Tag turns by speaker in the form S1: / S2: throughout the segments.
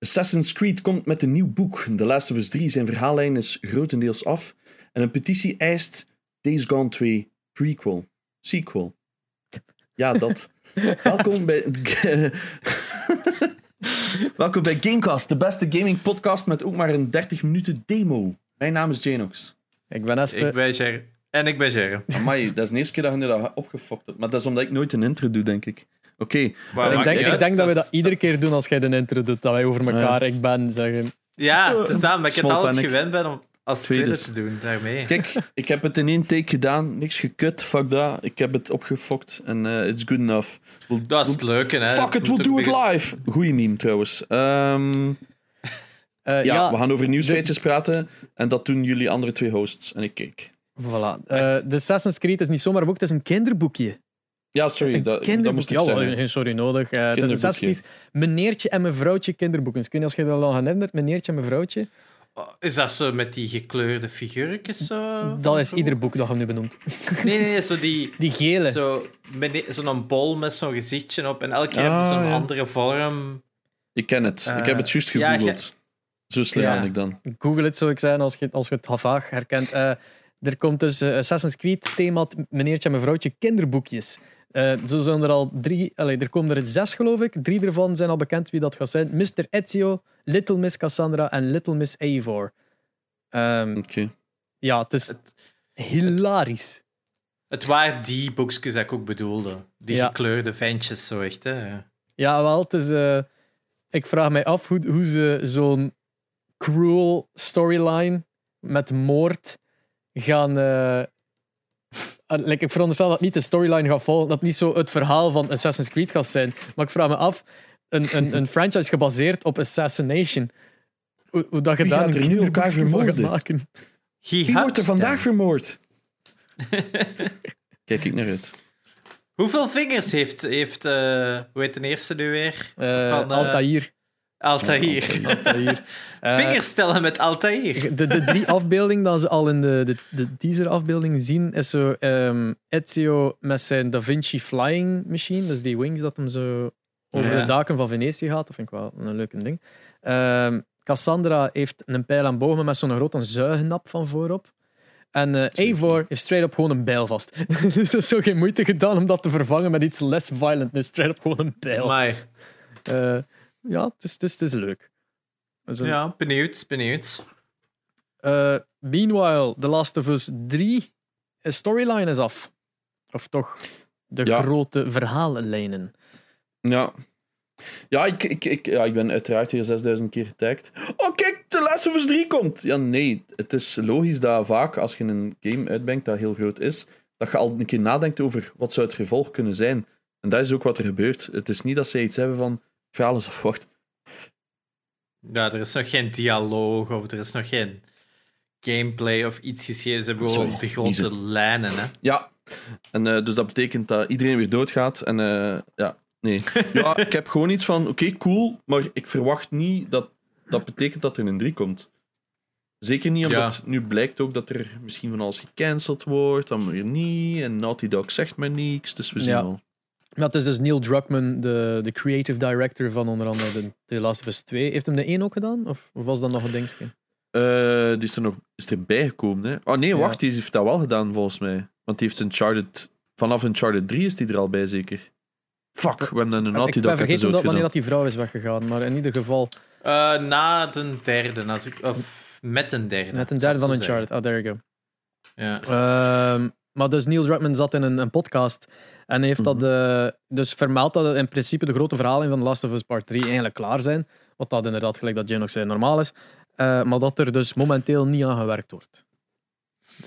S1: Assassin's Creed komt met een nieuw boek. The Last of Us 3 zijn verhaallijn is grotendeels af. En een petitie eist Days Gone 2 prequel. Sequel. Ja, dat. Welkom bij... Welkom bij Gamecast, de beste gaming podcast met ook maar een 30 minuten demo. Mijn naam is Janox.
S2: Ik ben Espe.
S3: Ik ben Jer. En ik ben Jer.
S1: Amai, dat is de eerste keer dat je dat opgefokt hebt. Maar dat is omdat ik nooit een intro doe, denk ik. Oké.
S3: Maar
S2: ik denk, ik denk dat we dat iedere keer doen als jij de intro doet. Dat wij over elkaar, ik ben, zeggen.
S3: Ja, het maar ik heb
S1: Small
S3: altijd
S1: panic.
S3: gewend ben om als tweede
S1: Tweede.
S3: te doen, daarmee.
S1: Kijk, ik heb het in één take gedaan. Niks gekut, fuck dat. Ik heb het opgefokt en eh, it's good enough. We'll-
S3: Dat is het leuke, hè.
S1: Fuck it, we'll do it live. Goeie meme trouwens. Ehm,
S2: Eh,
S1: ja,
S2: ja,
S1: we gaan over nieuwsfeitjes praten. En dat doen jullie andere twee hosts. En ik kijk.
S2: voilà. Eh, de Assassin's Creed is niet zomaar een boek, het is een kinderboekje.
S1: Ja, sorry,
S2: Een
S1: dat, dat moest ik
S2: Ja,
S1: zeggen.
S2: geen sorry nodig. Eh, het is
S1: Kinderboekje.
S2: Assassin's Creed meneertje en mevrouwtje kinderboeken. Ik weet niet als je dat al herinnert, meneertje en mevrouwtje.
S3: Oh, Is dat zo met die gekleurde figuurtjes? Zo,
S2: Dat is ieder boek dat je nu benoemt.
S3: Nee, nee, zo die...
S2: Die gele.
S3: Zo, zo'n bol met zo'n gezichtje op. En elke keer
S1: Ah,
S3: heb je zo'n
S1: ja.
S3: andere vorm.
S1: Ik ken het. ik heb het juist
S3: Eh, ja,
S1: gegoogeld. Zo slim
S3: Ja.
S1: ik dan.
S2: Google het, zou ik zeggen, als je, als je het vaag herkent. Eh, er komt dus Assassin's Creed thema meneertje en mevrouwtje kinderboekjes. Eh, zo zijn er al drie, allee, er komen er zes geloof ik. Drie ervan zijn al bekend wie dat gaat zijn. Mr. Ezio, Little Miss Cassandra en Little Miss Eivor. Ehm,
S1: Oké.
S2: ja, het is hilarisch.
S3: Het waren die boekjes dat ik ook bedoelde. Die
S2: Ja.
S3: gekleurde ventjes, zo echt, hè.
S2: Ja, wel, het is... eh, ik vraag mij af hoe, hoe ze zo'n cruel storyline met moord gaan... eh, like, ik veronderstel dat niet de storyline gaat volgen, dat het niet zo het verhaal van Assassin's Creed gaat zijn. Maar ik vraag me af, een, een, een franchise gebaseerd op assassination, hoe, hoe dat je
S1: Wie
S2: daar
S1: gaat er nu elkaar
S2: kinderboekje van gaat
S1: vermoorden?
S2: maken.
S1: Wie wordt er vandaag
S3: them.
S1: vermoord? Kijk ik naar uit.
S3: Hoeveel vingers heeft, heeft eh, hoe heet de eerste nu weer?
S2: Eh
S3: Van, eh,
S2: Altair.
S3: Altair.
S2: Altair. Eh,
S3: Vingers stellen met Altair.
S2: De, de drie afbeeldingen dat ze al in de, de, de teaser-afbeelding zien, is zo ehm, Ezio met zijn Da Vinci Flying Machine, dus die wings dat hem zo over
S3: Ja.
S2: de daken van Venetië gaat. Dat vind ik wel een leuk ding. Ehm, Cassandra heeft een pijl aan bogen met zo'n grote zuignap van voorop. En eh Eivor heeft straight up gewoon een bijl vast. dus er is zo geen moeite gedaan om dat te vervangen met iets less violent. Dus straight up gewoon een bijl.
S3: Amai.
S2: Eh, ja, het is, het, is, het is leuk. Zo-
S3: Ja, benieuwd, benieuwd.
S2: Eh, meanwhile, The Last of Us 3 een storyline is af. Of toch de
S1: Ja.
S2: grote verhaallijnen.
S1: Ja. Ja ik, ik, ik, ja, ik ben uiteraard hier 6000 keer getagd. Oh, kijk, The Last of Us 3 komt! Ja, nee. Het is logisch dat vaak, als je een game uitbrengt dat heel groot is, dat je al een keer nadenkt over wat zou het gevolg kunnen zijn. En dat is ook wat er gebeurt. Het is niet dat zij iets hebben van, verhaal afwacht.
S3: Ja, er is nog geen dialoog of er is nog geen gameplay of iets geschreven. Ze hebben gewoon
S1: Sorry,
S3: de grote
S1: niezen.
S3: lijnen. Hè.
S1: Ja. En eh, dus dat betekent dat iedereen weer doodgaat. En eh, ja, nee. Ja, ik heb gewoon iets van, oké, cool, maar ik verwacht niet dat dat betekent dat er een 3 komt. Zeker niet omdat nu blijkt ook dat er misschien van alles gecanceld wordt, dan weer niet. En Naughty Dog zegt maar niks, dus we zien
S2: Ja.
S1: wel.
S2: Maar het is dus Neil Druckmann, de, de creative director van onder andere de, The Last of Us 2. Heeft hem de 1 ook gedaan? Of, of was dat nog een dingetje?
S1: Eh, die is er nog is erbij gekomen, hè? Oh nee,
S2: Ja.
S1: wacht, die heeft dat wel gedaan volgens mij. Want die heeft Uncharted... Vanaf Uncharted 3 is die er al bij, zeker. Fuck, we hebben een Naughty
S2: ik
S1: Dog
S2: ben vergeten
S1: episode
S2: dat, wanneer dat die vrouw is weggegaan. Maar in ieder geval,
S3: Eh, na de derde, als ik, of met een derde.
S2: met een derde
S3: ik
S2: van Uncharted. Ah, there you go.
S3: Ja.
S2: Ehm, maar dus Neil Druckmann zat in een, een podcast en heeft dat eh, dus vermeld dat in principe de grote verhalen van The Last of Us Part 3 eigenlijk klaar zijn. Wat dat inderdaad, gelijk dat Jane ook zei, normaal is. Eh, maar dat er dus momenteel niet aan gewerkt wordt.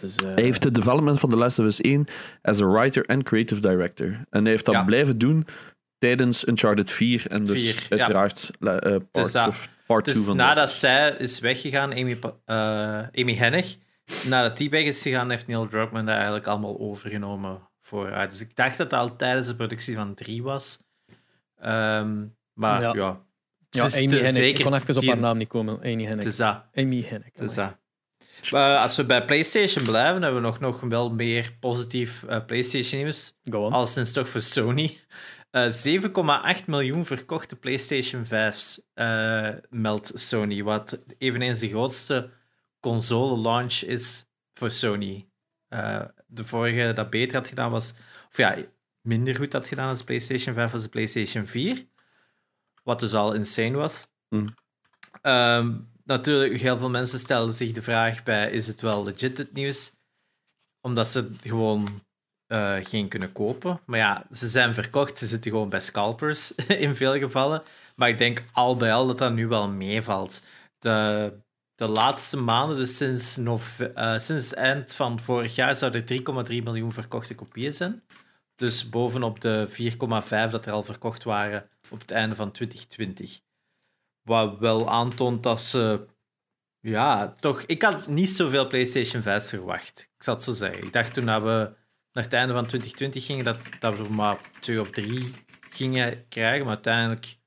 S2: Dus, eh,
S1: Hij heeft de development van The Last of Us 1 as a writer en creative director. En hij heeft dat
S3: Ja.
S1: blijven doen tijdens Uncharted 4 en dus
S3: Vier, ja.
S1: uiteraard la- eh, part,
S3: dat-
S1: of part 2
S3: Dus
S1: van
S3: nadat zij is weggegaan, Amy, eh, Amy Hennig, nadat die weg is gegaan, heeft Neil Druckmann dat eigenlijk allemaal overgenomen voor haar. Dus ik dacht dat dat al tijdens de productie van 3 was. Ehm, maar
S2: Ja.
S3: ja.
S2: ja, Amy Hennig.
S3: zeker
S2: Ik kon even op haar naam niet komen. Amy Hennig. Amy Hennig.
S3: Het. Maar als we bij PlayStation blijven, hebben we nog, nog wel meer positief eh, PlayStation nieuws. Al sinds toch voor Sony. Eh, 7,8 miljoen verkochte PlayStation 5's eh, meldt Sony. Wat eveneens de grootste console launch is voor Sony. Eh, de vorige dat beter had gedaan was. Of ja, minder goed had gedaan als de PlayStation 5 was de PlayStation 4. Wat dus al insane was.
S1: Mm.
S3: Ehm, natuurlijk, heel veel mensen stellen zich de vraag bij: is het wel legit het nieuws? Omdat ze gewoon eh, geen kunnen kopen. Maar ja, ze zijn verkocht, ze zitten gewoon bij scalpers in veel gevallen. Maar ik denk al bij al dat dat nu wel meevalt. De, de laatste maanden, dus sinds, eh, sinds eind van vorig jaar, zouden er 3,3 miljoen verkochte kopieën zijn. Dus bovenop de 4,5 dat er al verkocht waren op het einde van 2020. Wat wel aantoont dat ze. Ja, toch. Ik had niet zoveel PlayStation 5 verwacht. Ik zal het zo zeggen. Ik dacht toen we naar het einde van 2020 gingen, dat, dat we maar twee of drie gingen krijgen. Maar uiteindelijk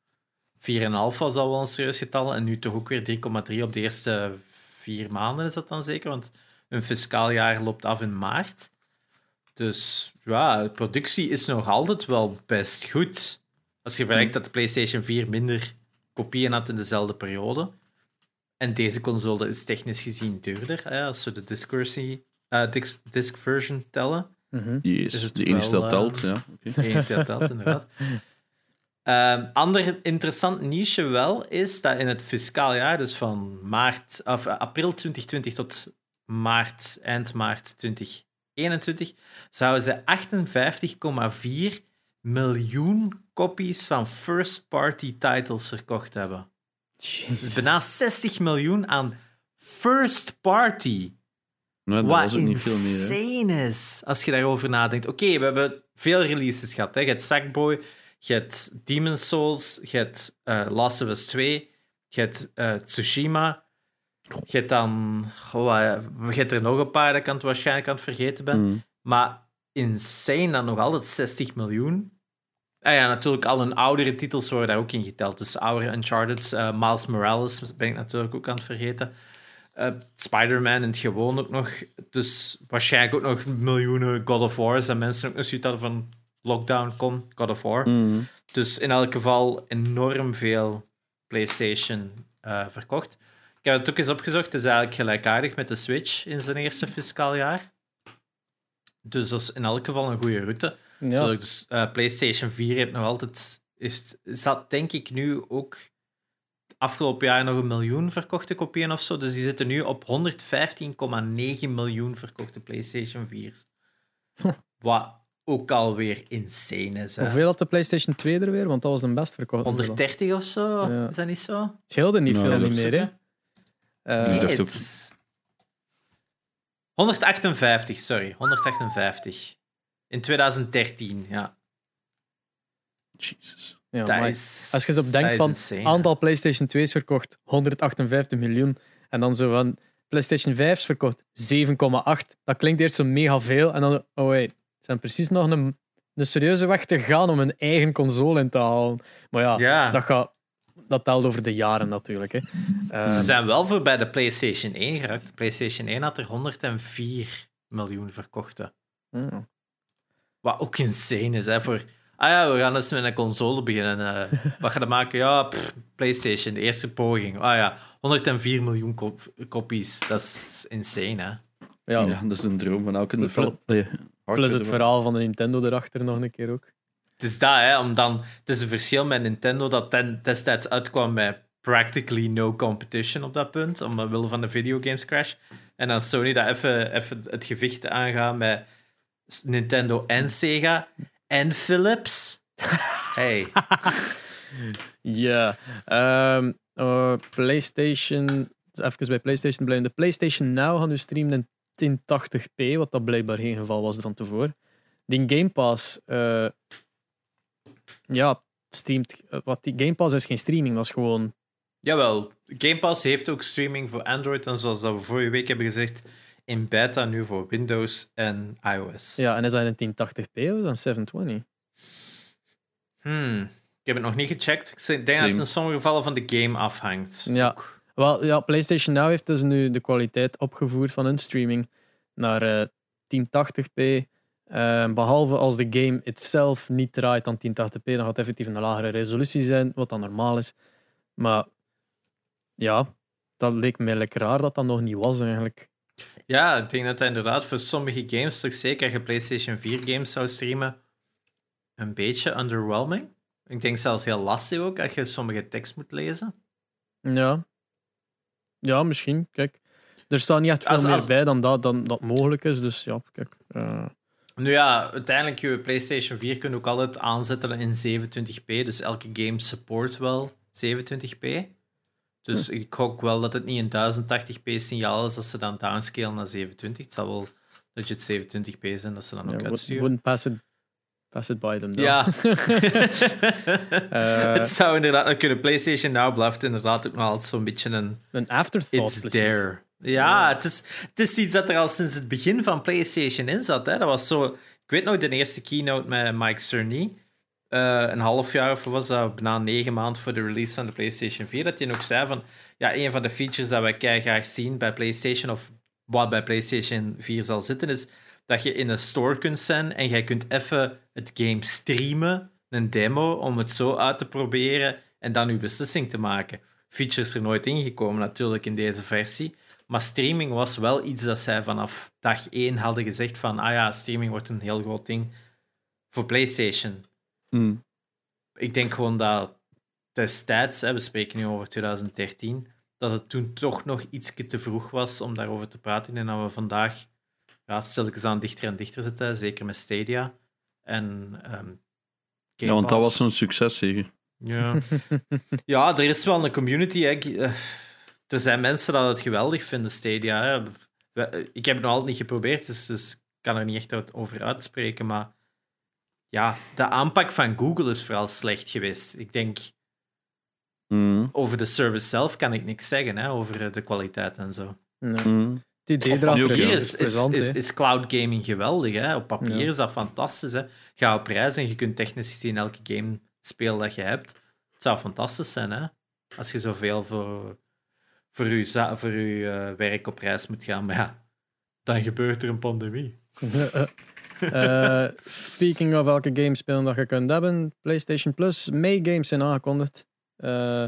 S3: 4,5 was al wel een serieus getal. En nu toch ook weer 3,3 op de eerste vier maanden is dat dan zeker. Want hun fiscaal jaar loopt af in maart. Dus ja, de productie is nog altijd wel best goed. Als je vergelijkt dat de PlayStation 4 minder kopieën had in dezelfde periode. En deze console is technisch gezien duurder, hè, als we de disc, versie- eh, disc, disc version tellen.
S2: Mhm.
S1: Yes,
S3: Is
S1: de enige
S3: wel,
S1: dat
S3: eh,
S1: telt, ja.
S3: Eens dat telt, inderdaad. Ehm, ander interessant niche wel is dat in het fiscaal jaar, dus van maart, of, eh, april 2020 tot maart, eind maart 2021, zouden ze 58,4 miljoen kopies van first-party titles verkocht hebben. Dus
S2: Jeez.
S3: bijna 60 miljoen aan first-party.
S1: Nee, dat
S3: Wat
S1: was ook niet veel meer. hè.
S3: is, als je daarover nadenkt. Oké, we hebben veel releases gehad. Hè. Je hebt Sackboy, je hebt Demon's Souls, je hebt eh, Last of Us 2, je hebt eh, Tsushima. Je hebt dan... Goh, eh, je hebt er nog een paar dat ik aan het waarschijnlijk aan het vergeten ben.
S1: Mm.
S3: Maar insane dan nog altijd 60 miljoen. Ah ja, natuurlijk al hun oudere titels worden daar ook in geteld. Dus oude Uncharted, Miles Morales ben ik natuurlijk ook aan het vergeten. Eh, Spider-Man in het gewoon ook nog. Dus waarschijnlijk ook nog miljoenen God of War's. Dat mensen ook nog zoiets hadden van lockdown, kom, God of War.
S1: Mm.
S3: Dus in elk geval enorm veel PlayStation eh, verkocht. Ik heb het ook eens opgezocht. Het is eigenlijk gelijkaardig met de Switch in zijn eerste fiscaal jaar. Dus dat is in elk geval een goede route.
S2: Ja.
S3: Dus, eh, PlayStation 4 heeft nog altijd. Heeft, zat denk ik nu ook afgelopen jaar nog een miljoen verkochte kopieën of zo. Dus die zitten nu op 115,9 miljoen verkochte PlayStation 4's. Wat ook alweer insane is. Hè?
S2: Hoeveel had de PlayStation 2 er weer? Want dat was de best verkocht.
S3: 130 of zo?
S2: Ja.
S3: Is dat niet zo?
S2: Het scheelde niet
S1: Nou,
S2: veel niet meer, hè?
S3: opzoeken.
S2: Eh,
S1: Nee,
S3: het 158, sorry. 158. In 2013, ja.
S1: Jesus.
S2: ja, maar
S3: is,
S2: als je zo
S3: dat
S2: denkt
S3: is
S2: van aantal PlayStation 2's verkocht, 158 miljoen. En dan zo van PlayStation 5's verkocht, 7,8. Dat klinkt eerst zo mega veel. En dan, oh wait, zijn precies nog een, een serieuze weg te gaan om een eigen console in te halen. Maar ja,
S3: Ja.
S2: dat, gaat, dat telt over de jaren natuurlijk. Hè.
S3: Ze
S2: Ehm,
S3: zijn wel voorbij de PlayStation 1 geraakt. De PlayStation 1 had er 104 miljoen verkochte.
S2: mm.
S3: Wat ook insane is, hè, voor... Ah ja, we gaan eens met een console beginnen. eh. wat ga je maken? Ja, pff, PlayStation, de eerste poging. Ah ja, 104 miljoen kop- kopies. Dat is insane, hè.
S2: ja,
S1: Ja. dat is een droom van elke developer.
S2: Plus het verhaal van de Nintendo erachter nog een keer ook.
S3: Het is dat, hè. Om dan, het is een verschil met Nintendo dat ten, destijds uitkwam met practically no competition op dat punt, omwille van de videogames crash. En dan Sony dat even, even het gevecht aangaan met Nintendo en Sega en Philips. Hey.
S2: Ja, ehm, eh, PlayStation. Even bij PlayStation blijven. De PlayStation Now gaan nu streamen in 1080p, wat dat blijkbaar geen geval was van tevoren. Die Game Pass, eh, ja, streamt. eh, Wat die Game Pass is geen streaming, dat is gewoon.
S3: Jawel, Game Pass heeft ook streaming voor Android en zoals dat we vorige week hebben gezegd, in beta nu voor Windows en iOS.
S2: Ja, en is dat in 1080p of is dat 720?
S3: Hmm, ik heb het nog niet gecheckt. Ik denk dat het in sommige gevallen van de game afhangt.
S2: Ja.
S3: Ook.
S2: Wel, ja, PlayStation Now heeft dus nu de kwaliteit opgevoerd van hun streaming naar eh 1080p. Eh, behalve als de game itself niet draait aan 1080p, dan gaat het effectief een lagere resolutie zijn, wat dan normaal is. Maar ja, dat leek me lekker raar dat dat nog niet was eigenlijk.
S3: Ja, ik denk dat dat inderdaad voor sommige games, toch zeker als je PlayStation 4 games zou streamen, een beetje underwhelming. Ik denk zelfs heel lastig ook, als je sommige tekst moet lezen.
S2: Ja. Ja, misschien. Kijk. Er staat niet echt veel
S3: Als-
S2: meer
S3: als-
S2: bij dan dat, dan dat mogelijk is. Dus ja, kijk. eh,
S3: Nu ja, uiteindelijk, je PlayStation 4 kunt ook altijd aanzetten in 27p, dus elke game support wel 27p. Dus ik hoop wel dat het niet een 1080p signaal is als ze dan downscalen naar 27. Het zal wel legit 27p zijn dat ze dan ook uitsturen.
S2: wouldn't pass it, pass it by them. though.
S3: Ja.
S2: Eh,
S3: het zou inderdaad nog kunnen. PlayStation Now blijft inderdaad ook nog altijd zo'n beetje een
S2: Een afterthought.
S3: It's
S2: precies.
S3: there. Ja, het is, het is iets dat er al sinds het begin van PlayStation in zat. Hè. Dat was zo... Ik weet nog de eerste keynote met Mike Cerny. eh, een half jaar of was dat, bijna negen maanden voor de release van de PlayStation 4, dat hij nog zei van, ja, een van de features dat wij graag zien bij PlayStation, of wat bij PlayStation 4 zal zitten, is dat je in een store kunt zijn en jij kunt even het game streamen, een demo, om het zo uit te proberen en dan uw beslissing te maken. Feature is er nooit ingekomen natuurlijk in deze versie, maar streaming was wel iets dat zij vanaf dag 1 hadden gezegd van, ah ja, streaming wordt een heel groot ding voor PlayStation
S1: Hmm.
S3: ik denk gewoon dat destijds, hè, we spreken nu over 2013, dat het toen toch nog iets te vroeg was om daarover te praten. En dat we vandaag ja, stilletjes aan dichter en dichter zitten, zeker met Stadia. En, ehm, Game
S1: Ja, want dat was zo'n succes, zeg.
S3: Ja. ja, er is wel een community. Hè. Eh, Er zijn mensen dat het geweldig vinden, Stadia. Hè. Ik heb het nog altijd niet geprobeerd, dus, dus ik kan er niet echt over uitspreken. Maar ja, de aanpak van Google is vooral slecht geweest. Ik denk,
S1: Hmm.
S3: over de service zelf kan ik niks zeggen, hè, over de kwaliteit en zo.
S2: Nee.
S1: Hmm.
S2: Het idee erachter is,
S3: is, is, cloud gaming geweldig. Hè? Op papier
S2: Ja.
S3: is dat fantastisch. Hè? Ga op reis en je kunt technisch gezien elke game spelen dat je hebt. Het zou fantastisch zijn, hè? Als je zoveel voor, voor je, voor je eh, werk op reis moet gaan. Maar ja, dan gebeurt er een pandemie.
S2: Eh, speaking of welke games spelen dat je kunt hebben, PlayStation Plus, May games zijn aangekondigd. Eh,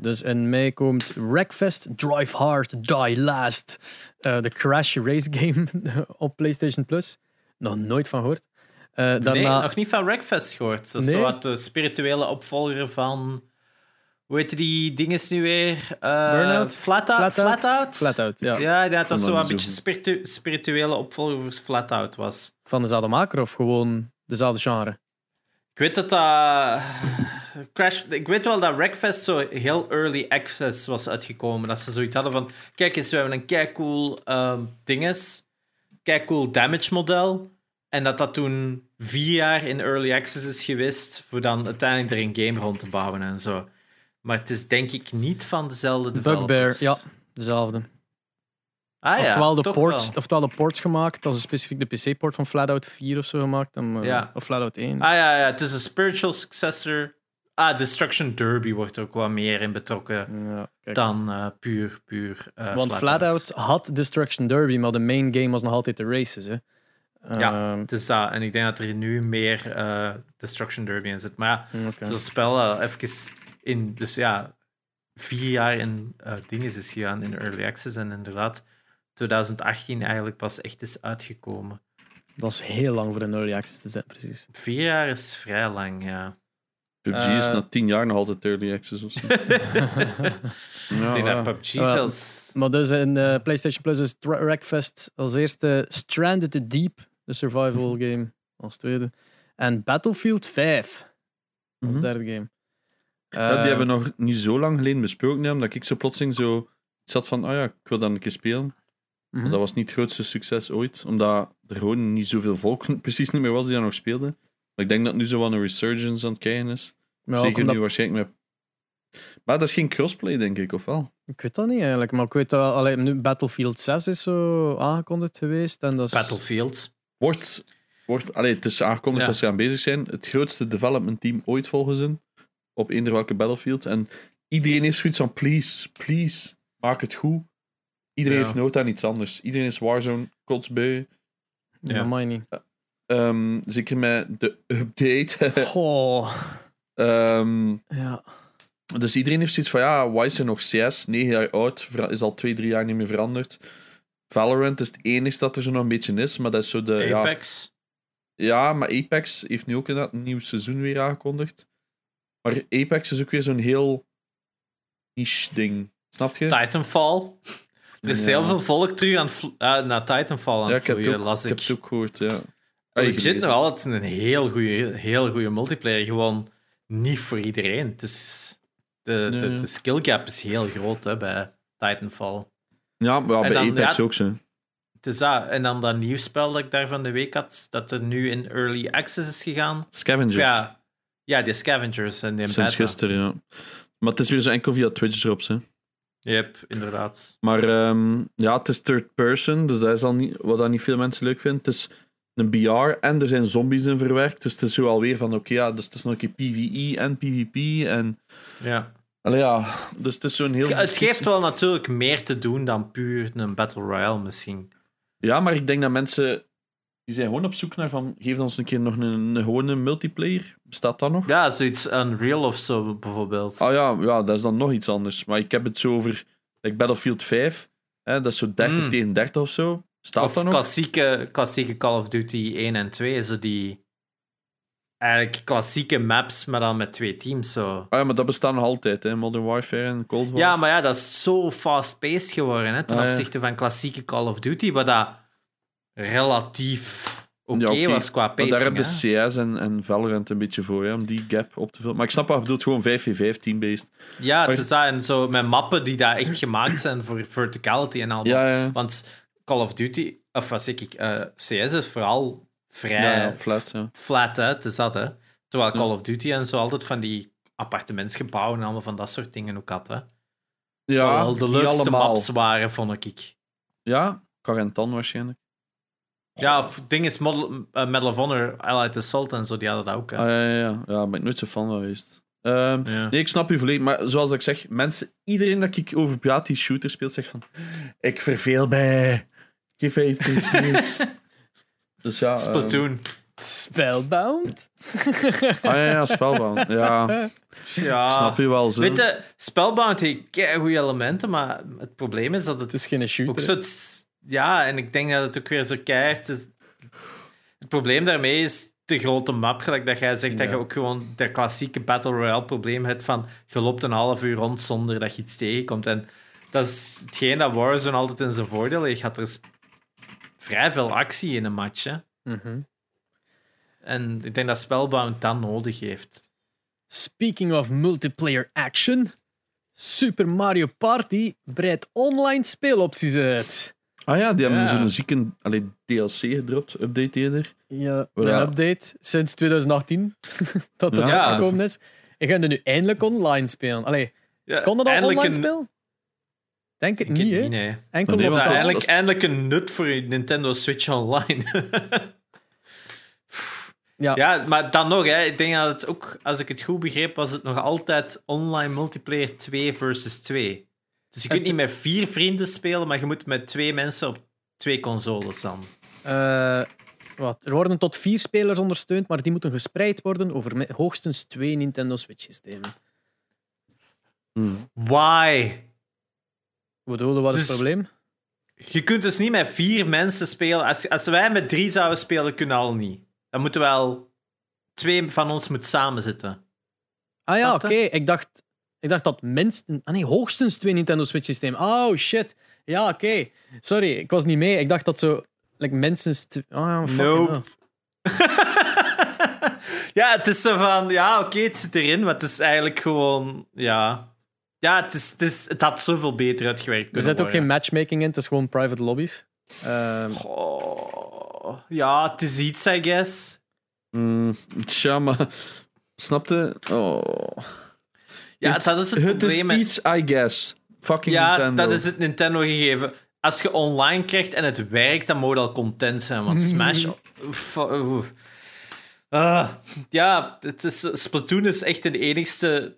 S2: dus in mei komt Wreckfest, Drive Hard, Die Last. Eh, de Crash Race game op PlayStation Plus. Nog nooit van gehoord. Eh, daarna,
S3: Nee, nog niet van Wreckfest gehoord. Dat is
S2: Nee?
S3: zo wat de spirituele opvolger van... Hoe heet die dinges nu weer? Eh,
S2: Burnout?
S3: Flatout?
S2: Flatout?
S3: Flatout?
S2: Flatout, ja.
S3: Ja, ik denk dat dat zo een beetje spiritu- spirituele opvolger voor Flatout was.
S2: Van dezelfde maker of gewoon dezelfde genre?
S3: Ik weet dat dat... Crash... Ik weet wel dat Wreckfest zo heel early access was uitgekomen. Dat ze zoiets hadden van... Kijk eens, we hebben een kei cool ehm dinges. Kei cool damage model. En dat dat toen vier jaar in early access is geweest. Voor dan uiteindelijk er een game rond te bouwen en zo. Maar het is denk ik niet van dezelfde
S2: Bugbear,
S3: developers.
S2: ja, dezelfde.
S3: Ah, ja,
S2: oftewel, de ports,
S3: wel.
S2: oftewel de ports gemaakt, dat is specifiek de PC-port van Flatout 4 of zo gemaakt. en, eh,
S3: Ja.
S2: Of Flatout 1.
S3: Ah ja, ja, het is een spiritual successor. Ah, Destruction Derby wordt er ook wat meer in betrokken.
S2: Ja,
S3: dan eh, puur, puur. eh,
S2: Want Flatout had Destruction Derby, maar de main game was nog altijd de races. Hè.
S3: Ja.
S2: Ehm,
S3: Het is dat. En ik denk dat er nu meer eh, Destruction Derby in zit. Maar ja,
S2: oké.
S3: zo'n spel eh, even in. Dus ja, vier jaar in dingen is gegaan in early access. En inderdaad, 2018 eigenlijk pas echt is uitgekomen.
S2: Dat is heel lang voor een early access te zijn, precies.
S3: Vier jaar is vrij lang, ja.
S1: PUBG
S2: Eh,
S1: is na tien jaar nog altijd early access of zo. ja,
S3: ik
S1: ja.
S3: PUBG zelfs.
S2: Maar dus in eh, PlayStation Plus is Wreckfest als eerste Stranded to Deep, de survival game, als tweede. En Battlefield 5 als
S1: Mhm.
S2: derde game.
S1: Ja,
S2: Eh,
S1: die hebben we nog niet zo lang geleden besproken, hè, omdat ik zo plotseling zo zat van, oh ja, ik wil dat een keer spelen.
S2: mhm.
S1: Maar dat was niet het grootste succes ooit, omdat er gewoon niet zoveel volk precies niet meer was die dat nog speelde. Maar ik denk dat nu zo wat een resurgence aan het krijgen is. Zeker
S2: omdat-
S1: nu waarschijnlijk met... Maar dat is geen crossplay, denk ik, of wel?
S2: Ik weet dat niet eigenlijk, maar ik weet dat allee, nu Battlefield 6 is zo aangekondigd geweest. En dat is,
S3: Battlefield.
S1: Wordt, wordt allee, het is aangekondigd
S3: Ja.
S1: dat ze gaan bezig zijn. Het grootste development team ooit volgens hen. Op eender welke Battlefield. En iedereen heeft zoiets van: please, please, maak het goed. Iedereen
S3: Ja.
S1: heeft nood aan iets anders. Iedereen is Warzone, kotsbeu.
S2: Ja, mij niet.
S1: Ehm, zeker met de update.
S2: Oh,
S1: Ehm,
S2: ja.
S1: dus iedereen heeft zoiets van, ja, why is er nog CS? 9 jaar oud, is al 2, 3 jaar niet meer veranderd. Valorant is het enige dat er zo nog een beetje is, maar dat is zo de...
S3: Apex.
S1: ja, maar Apex heeft nu ook inderdaad een nieuw seizoen weer aangekondigd. Maar Apex is ook weer zo'n heel niche ding. Snap je?
S3: Titanfall. Er is
S1: Ja.
S3: heel veel volk terug aan eh, naar Titanfall aan
S1: Ja,
S3: het
S1: ik heb,
S3: vloeien,
S1: ook,
S3: las
S1: ik
S3: ik.
S1: heb het ook gehoord, ja. Ah,
S3: Legit nog altijd een heel goede heel goede multiplayer. Gewoon niet voor iedereen. Het is, de, de,
S1: Nee.
S3: de skill gap is heel groot hè, bij Titanfall.
S1: Ja, maar ja, bij
S3: dan,
S1: Apex
S3: ja,
S1: ook zo.
S3: Het is dat. En dan dat nieuwspel dat ik daar van de week had, dat er nu in early access is gegaan.
S1: Scavengers.
S3: Ja, ja, die scavengers en die
S1: Sinds
S3: beta.
S1: gisteren, ja. Maar het is weer zo enkel via Twitch drops, hè.
S3: Yep, inderdaad.
S1: Maar ehm, ja, het is third person, dus dat is al niet, wat dan niet veel mensen leuk vinden. Het is een BR en er zijn zombies in verwerkt, dus het is zo alweer van, oké, ja, dus het is nog een keer PvE en PvP en...
S3: Ja.
S1: Allee, ja, dus het is zo'n heel...
S3: Het geeft wel natuurlijk meer te doen dan puur een Battle Royale misschien.
S1: Ja, maar ik denk dat mensen... Die zijn gewoon op zoek naar van, geef ons een keer nog een, een gewone multiplayer. Bestaat dat nog?
S3: Ja, zoiets Unreal of zo bijvoorbeeld.
S1: Ah ja, ja, dat is dan nog iets anders. Maar ik heb het zo over like Battlefield 5. Hè, dat is zo 30
S3: Mm.
S1: tegen 30 of zo. Staat
S3: of
S1: dat
S3: klassieke, klassieke Call of Duty 1 en 2, zo die eigenlijk klassieke maps, maar dan met twee teams. Zo.
S1: Ah ja, maar dat bestaat nog altijd, hè? Modern Warfare en Cold War.
S3: Ja, maar ja, dat is zo fast-paced geworden hè, ten
S1: Ah, ja.
S3: opzichte van klassieke Call of Duty, wat dat relatief oké
S1: Ja, oké.
S3: was qua
S1: maar
S3: pacing.
S1: daar heb je
S3: hè.
S1: CS en, en Valorant een beetje voor, hè, om die gap op te vullen. Maar ik snap wat je bedoelt, gewoon 5v5 team-based.
S3: Ja, het is dat. En zo met mappen die daar echt gemaakt zijn voor verticality en al.
S1: Ja, ja.
S3: Want Call of Duty, of wat zeg ik, eh, CS is vooral vrij
S1: Ja, ja, flat, ja.
S3: flat? Het is dat, hè? Terwijl. Call of Duty en zo altijd van die appartementsgebouwen en allemaal van dat soort dingen ook had, hè?
S1: Ja,
S3: Terwijl de leukste
S1: allemaal.
S3: maps waren, vond ik.
S1: Ja, Carentan waarschijnlijk.
S3: Ja, of ding is Model, eh, Medal of Honor, Allied Assault en zo, die hadden dat ook, hè?
S1: Ah, ja, ja, ja. ben ik nooit zo fan van geweest. Ehm,
S3: Ja.
S1: Nee, ik snap u volledig. Maar zoals ik zeg, mensen, iedereen dat ik over praat die shooter speelt, zegt van... Ik verveel bij. Geef mij iets nieuws. Dus ja... ehm,
S3: Splatoon.
S2: Spellbound?
S1: ah ja, ja, spelbaan. Ja,
S3: Ja.
S1: snap je wel zo.
S3: Weet je, Spellbound heeft goede elementen, maar het probleem is dat het...
S2: Het is geen shooter.
S3: Ook zo het- ja, en ik denk dat het ook weer zo keihard is. Het probleem daarmee is de grote map, gelijk dat jij zegt, dat je ook gewoon dat klassieke Battle Royale probleem hebt van je loopt een half uur rond zonder dat je iets tegenkomt. En dat is hetgeen dat Warzone altijd in zijn voordeel heeft. Gaat er is vrij veel actie in een match. Hè?
S2: Mhm.
S3: En ik denk dat Spellbound dat nodig heeft.
S2: Speaking of multiplayer action, Super Mario Party breidt online speelopties uit.
S1: Ah ja, die hebben
S3: Ja.
S1: zo'n zieke allee, DLC gedropt, update eerder.
S2: Ja,
S1: Ja.
S2: een update sinds 2018 dat dat
S1: Ja.
S2: uitgekomen is. En gaan er nu eindelijk online spelen. Allee,
S3: Ja,
S2: kon dat al online
S3: een-
S2: spelen? Denk het
S3: Ik denk
S2: niet,
S3: het.
S2: Enkel
S3: Dat
S2: op
S3: is
S1: dat-
S3: eindelijk, een nut voor je Nintendo Switch Online.
S2: Ja.
S3: ja, maar dan nog, hè, ik denk dat het ook, als ik het goed begreep, was het nog altijd online multiplayer 2 versus 2. Dus je kunt niet met vier vrienden spelen, maar je moet met twee mensen op twee consoles dan.
S2: Eh, wat, er worden tot vier spelers ondersteund, maar die moeten gespreid worden over hoogstens twee Nintendo Switch-systemen.
S1: Hmm.
S3: Why?
S2: Wat bedoel je, wat is het
S3: Dus-
S2: probleem?
S3: Je kunt dus niet met vier mensen spelen. Als, als wij met drie zouden spelen, kunnen al niet. Dan moeten wel twee van ons moeten samen zitten.
S2: Ah ja, oké. Ik, dacht, ik dacht dat minstens... Ah nee, hoogstens twee Nintendo Switch-systemen. Oh, shit. Ja, oké. Sorry, ik was niet mee. Ik dacht dat zo... Like, minstens... fucking
S3: Nope. ja, het is zo van, ja, oké, het zit erin, maar het is eigenlijk gewoon, ja. Ja, het, is, het, is, het had zoveel beter uitgewerkt
S2: Er
S3: kunnen
S2: zit ook geen matchmaking in, het is gewoon private lobbies. Ehm,
S3: Goh, ja, het is iets, I guess.
S1: Mm, tja, maar... Snapte? Oh.
S3: Ja,
S1: Het-
S3: dat is het,
S1: Het is
S3: probleem.
S1: iets, I guess. Fucking
S3: ja,
S1: Nintendo.
S3: dat is het Nintendo gegeven. Als je online krijgt en het werkt, dan moet je al content zijn. Want Smash... Ah, ja, het is, Splatoon is echt de enigste...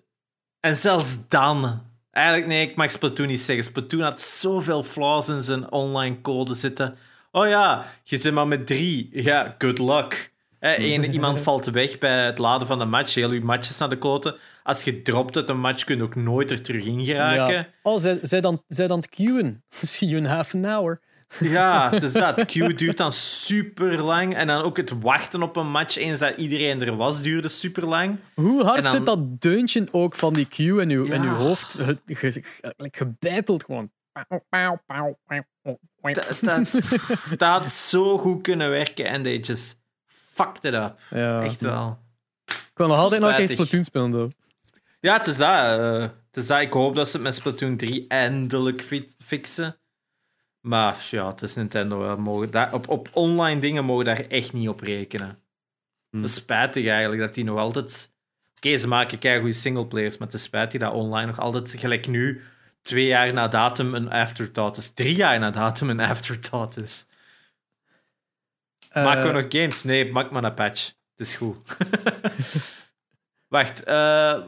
S3: En zelfs dan... Eigenlijk, nee, ik mag Splatoon niet zeggen. Splatoon had zoveel flaws in zijn online code zitten. Oh ja, je zit maar met drie. Ja, good luck. Één- iemand valt weg bij het laden van de match. Heel je matches naar de kloten. Als je dropt uit een match, kun je ook nooit er terug in geraken.
S2: Ja. Oh, zij, zij, dan, zij dan queuen. See you in half an hour.
S3: Ja, het is dat. Queue duurt dan super lang. En dan ook het wachten op een match eens dat iedereen er was, duurde super lang.
S2: Hoe hard
S3: dan-
S2: zit dat deuntje ook van die queue in uw, in uw hoofd? Ge, ge, ge- like gebeiteld gewoon.
S3: Dat, dat, dat had zo goed kunnen werken en they just fucked it up.
S2: Ja.
S3: Echt wel.
S2: Ik wil nog altijd nog eens
S3: Spijtig.
S2: Splatoon spelen, though.
S3: Ja, het is dat. eh, het is dat. Ik hoop dat ze het met Splatoon 3 eindelijk fi- fixen. Maar ja, het is Nintendo. Mogen daar, op, op online dingen mogen daar echt niet op rekenen. Dat is spijtig eigenlijk dat die nog altijd. Oké, ze maken keigoede singleplayers, maar het is spijtig dat online nog altijd, gelijk nu, twee jaar na datum een afterthought is. Drie jaar na datum een afterthought is. Maken we
S2: Eh,
S3: nog games? Nee, maak maar een patch. Het is goed. Wacht. eh,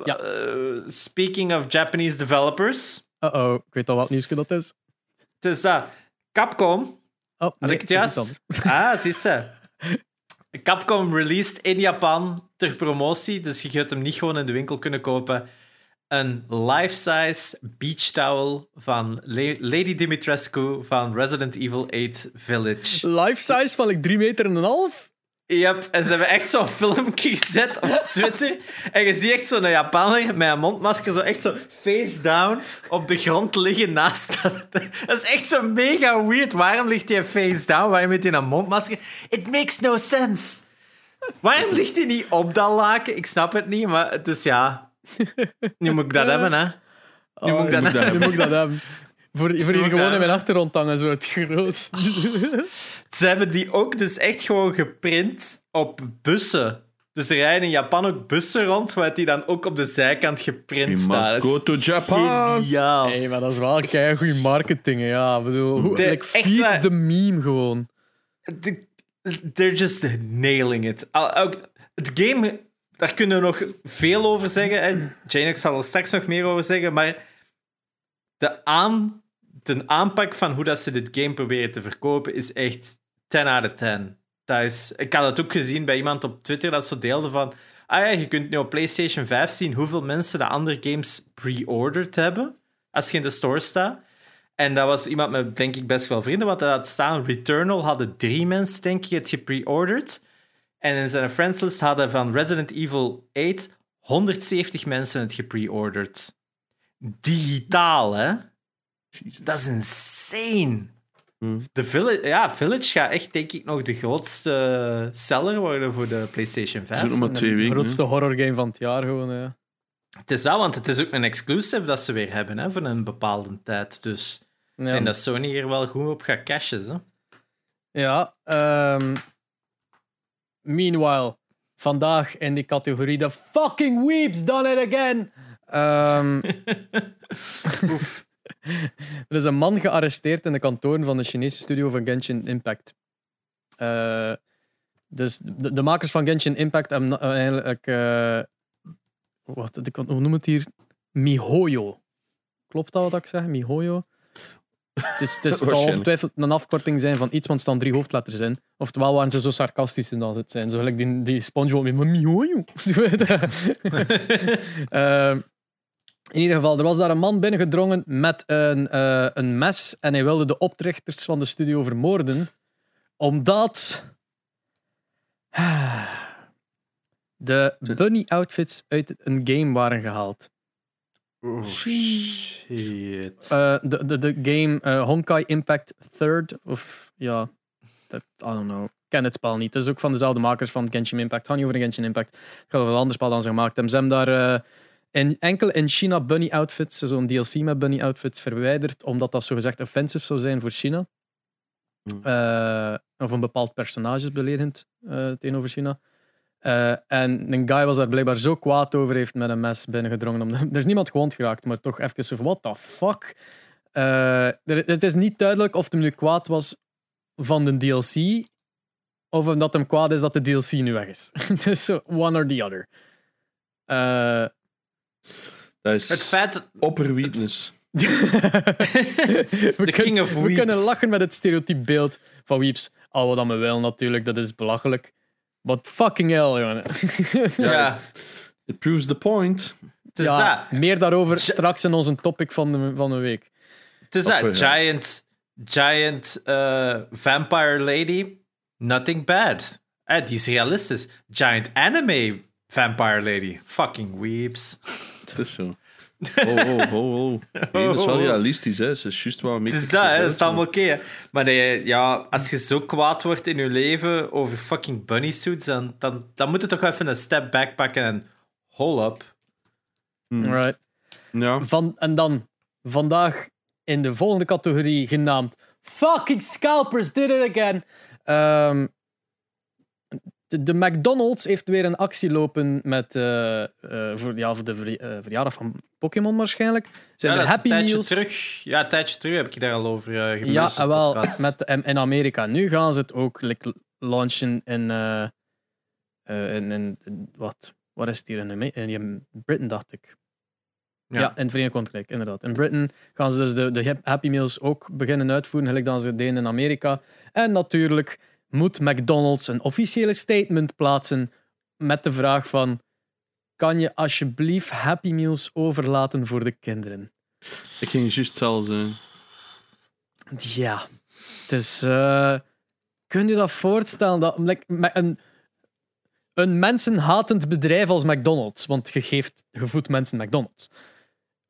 S2: Ja.
S3: eh, speaking of Japanese developers.
S2: Uh-oh, ik weet al wat nieuws dat is.
S3: Het is dat. Capcom.
S2: Oh, nee,
S3: ik het. Ah, zie ze. Capcom released in Japan ter promotie, dus je gaat hem niet gewoon in de winkel kunnen kopen. Een life-size beach towel van Le- Lady Dimitrescu van Resident Evil 8 Village.
S2: Life size van like 3 meter en een half?
S3: Yep, en ze hebben echt zo'n filmpje gezet op Twitter. En je ziet echt zo'n Japaner met een mondmasker zo echt zo face down op de grond liggen naast dat. Dat is echt zo mega weird. Waarom ligt hij face down? Waarom heeft hij een mondmasker? It makes no sense. Waarom ligt hij niet op dat laken? Ik snap het niet, maar het is ja... Nu moet ik dat hebben, hè. Nu moet ik dat
S1: moet dat
S3: hebben.
S2: Nu moet ik dat hebben. Voor, voor hier gewoon in mijn achtergrond hangen, zo het grootste.
S3: Ze hebben die ook dus echt gewoon geprint op bussen. Dus er rijden in Japan ook bussen rond, waar die dan ook op de zijkant geprint
S1: You
S3: staan.
S1: must go to Japan.
S3: Geniaal.
S2: Hey, maar dat is wel kei goede marketing, hè. ja. Ik bedoel, hoe,
S3: De-
S2: like,
S3: echt
S2: feed
S3: waar.
S2: the meme gewoon.
S3: De- They're just nailing it. Al- ook- Het game, daar kunnen we nog veel over zeggen. hè. Jane, ik zal er straks nog meer over zeggen, maar de, aan, de aanpak van hoe dat ze dit game proberen te verkopen is echt 10 out of 10. Dat is, ik had het ook gezien bij iemand op Twitter dat zo deelde van ah ja, je kunt nu op PlayStation 5 zien hoeveel mensen de andere games pre-ordered hebben als je in de store staat. En dat was iemand met, denk ik, best wel vrienden, want dat had staan. Returnal hadden drie mensen, denk ik, het gepre-ordered. En in zijn friendslist hadden van Resident Evil 8 170 mensen het gepre-ordered. Digitaal, hè? Dat is insane.
S1: Hmm.
S3: De Village, ja, Village gaat echt, denk ik, nog de grootste seller worden voor de PlayStation 5.
S1: Het is ook nog maar twee
S2: De
S1: weken.
S2: grootste horrorgame van het jaar gewoon, ja.
S3: Het is dat, want het is ook een exclusive dat ze weer hebben hè, voor een bepaalde tijd. Dus ik
S2: Ja,
S3: denk dat Sony hier wel goed op gaat cashen. Hè?
S2: ja ehm, meanwhile, vandaag in die categorie The fucking weeps done it again. Ehm, er is een man gearresteerd in de kantoren van de Chinese studio van Genshin Impact. Eh, dus de, de makers van Genshin Impact hebben eigenlijk. eh, wat, ik- hoe noem het hier? Mihoyo. Klopt dat wat ik zeg? Mihoyo? Het, is, het, is, zal ongetwijfeld een afkorting zijn van iets, want er staan drie hoofdletters in. Oftewel waren ze zo sarcastisch in als het zijn. Zo gelijk die, die SpongeBob met Mihoyo. Ehm, in ieder geval, er was daar een man binnengedrongen met een, eh, een mes en hij wilde de oprichters van de studio vermoorden, omdat de bunny outfits uit een game waren gehaald.
S3: Oh, shit.
S2: Eh, de, de, de game eh, Honkai Impact Third, of ja, I don't know. Ik ken het spel niet. Het is ook van dezelfde makers van Genshin Impact. Het gaat niet over Genshin Impact. Het gaat over een ander spel dan ze gemaakt hebben. Ze hebben daar in, enkel in China bunny outfits, zo'n DLC met bunny outfits, verwijderd, omdat dat zogezegd offensive zou zijn voor China.
S1: Hmm.
S2: Eh, of een bepaald personage is beledigend eh, tegenover China. Eh, en een guy was daar blijkbaar zo kwaad over, heeft met een mes binnengedrongen. Omdat, er is niemand gewond geraakt, maar toch even zo what the fuck? Er- het is niet duidelijk of hij nu kwaad was van de DLC, of omdat hem kwaad is dat de DLC nu weg is. Het is one or the other. Eh,
S1: Dat is
S3: Het feit dat
S1: opper weakness.
S2: we,
S3: The king of
S2: we kunnen lachen met het stereotype beeld van weeps. Al wat dan we willen natuurlijk, dat is belachelijk. But fucking hell, jongen.
S3: Ja,
S1: It proves the point.
S3: het is
S2: ja,
S3: dat.
S2: meer daarover straks in onze topic van de, van de week.
S3: Het is dat.
S1: we-
S3: Giant, giant eh, vampire lady, nothing bad. Eh, die is realistisch. Giant anime vampire lady, fucking weeps.
S1: Het is zo. Oh, oh, oh, oh. Nee, dat is wel realistisch, hè. Ze is juist wel een
S3: Het is dat, hè. dat is allemaal oké. Maar nee, ja, als je zo kwaad wordt in je leven over fucking bunny suits, dan, dan, dan moet je toch even een step back pakken en hold up.
S1: Hmm.
S2: Right.
S1: Ja.
S2: Van, en dan vandaag in de volgende categorie genaamd Fucking Scalpers did it again. Ehm, de, de McDonald's heeft weer een actie lopen met, eh, eh, voor, ja, voor de eh, verjaardag van Pokémon waarschijnlijk. Zijn
S3: ja,
S2: er Happy
S3: een tijdje
S2: Meals?
S3: terug. Ja, een tijdje terug heb ik daar al over uh.
S2: Ja, en wel met, in, in Amerika. Nu gaan ze het ook like, launchen in, in, in, in- wat? Wat is het hier in, in Britain, dacht ik. Ja.
S3: Ja.
S2: in het Verenigd Koninkrijk, inderdaad. In Britain gaan ze dus de, de Hap- Happy Meals ook beginnen uitvoeren, gelijk dan ze deden in Amerika. En natuurlijk moet McDonald's een officiële statement plaatsen met de vraag van kan je alsjeblieft Happy Meals overlaten voor de kinderen?
S1: Ik ging juist zelfs zijn.
S2: Ja, het is. eh, kun je dat voorstellen? Dat, like, een, een mensenhatend bedrijf als McDonald's, want je geeft je voedt mensen McDonald's,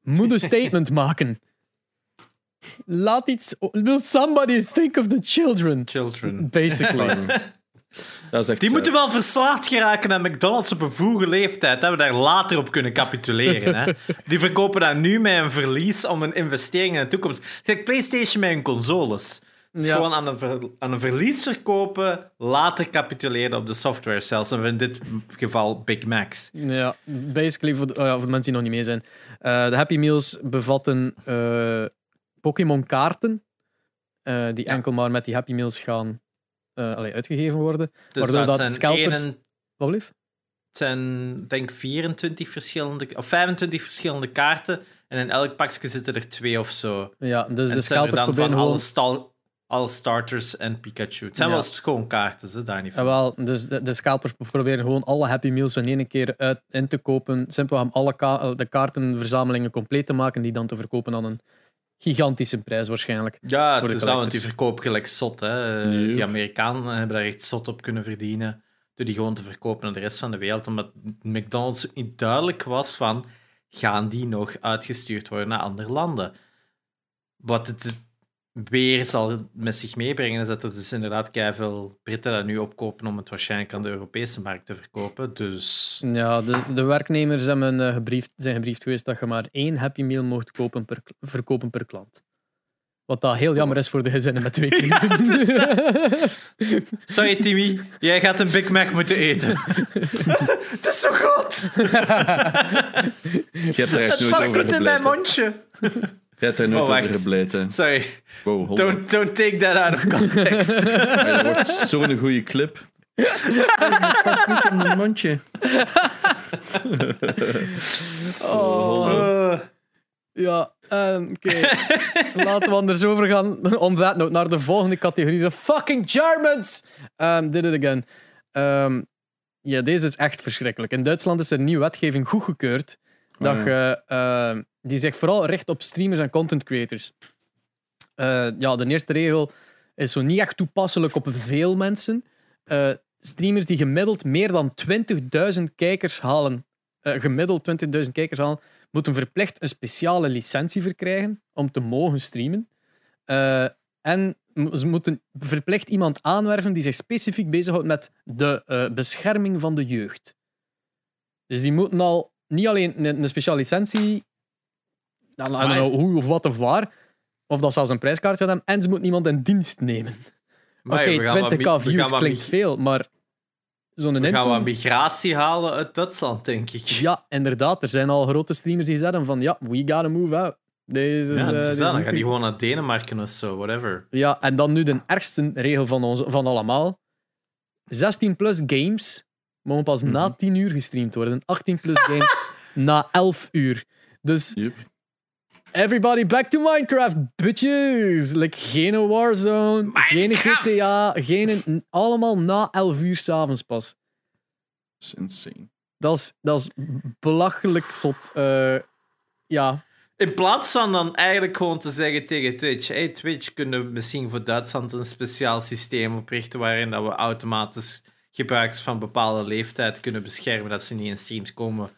S2: moet een statement maken. Laat iets. Will somebody think of the children?
S3: Children.
S2: Basically.
S1: Dat is echt
S3: Die
S1: zo.
S3: moeten wel verslaafd geraken aan McDonald's op een vroege leeftijd. Dat we daar later op kunnen capituleren. Hè? Die verkopen dat nu met een verlies om een investering in de toekomst. Kijk, PlayStation met hun consoles.
S2: Ja.
S3: gewoon aan een, ver- aan een verlies verkopen, later capituleren op de software zelfs. Of in dit geval Big Macs.
S2: Ja, basically voor de, oh ja, voor de mensen die nog niet mee zijn. Eh, de Happy Meals bevatten eh, Pokémon kaarten, eh, die
S3: Ja.
S2: enkel maar met die Happy Meals gaan eh, allee, uitgegeven worden.
S3: Dus
S2: Waardoor dat scalpers- Wat lief?
S3: Het zijn, denk ik, 24 verschillende, of 25 verschillende kaarten. En in elk pakje zitten er twee of zo.
S2: Ja, dus
S3: en
S2: de
S3: er
S2: scalpers
S3: dan
S2: proberen
S3: van
S2: gewoon...
S3: alle, stal, alle starters en Pikachu. Het zijn
S2: Ja.
S3: wel gewoon kaarten, ze daar niet van.
S2: Jawel, dus de, de scalpers proberen gewoon alle Happy Meals in één keer uit, in te kopen. Simpel om alle ka- de kaartenverzamelingen compleet te maken, die dan te verkopen aan een gigantische prijs waarschijnlijk.
S3: Ja, het
S2: de
S3: is al, want die verkopen gelijk zot. Hè.
S1: Yep.
S3: Die Amerikanen hebben daar echt zot op kunnen verdienen. Door die gewoon te verkopen aan de rest van de wereld. Omdat McDonald's niet duidelijk was van... Gaan die nog uitgestuurd worden naar andere landen? Wat het weer zal met zich meebrengen, is dat er dus inderdaad veel Britten dat nu opkopen om het waarschijnlijk aan de Europese markt te verkopen. Dus
S2: Ja, de, de werknemers hebben, eh, gebriefd, zijn gebriefd geweest dat je maar één Happy Meal mocht kopen per, verkopen per klant. Wat dat heel jammer is voor de gezinnen met twee kinderen.
S3: Sorry Timmy, jij gaat een Big Mac moeten eten. Het is zo goed!
S1: Je hebt er echt
S3: Het
S1: nooit
S3: past
S1: over
S3: niet in mijn mondje.
S1: Je hebt er nooit
S3: Oh,
S1: over.
S3: Sorry,
S1: Wow,
S3: don't, don't take that out of context.
S1: Dat wordt zo'n goede clip. Past niet in mijn mondje.
S2: Oh. Ja, en oké. Laten we anders overgaan. On that note, naar de volgende categorie. De fucking Germans! Um, did it again. Ehm, ja, deze is echt verschrikkelijk. In Duitsland is er een nieuwe wetgeving goedgekeurd. Dat
S1: ja.
S2: je, ehm, die zich vooral richt op streamers en content creators. Eh, ja, de eerste regel is zo niet echt toepasselijk op veel mensen. Eh, streamers die gemiddeld meer dan 20.000 kijkers halen, eh, gemiddeld 20.000 kijkers halen, moeten verplicht een speciale licentie verkrijgen om te mogen streamen. En ze moeten verplicht iemand aanwerven die zich specifiek bezighoudt met de bescherming van de jeugd. Dus die moeten al niet alleen een, een speciale licentie, dan, I don't
S3: Maar-
S2: know hoe of wat of waar, of dat zelfs een prijskaart gaat hebben, en ze moeten iemand in dienst nemen.
S3: Maar
S2: Oké,
S3: we gaan wat
S2: 20k
S3: mi- we gaan
S2: views klinkt veel, maar zo'n
S3: We gaan wat
S2: inkomen...
S3: migratie halen uit Duitsland, denk ik.
S2: Ja, inderdaad. Er zijn al grote streamers die zeggen van ja, we gotta move out. Deze is,
S3: Ja, is dat. Dan gaan die gewoon naar Denemarken of zo, whatever.
S2: Ja, en dan nu de ergste regel van, ons, van allemaal. 16 plus games mogen pas na
S1: Mhm.
S2: 10 uur gestreamd worden. 18 plus games na 11 uur. Dus
S1: Yep.
S2: Everybody back to Minecraft, bitches! Like, geen Warzone, geen
S3: Minecraft!
S2: GTA, geen... Allemaal na 11 uur s'avonds pas.
S1: Dat is insane.
S2: Dat is, dat is belachelijk zot. Eh, ja,
S3: In plaats van dan eigenlijk gewoon te zeggen tegen Twitch: hey Twitch, kunnen we misschien voor Duitsland een speciaal systeem oprichten waarin dat we automatisch gebruikers van bepaalde leeftijd kunnen beschermen dat ze niet in streams komen,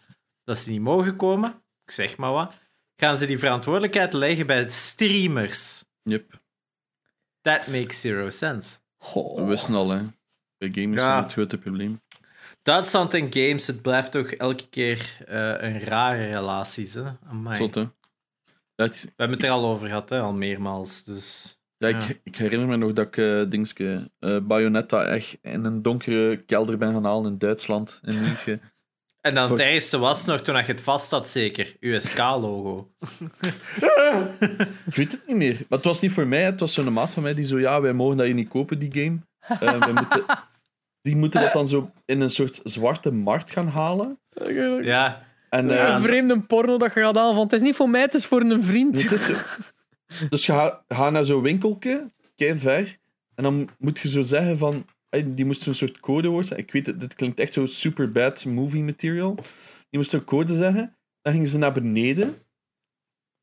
S3: dat ze niet mogen komen? Ik zeg maar wat. Gaan ze die verantwoordelijkheid leggen bij streamers?
S1: Yep.
S3: That makes zero sense.
S1: We wisten al, hè. Bij gamers
S3: Ja.
S1: is het grote probleem.
S3: Duitsland en games, het blijft toch elke keer eh, een rare relatie. Hè? Amai.
S1: Zot, hè. Ik,
S3: We hebben het er al over gehad, hè? al meermaals. Dus
S1: ja,
S3: Ja.
S1: ik, ik herinner me nog dat ik eh dingske, eh, Bayonetta echt in een donkere kelder ben gaan halen in Duitsland. In München.
S3: En dan het ergste was nog toen je het vast had, zeker. USK-logo.
S1: ik weet het niet meer. Maar het was niet voor mij, het was zo'n maat van mij die zo, ja, wij mogen dat je niet kopen, die game. Eh, wij moeten, die moeten dat dan zo in een soort zwarte markt gaan halen.
S3: Ja,
S1: En,
S2: een
S1: eh,
S2: vreemde porno dat je gaat aan van het is niet voor mij, het is voor een vriend.
S1: Het is zo. Dus je gaat ga naar zo'n winkeltje, kei ver, en dan moet je zo zeggen van, die moest zo'n soort codewoord zijn. Ik weet het, dit klinkt echt zo super bad movie material. Die moest zo'n code zeggen, dan gingen ze naar beneden,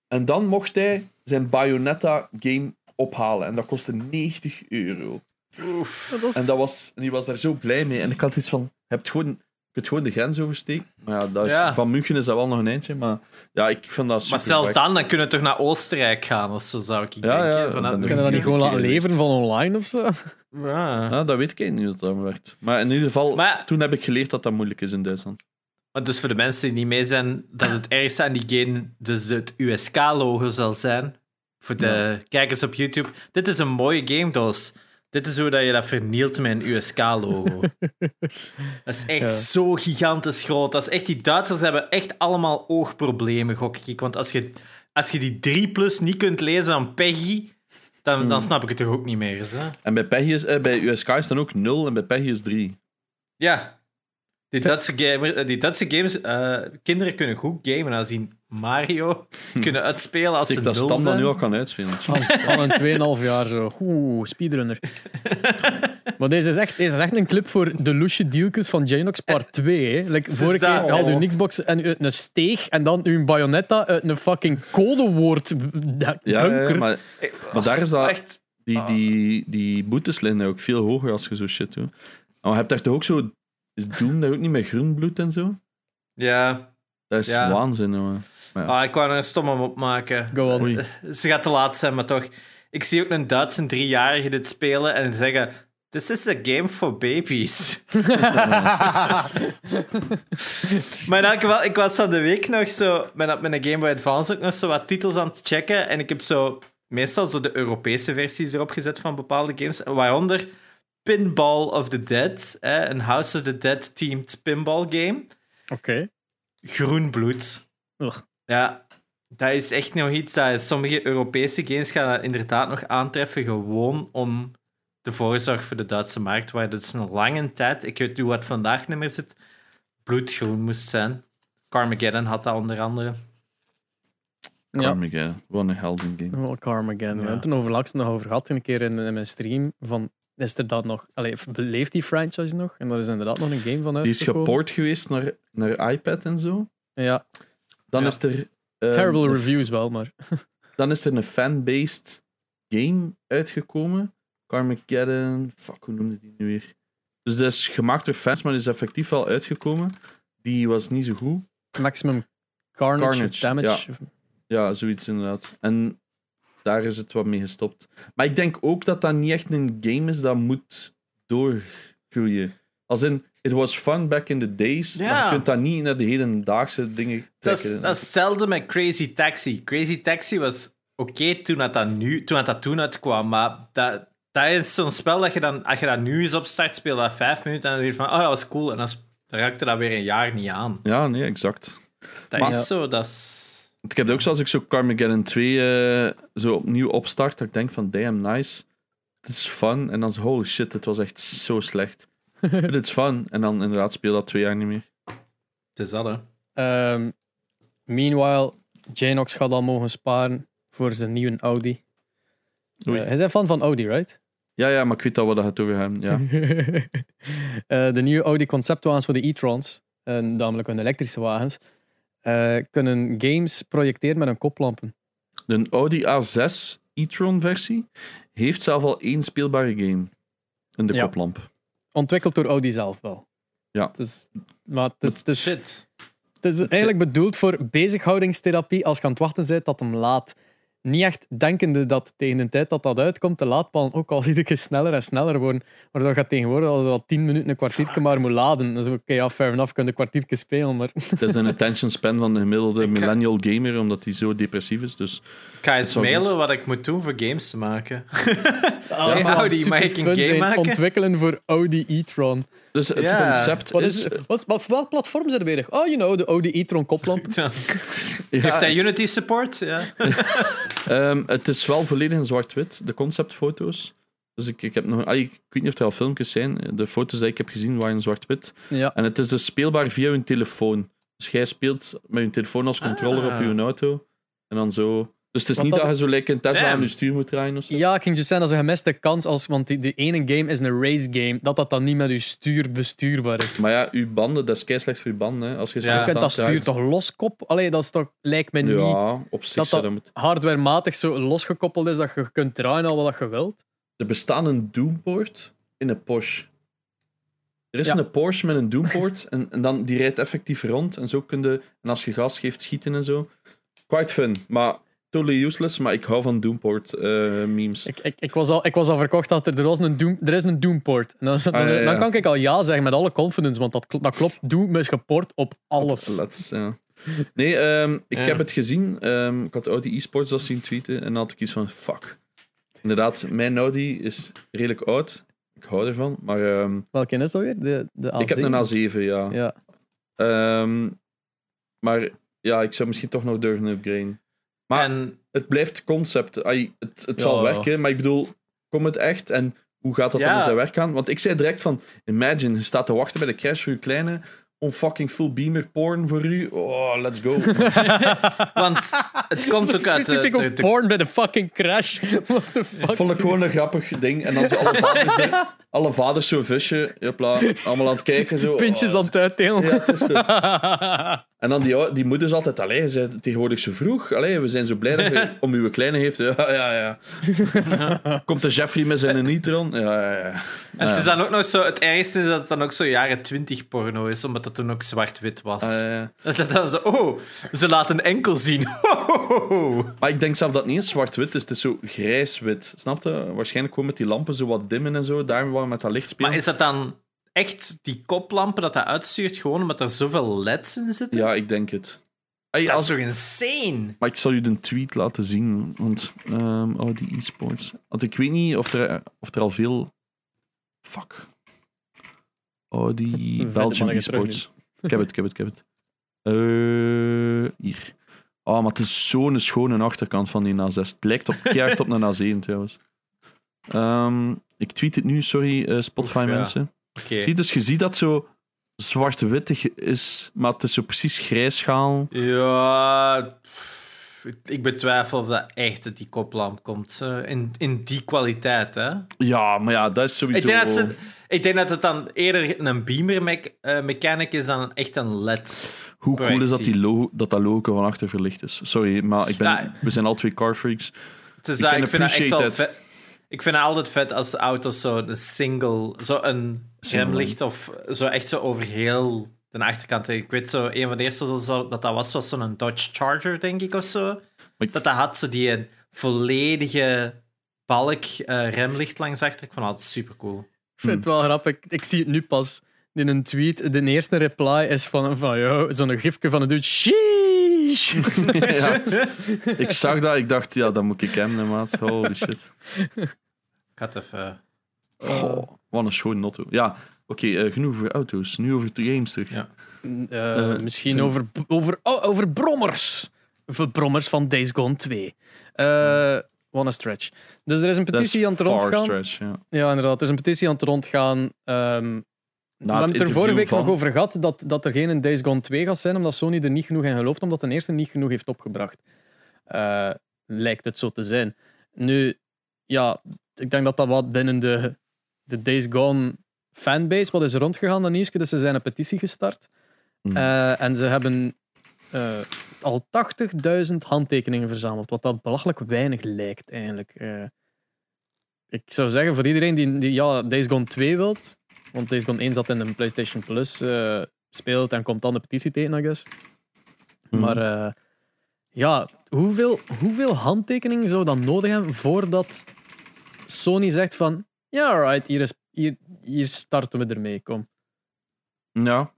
S1: en dan mocht hij zijn Bayonetta game ophalen, en dat kostte 90 euro.
S3: oef.
S1: En, dat was, en die was daar zo blij mee, en ik had iets van, je hebt gewoon... Je kunt gewoon de grens oversteken. Maar ja, dat is,
S3: Ja.
S1: van München is dat wel nog een eindje. Maar ja, ik vind dat super
S3: Maar zelfs dan, dan kunnen we toch naar Oostenrijk gaan of zo, zou ik
S1: Ja,
S3: denken.
S1: ja,
S3: Vanuit
S1: dan
S2: Kan je
S1: ben
S2: dat niet gewoon laten leveren van online of zo?
S3: Ja.
S1: Ja, dat weet ik eigenlijk niet hoe dat werkt. Maar in ieder geval,
S3: Maar ja,
S1: toen heb ik geleerd dat dat moeilijk is in Duitsland.
S3: Maar dus voor de mensen die niet mee zijn, dat het ergste aan die game dus het USK-logo zal zijn. Voor de kijkers op YouTube. Dit is een mooie game doos. Dit is hoe dat je dat vernielt met een USK-logo. dat is echt
S2: Ja.
S3: zo gigantisch groot. Dat is echt, die Duitsers hebben echt allemaal oogproblemen, gok ik. Want als je, als je die 3 plus niet kunt lezen aan Peggy, dan, dan snap ik het toch ook niet meer. Hè?
S1: En bij, Peggy is, eh, bij USK is dan ook 0 en bij Peggy is 3.
S3: Ja. Die Duitse, gamer, eh, die Duitse games, eh, kinderen kunnen goed gamen als die Mario kunnen uitspelen als
S1: Ik
S3: ze
S1: dat
S3: nul zijn.
S1: nu al kan uitspelen.
S2: Al, al een 2,5 jaar zo. Oeh, speedrunner. maar deze is, echt, deze is echt een clip voor de loesje dealtjes van Janox Part 2. Hè. Like, vorige keer had
S3: oh.
S2: je Xbox en uit een steeg en dan uw Bayonetta uit een fucking codewoord.
S1: Ja, ja,
S2: bunker.
S1: ja, maar, maar daar is dat,
S3: Echt.
S1: die, die, die boetes liggen ook veel hoger als je zo shit doet. Maar je hebt daar toch ook zo... Is Doom daar ook niet met groen bloed en zo?
S3: Ja.
S1: Dat is
S3: Ja.
S1: waanzin, jongen.
S3: Ah, ik wou er een stomme op maken.
S2: Go on.
S1: Oei.
S3: Ze gaat te laat zijn, maar toch. Ik zie ook een Duitse driejarige dit spelen en zeggen... This is a game for babies. maar in elk geval, ik was van de week nog zo... Met, een Game Boy Advance ook nog zo wat titels aan het checken. En ik heb zo... Meestal zo de Europese versies erop gezet van bepaalde games. Waaronder Pinball of the Dead. Hè, een House of the Dead themed pinball game.
S2: Oké.
S3: Groen bloed.
S2: Ugh.
S3: Ja, dat is echt nog iets dat sommige Europese games gaan dat inderdaad nog aantreffen, gewoon om de voorzorg voor de Duitse markt, waar dus een lange tijd, ik weet niet wat vandaag niet meer zit, bloedgroen moest zijn. Carmageddon had dat onder andere.
S2: Ja.
S1: Carmageddon. Wat een helden game.
S2: Wel Carmageddon. We
S3: Ja.
S2: hebben het over laatst nog over gehad, een keer in, in mijn stream. Van, is er dat nog... Allee, leeft die franchise nog? En daar is inderdaad nog een game van
S1: Die is geport geweest naar, naar iPad en zo.
S2: Ja,
S1: Dan
S3: Ja.
S1: is er... eh,
S2: terrible reviews wel, maar...
S1: Dan is er een fan-based game uitgekomen. Carmageddon. Fuck, hoe noemde die nu weer? Dus dat is gemaakt door fans, maar die is effectief wel uitgekomen. Die was niet zo goed.
S2: Maximum carnage, of
S1: Carnage,
S2: damage.
S1: Ja, zoiets inderdaad. En daar is het wat mee gestopt. Maar ik denk ook dat dat niet echt een game is dat moet doorgroeien. Als in, it was fun back in the days, maar
S3: Ja.
S1: je kunt dat niet naar de hedendaagse dingen trekken.
S3: dat is hetzelfde met Crazy Taxi. Crazy Taxi was oké toen, dat dat nu- toen dat dat toen uitkwam, maar dat, dat is zo'n spel dat je dan, als je dat nu eens opstart, speel dat vijf minuten en dan je van, oh, dat was cool. En dan, dan raakte dat weer een jaar niet aan.
S1: Ja, nee, exact.
S3: Dat
S1: Maar-
S3: is zo, dat is...
S1: Ik heb het ook zoals ik zo Carmageddon 2 eh, zo opnieuw opstart, dat ik denk van damn, nice. Het is fun. En dan zo, holy shit, het was echt zo slecht. Het is fun. En dan inderdaad speel dat twee jaar niet meer.
S3: Het is dat, hè.
S2: Ehm, meanwhile, Janox gaat al mogen sparen voor zijn nieuwe Audi. Eh, hij is fan van Audi, right?
S1: Ja, ja, maar ik weet al wat je het over hebben. Ja.
S2: Eh, de nieuwe Audi conceptwagens voor de e-trons, namelijk hun elektrische wagens, eh, kunnen games projecteren met hun koplampen.
S1: De Audi A6 e-tron versie heeft zelf al één speelbare game. In de
S2: Ja.
S1: koplamp.
S2: Ontwikkeld door Audi zelf wel.
S1: Ja.
S2: Het is, maar het is, het is,
S3: Shit.
S2: het is eigenlijk bedoeld voor bezighoudigingstherapie als je aan het wachten bent dat hem laat. Niet echt denkende dat tegen de tijd dat dat uitkomt, de laadpaal ook al iedere keer sneller en sneller worden. Maar dat gaat tegenwoordig al zo 10 minuten een kwartiertje maar moet laden. Is oké, ja, fair enough, kun je een kwartiertje spelen, maar...
S1: Het is een attention span van de gemiddelde
S3: Ik ga-
S1: millennial gamer, omdat hij zo depressief is. Dus
S3: Ik ga eens mailen
S1: goed.
S3: wat ik moet doen voor games te maken.
S2: Ja,
S3: Audi, mag ik een game maken?
S2: Ontwikkelen voor Audi e-tron.
S1: Dus het concept
S2: Wat
S1: is...
S2: is, wat, wat, welk platform zijn er bezig? Oh, you know, de Audi e-tron koplamp.
S1: ja,
S3: Heeft hij Unity support? Ja.
S1: ehm, het is wel volledig in zwart-wit, de conceptfoto's. Dus ik, ik heb nog... ah, ik weet niet of er al filmpjes zijn. De foto's die ik heb gezien waren in zwart-wit.
S2: Ja.
S1: En het is dus speelbaar via je telefoon. Dus jij speelt met je telefoon als controller
S3: Ah.
S1: op je auto. En dan zo... Dus het is niet
S2: dat-
S1: dat je zo lijkt een Tesla aan je stuur moet draaien of zo.
S2: ja, ik ging je zeggen, dat is een gemiste kans, als, want die, die ene game is een race game, dat dat dan niet met je stuur bestuurbaar is.
S1: Maar ja, uw banden, dat is kei slecht voor je banden. Hè. Als je
S3: Ja.
S2: je kunt dat stuur toch loskop? Allee, dat is toch, lijkt me niet
S1: Ja, op zich
S2: dat dat
S1: dat moeten...
S2: hardwarematig zo losgekoppeld is dat je kunt draaien al wat je wilt.
S1: Er bestaat een Doomport in een Porsche. Er is
S2: Ja.
S1: een Porsche met een Doomport en, en dan, die rijdt effectief rond. En zo kun je, en als je gas geeft, schieten en zo. Quite fun, maar totally useless. Maar ik hou van Doomport eh, memes.
S2: Ik, ik, ik, was al, ik was al verkocht dat er, er, was een Doom, er is een Doomport. En dan, is- dan,
S1: Ah, ja, ja.
S2: dan kan ik al ja zeggen met alle confidence, want dat, dat klopt. Doom is geport op alles.
S1: Let's, ja. Nee, ehm, ik
S3: Ja.
S1: heb het gezien. Ehm, ik had Audi e-sports dat zien tweeten. En dan had ik iets van, fuck. Inderdaad, mijn Audi is redelijk oud. Ik hou ervan. Maar ehm,
S2: Welke is dat weer? De, de
S1: ik heb
S2: A7?
S1: een A7, ja.
S2: Ja.
S1: Ehm, maar ja, ik zou misschien toch nog durven upgraden. Maar
S3: En
S1: het blijft concept. Ai, het het
S2: Ja.
S1: zal werken, maar ik bedoel, komt het echt en hoe gaat dat dan
S3: Ja.
S1: in zijn werk gaan? Want ik zei direct van, imagine, je staat te wachten bij de crash voor je kleine, onfucking full beamer porn voor u. Oh, let's go.
S3: want het komt ook uit de,
S2: Specifiek
S3: de,
S2: ook
S3: de-
S2: porn bij de fucking crash. What the fuck?
S1: Vond ik gewoon een grappig ding. En dan zo alle vaders, hè. alle vaders zo'n visje, allemaal aan het kijken. Zo.
S2: Pintjes
S1: Oh,
S2: aan het uitdelen.
S1: Ja, het is zo. En dan die, die moeders altijd, allee, je bent tegenwoordig zo vroeg. Allee, we zijn zo blij dat je om uw kleine heeft. Ja, ja, ja. Komt de Jeffrey met zijn nitron? Ja, ja, ja.
S3: En het is dan ook nog zo, het ergste is dat het dan ook zo jaren 20 porno is, omdat het toen ook zwart-wit was.
S1: Ja, ja.
S3: Dat dan zo, oh, ze laten enkel zien.
S1: Maar ik denk zelf dat het niet eens zwart-wit is. Het is zo grijs-wit. Snap je? Waarschijnlijk gewoon met die lampen zo wat dimmen en zo. Daarom waar we met dat licht spelen.
S3: Maar is dat dan echt die koplampen dat dat uitstuurt, gewoon omdat er zoveel leds in zitten?
S1: Ja, ik denk het.
S3: Dat
S1: als...
S3: is toch insane?
S1: Maar ik zal je de tweet laten zien. Want, ehm oh, die e-sports. Want ik weet niet of er, of er al veel. Fuck. Oh, die
S2: terug
S1: e-sports. Ik heb het, ik heb het, ik heb het. Eh, hier. Oh, maar het is zo'n schone achterkant van die A6. Het lijkt op keihard op een A7 trouwens. Ehm, ik tweet het nu, sorry, eh, Spotify
S3: Oef, ja.
S1: Zie, dus je ziet dat zo zwart-wittig is, maar het is zo precies grijsschaal.
S3: Ja, ik- betwijfel of dat echt uit die koplamp komt. In, in die kwaliteit, hè?
S1: Ja, maar ja, dat is sowieso...
S3: Ik denk, dat ze, ik denk dat het dan eerder een beamer mech- eh, mechanic is dan echt een LED.
S1: Hoe cool is dat die logo, dat, dat logo van achter verlicht is? Sorry, maar ik ben,
S3: Ja.
S1: we zijn al twee car freaks.
S3: Het is
S1: Ik
S3: dat,
S1: can
S3: ik vind dat echt wel. Ik vind het altijd vet als auto's zo een single, zo een
S1: Single
S3: remlicht of zo echt zo over heel de achterkant. Ik weet zo, een van de eerste zo, dat dat was, was zo'n Dodge Charger, denk ik, of zo. Dat dat had zo die een volledige balk eh, remlicht langs achter. Ik vond dat super cool.
S2: Ik vind het wel grappig. Ik zie het nu pas. In een tweet, de eerste reply is van, van zo'n gifje van een dude.
S1: Ja. Ik zag dat, ik dacht, ja, dat moet ik hem, hè, maat. Holy shit.
S3: Ik had even...
S1: Goh, wat een schoon notto. Ja, oké, eh, genoeg over auto's. Nu over de games terug.
S3: Ja.
S2: Eh, misschien
S1: zijn-
S2: over, over, oh, over brommers. Of brommers van Days Gone 2. Eh what a stretch. Dus er is een petitie aan het rondgaan.
S1: stretch, ja.
S2: Ja, inderdaad. Er is een petitie aan het rondgaan. ehm, We hebben het er vorige week
S1: van-
S2: nog over gehad dat, dat er geen een Days Gone 2 gaat zijn, omdat Sony er niet genoeg in gelooft, omdat de eerste niet genoeg heeft opgebracht. Eh, lijkt het zo te zijn. Nu, ja, ik denk dat dat wat binnen de, de Days Gone fanbase wat is rondgegaan, dat nieuwsje. Dus ze zijn een petitie gestart.
S1: Mhm.
S2: Eh, en ze hebben eh, al 80.000 handtekeningen verzameld, wat dat belachelijk weinig lijkt eigenlijk. Ik zou zeggen, voor iedereen die, die ja, Days Gone 2 wilt, want Days Gone 1 zat in een PlayStation Plus, eh, speelt en komt dan de petitie tegen, I guess.
S1: Mhm.
S2: Maar eh, ja, hoeveel, hoeveel handtekeningen zou dat nodig hebben voordat Sony zegt van ja, alright, hier, is, hier, hier starten we ermee, kom.
S1: Ja,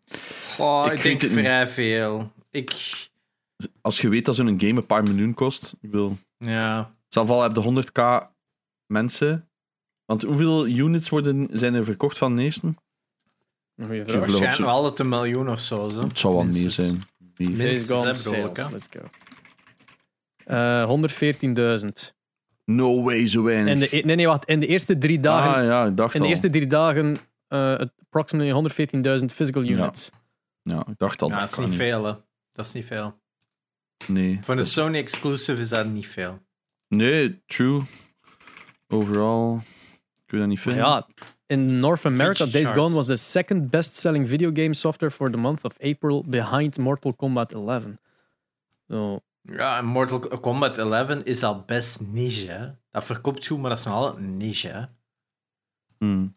S3: Goh,
S1: Ik
S3: denk
S1: het niet.
S3: vrij veel. Ik,
S1: als je weet dat zo'n game een paar miljoen kost, ik wil...
S3: ja.
S1: Zelf al heb je 100k mensen. Want hoeveel units worden, zijn er verkocht van geloof
S3: Waarschijnlijk nog altijd een miljoen of zo. zo.
S1: Het zal wel meer zijn.
S2: Gone sales, let's go. Eh 114.000.
S1: No way, zo weinig.
S2: In de, e- nee, nee, wacht. In de eerste drie dagen,
S1: ah ja, ik dacht
S2: in de
S1: al.
S2: eerste drie dagen eh, approximately 114.000 physical units.
S1: Ja, ik dacht al.
S3: Ja, dat is
S1: kan
S3: niet veel, hè. Dat is niet veel.
S1: Nee.
S3: Voor een Sony exclusive is dat niet veel.
S1: Nee, true. Overal. Ik weet dat niet veel.
S2: Ja, in North America, Days. Gone was the second best-selling video game software for the month of April behind Mortal Kombat 11. Zo.
S3: Ja, en Mortal Kombat 11 is al best niche, hè. Dat verkoopt goed, maar dat is nog altijd een niche, hè.
S1: Hmm.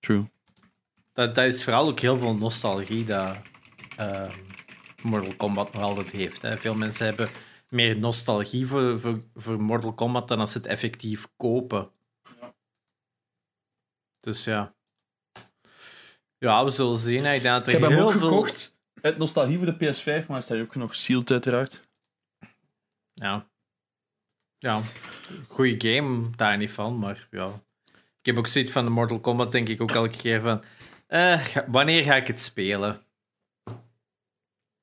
S1: True.
S3: Dat, dat is vooral ook heel veel nostalgie dat ehm, Mortal Kombat nog altijd heeft. Hè. Veel mensen hebben meer nostalgie voor, voor, voor Mortal Kombat dan als ze het effectief kopen. Dus ja. Ja, we zullen zien. Ik denk dat er
S1: Ik heb hem
S3: heel
S1: ook
S3: veel...
S1: gekocht. Uit nostalgie voor de PS5, maar hij staat ook nog sealed uiteraard.
S3: Ja. Ja. Goeie game, daar niet van, maar ja. Ik heb ook zoiets van de Mortal Kombat, denk ik ook elke keer van... eh, wanneer ga ik het spelen?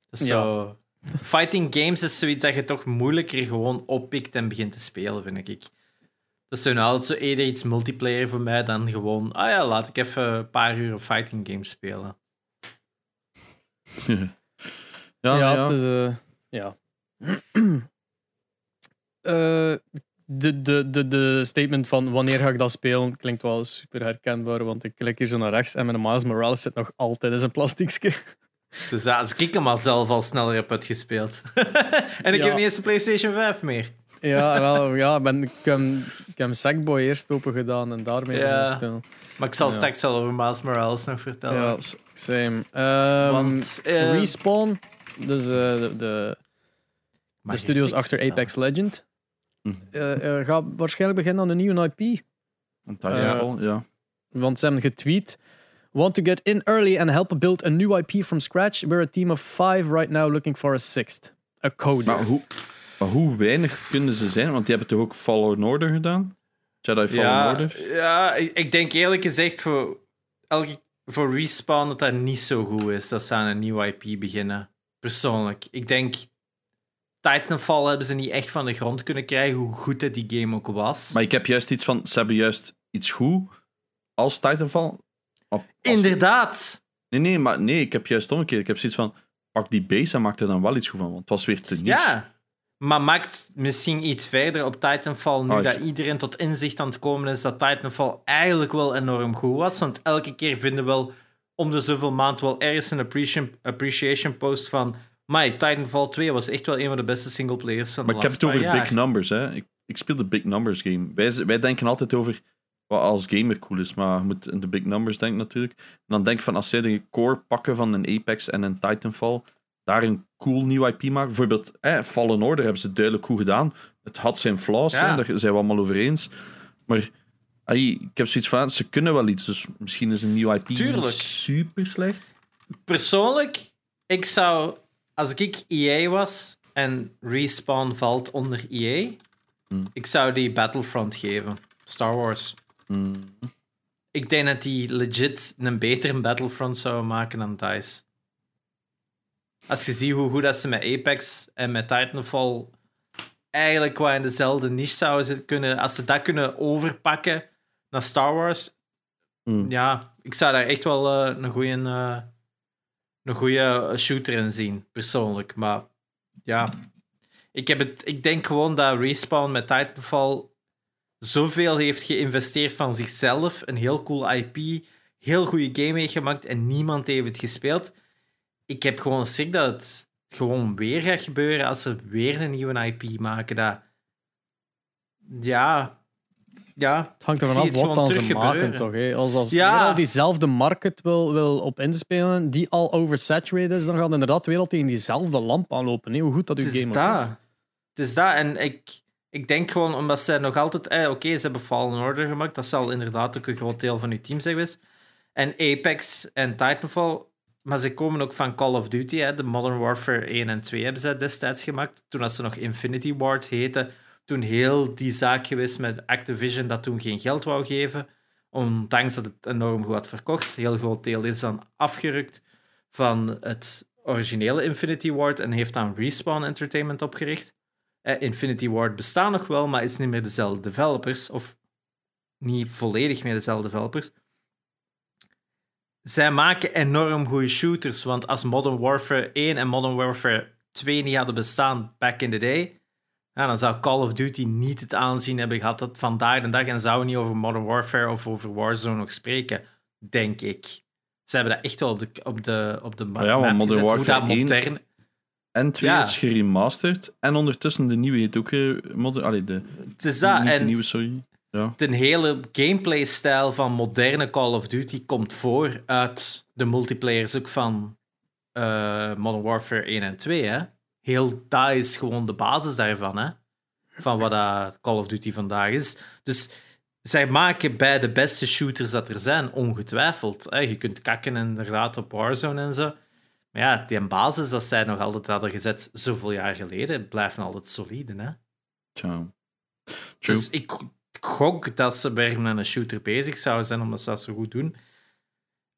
S3: Is
S2: Ja.
S3: Zo... Fighting games is zoiets dat je toch moeilijker gewoon oppikt en begint te spelen, vind ik. Dat is nou altijd zo eerder iets multiplayer voor mij dan gewoon... Ah ja, laat ik even een paar uur fighting games spelen.
S1: ja,
S2: Ja,
S1: ja.
S2: het is... eh, ja. Eh, de, de, de, de statement van wanneer ga ik dat spelen klinkt wel super herkenbaar, want ik klik hier zo naar rechts en mijn Miles Morales zit nog altijd in zijn plastiekje.
S3: Dus ja, als ik hem al zelf al sneller heb uitgespeeld. en ik
S2: Ja.
S3: heb niet eens een PlayStation 5 meer.
S2: Ja, wel, ja ik, ben, ik, heb, ik heb Sackboy eerst open gedaan en daarmee
S3: Ja.
S2: gaan spelen.
S3: Maar ik zal
S2: Ja.
S3: straks wel over Miles Morales nog vertellen.
S2: Ja, same. Ehm,
S3: Want, eh,
S2: Respawn, dus eh, de, de, studios achter? Apex Legend,
S1: Mhm.
S2: eh, gaat waarschijnlijk beginnen aan een nieuwe IP.
S1: Want Titanfall, ja.
S2: Want ze hebben getweet. Want to get in early and help build a new IP from scratch, we're a team of five right now looking for a sixth. A coder.
S1: Maar hoe, maar hoe weinig kunnen ze zijn? Want die hebben toch ook Fallen Order gedaan? Jedi Fallen
S3: Ja,
S1: Order?
S3: ja ik, ik denk eerlijk gezegd voor, elke, voor Respawn dat dat niet zo goed is dat ze aan een nieuwe IP beginnen. Persoonlijk. Ik denk Titanfall hebben ze niet echt van de grond kunnen krijgen, hoe goed dat die game ook was.
S1: Maar ik heb juist iets van, ze hebben juist iets goed als Titanfall. Op- als-
S3: Inderdaad.
S1: Nee, nee, maar nee, ik heb juist omgekeerd. Ik heb zoiets van, pak die base en maak er dan wel iets goed van, want het was weer te niche.
S3: Ja. Maar maakt misschien iets verder op Titanfall nu
S1: Oh,
S3: dat iedereen tot inzicht aan het komen is dat Titanfall eigenlijk wel enorm goed was. Want elke keer vinden we wel om de zoveel maand wel ergens een appreciation, post van My Titanfall 2 was echt wel een van de beste singleplayers van
S1: Maar
S3: de
S1: ik heb het over big numbers. Hè. Ik, ik speel de big numbers game. Wij, wij denken altijd over wat als gamer cool is, maar je moet in de big numbers denken natuurlijk. En dan denk ik van als zij de core pakken van een Apex en een Titanfall, daar een cool nieuw IP maken. Bijvoorbeeld eh, Fallen Order hebben ze duidelijk goed gedaan. Het had zijn flaws,
S3: Ja.
S1: hè, daar zijn we allemaal over eens. Maar ai, ik heb zoiets van, ze kunnen wel iets, dus misschien is een nieuw IP
S3: Tuurlijk.
S1: super slecht.
S3: Persoonlijk, ik zou, als ik EA was en Respawn valt onder EA,
S1: Hmm.
S3: ik zou die Battlefront geven. Star Wars.
S1: Hmm.
S3: Ik denk dat die legit een betere Battlefront zouden maken dan DICE. Als je ziet hoe goed dat ze met Apex en met Titanfall eigenlijk qua in dezelfde niche zouden kunnen, als ze dat kunnen overpakken naar Star Wars,
S1: Hmm.
S3: Ja, ik zou daar echt wel eh, een goede eh, een goede shooter in zien, persoonlijk. Maar ja, ik, heb het, ik denk gewoon dat Respawn met Titanfall zoveel heeft geïnvesteerd van zichzelf. Een heel cool IP, heel goede game heeft gemaakt en niemand heeft het gespeeld. Ik heb gewoon schrik dat het gewoon weer gaat gebeuren als ze weer een nieuwe IP maken. Dat, ja, ja,
S2: Het hangt ervan af wat dan ze maken, toch? Hè? Als, als
S3: Ja.
S2: al diezelfde market wil, wil op inspelen, die al oversaturated is, dan gaat inderdaad weer al tegen diezelfde lamp aanlopen. Hè? Hoe goed dat uw game ook is.
S3: dat. Het is dat. En ik, ik denk gewoon, omdat zij nog altijd... Eh, Oké, ze hebben Fallen Order gemaakt. Dat zal inderdaad ook een groot deel van uw team zijn geweest. En Apex en Titanfall. Maar ze komen ook van Call of Duty. Hè. De Modern Warfare 1 en 2 hebben ze destijds gemaakt. Toen dat ze nog Infinity Ward heette. Toen heel die zaak geweest met Activision dat toen geen geld wou geven. Ondanks dat het enorm goed had verkocht. Een heel groot deel is dan afgerukt van het originele Infinity Ward en heeft dan Respawn Entertainment opgericht. Eh, Infinity Ward bestaat nog wel, maar is niet meer dezelfde developers. Of niet volledig meer dezelfde developers. Zij maken enorm goede shooters. Want als Modern Warfare 1 en Modern Warfare 2 niet hadden bestaan back in the day, dan zou Call of Duty niet het aanzien hebben gehad dat vandaag de dag en zou niet over Modern Warfare of over Warzone nog spreken, denk ik. Ze hebben dat echt wel op de, op de, op de map
S1: ja, want Modern
S3: gezet, hoe
S1: Warfare
S3: dat
S1: 1
S3: modern...
S1: En 2
S3: Ja.
S1: is geremasterd. En ondertussen de nieuwe heet ook... eh, modder, allee, de,
S3: Het is dat.
S1: niet de nieuwe, sorry. Ja.
S3: de hele gameplay-stijl van moderne Call of Duty komt voor uit de multiplayers ook van eh, Modern Warfare 1 en 2. Hè? Heel, dat is gewoon de basis daarvan, hè? van wat dat Call of Duty vandaag is. Dus zij maken bij de beste shooters dat er zijn, ongetwijfeld. Hè? Je kunt kakken inderdaad op Warzone en zo. Maar ja, die basis dat zij nog altijd hadden gezet zoveel jaar geleden, blijft nog altijd solide. Hè?
S1: Tja. True.
S3: Dus ik gok dat ze weer met een shooter bezig zouden zijn, omdat ze dat zo goed doen.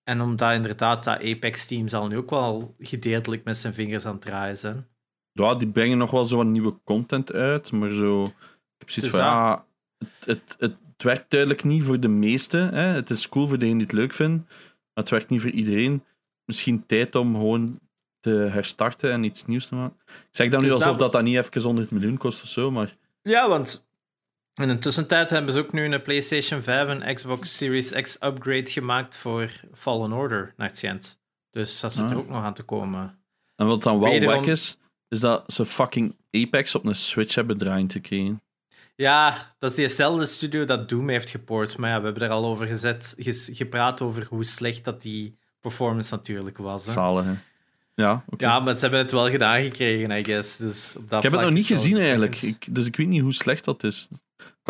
S3: En omdat inderdaad dat Apex-team zal nu ook wel gedeeltelijk met zijn vingers aan het draaien zijn.
S1: Ja, die brengen nog wel zo wat nieuwe content uit, maar zo... Ik heb zoiets
S3: Het
S1: van, ja, het, het, het werkt duidelijk niet voor de meesten. Hè. Het is cool voor degenen die het leuk vinden, maar het werkt niet voor iedereen. Misschien tijd om gewoon te herstarten en iets nieuws te maken. Ik zeg dan nu alsof
S3: dat-
S1: dat, dat niet even 100 miljoen kost of zo, maar...
S3: Ja, want in de tussentijd hebben ze ook nu een PlayStation 5 en Xbox Series X upgrade gemaakt voor Fallen Order, naar het schijnt. Dus dat zit er
S1: Ah.
S3: ook nog aan te komen.
S1: En wat dan wel
S3: Wederom-
S1: is, is dat ze fucking Apex op een Switch hebben draaien te krijgen.
S3: Ja, dat is diezelfde studio dat Doom heeft gepoord. Maar ja, we hebben er al over gezet, gepraat over hoe slecht dat die performance natuurlijk was. Hè.
S1: Zalig, hè? Ja.
S3: Ja, maar ze hebben het wel gedaan gekregen, I guess. Dus op dat
S1: Ik heb het nog niet gezien eigenlijk, ik, dus ik weet niet hoe slecht dat is.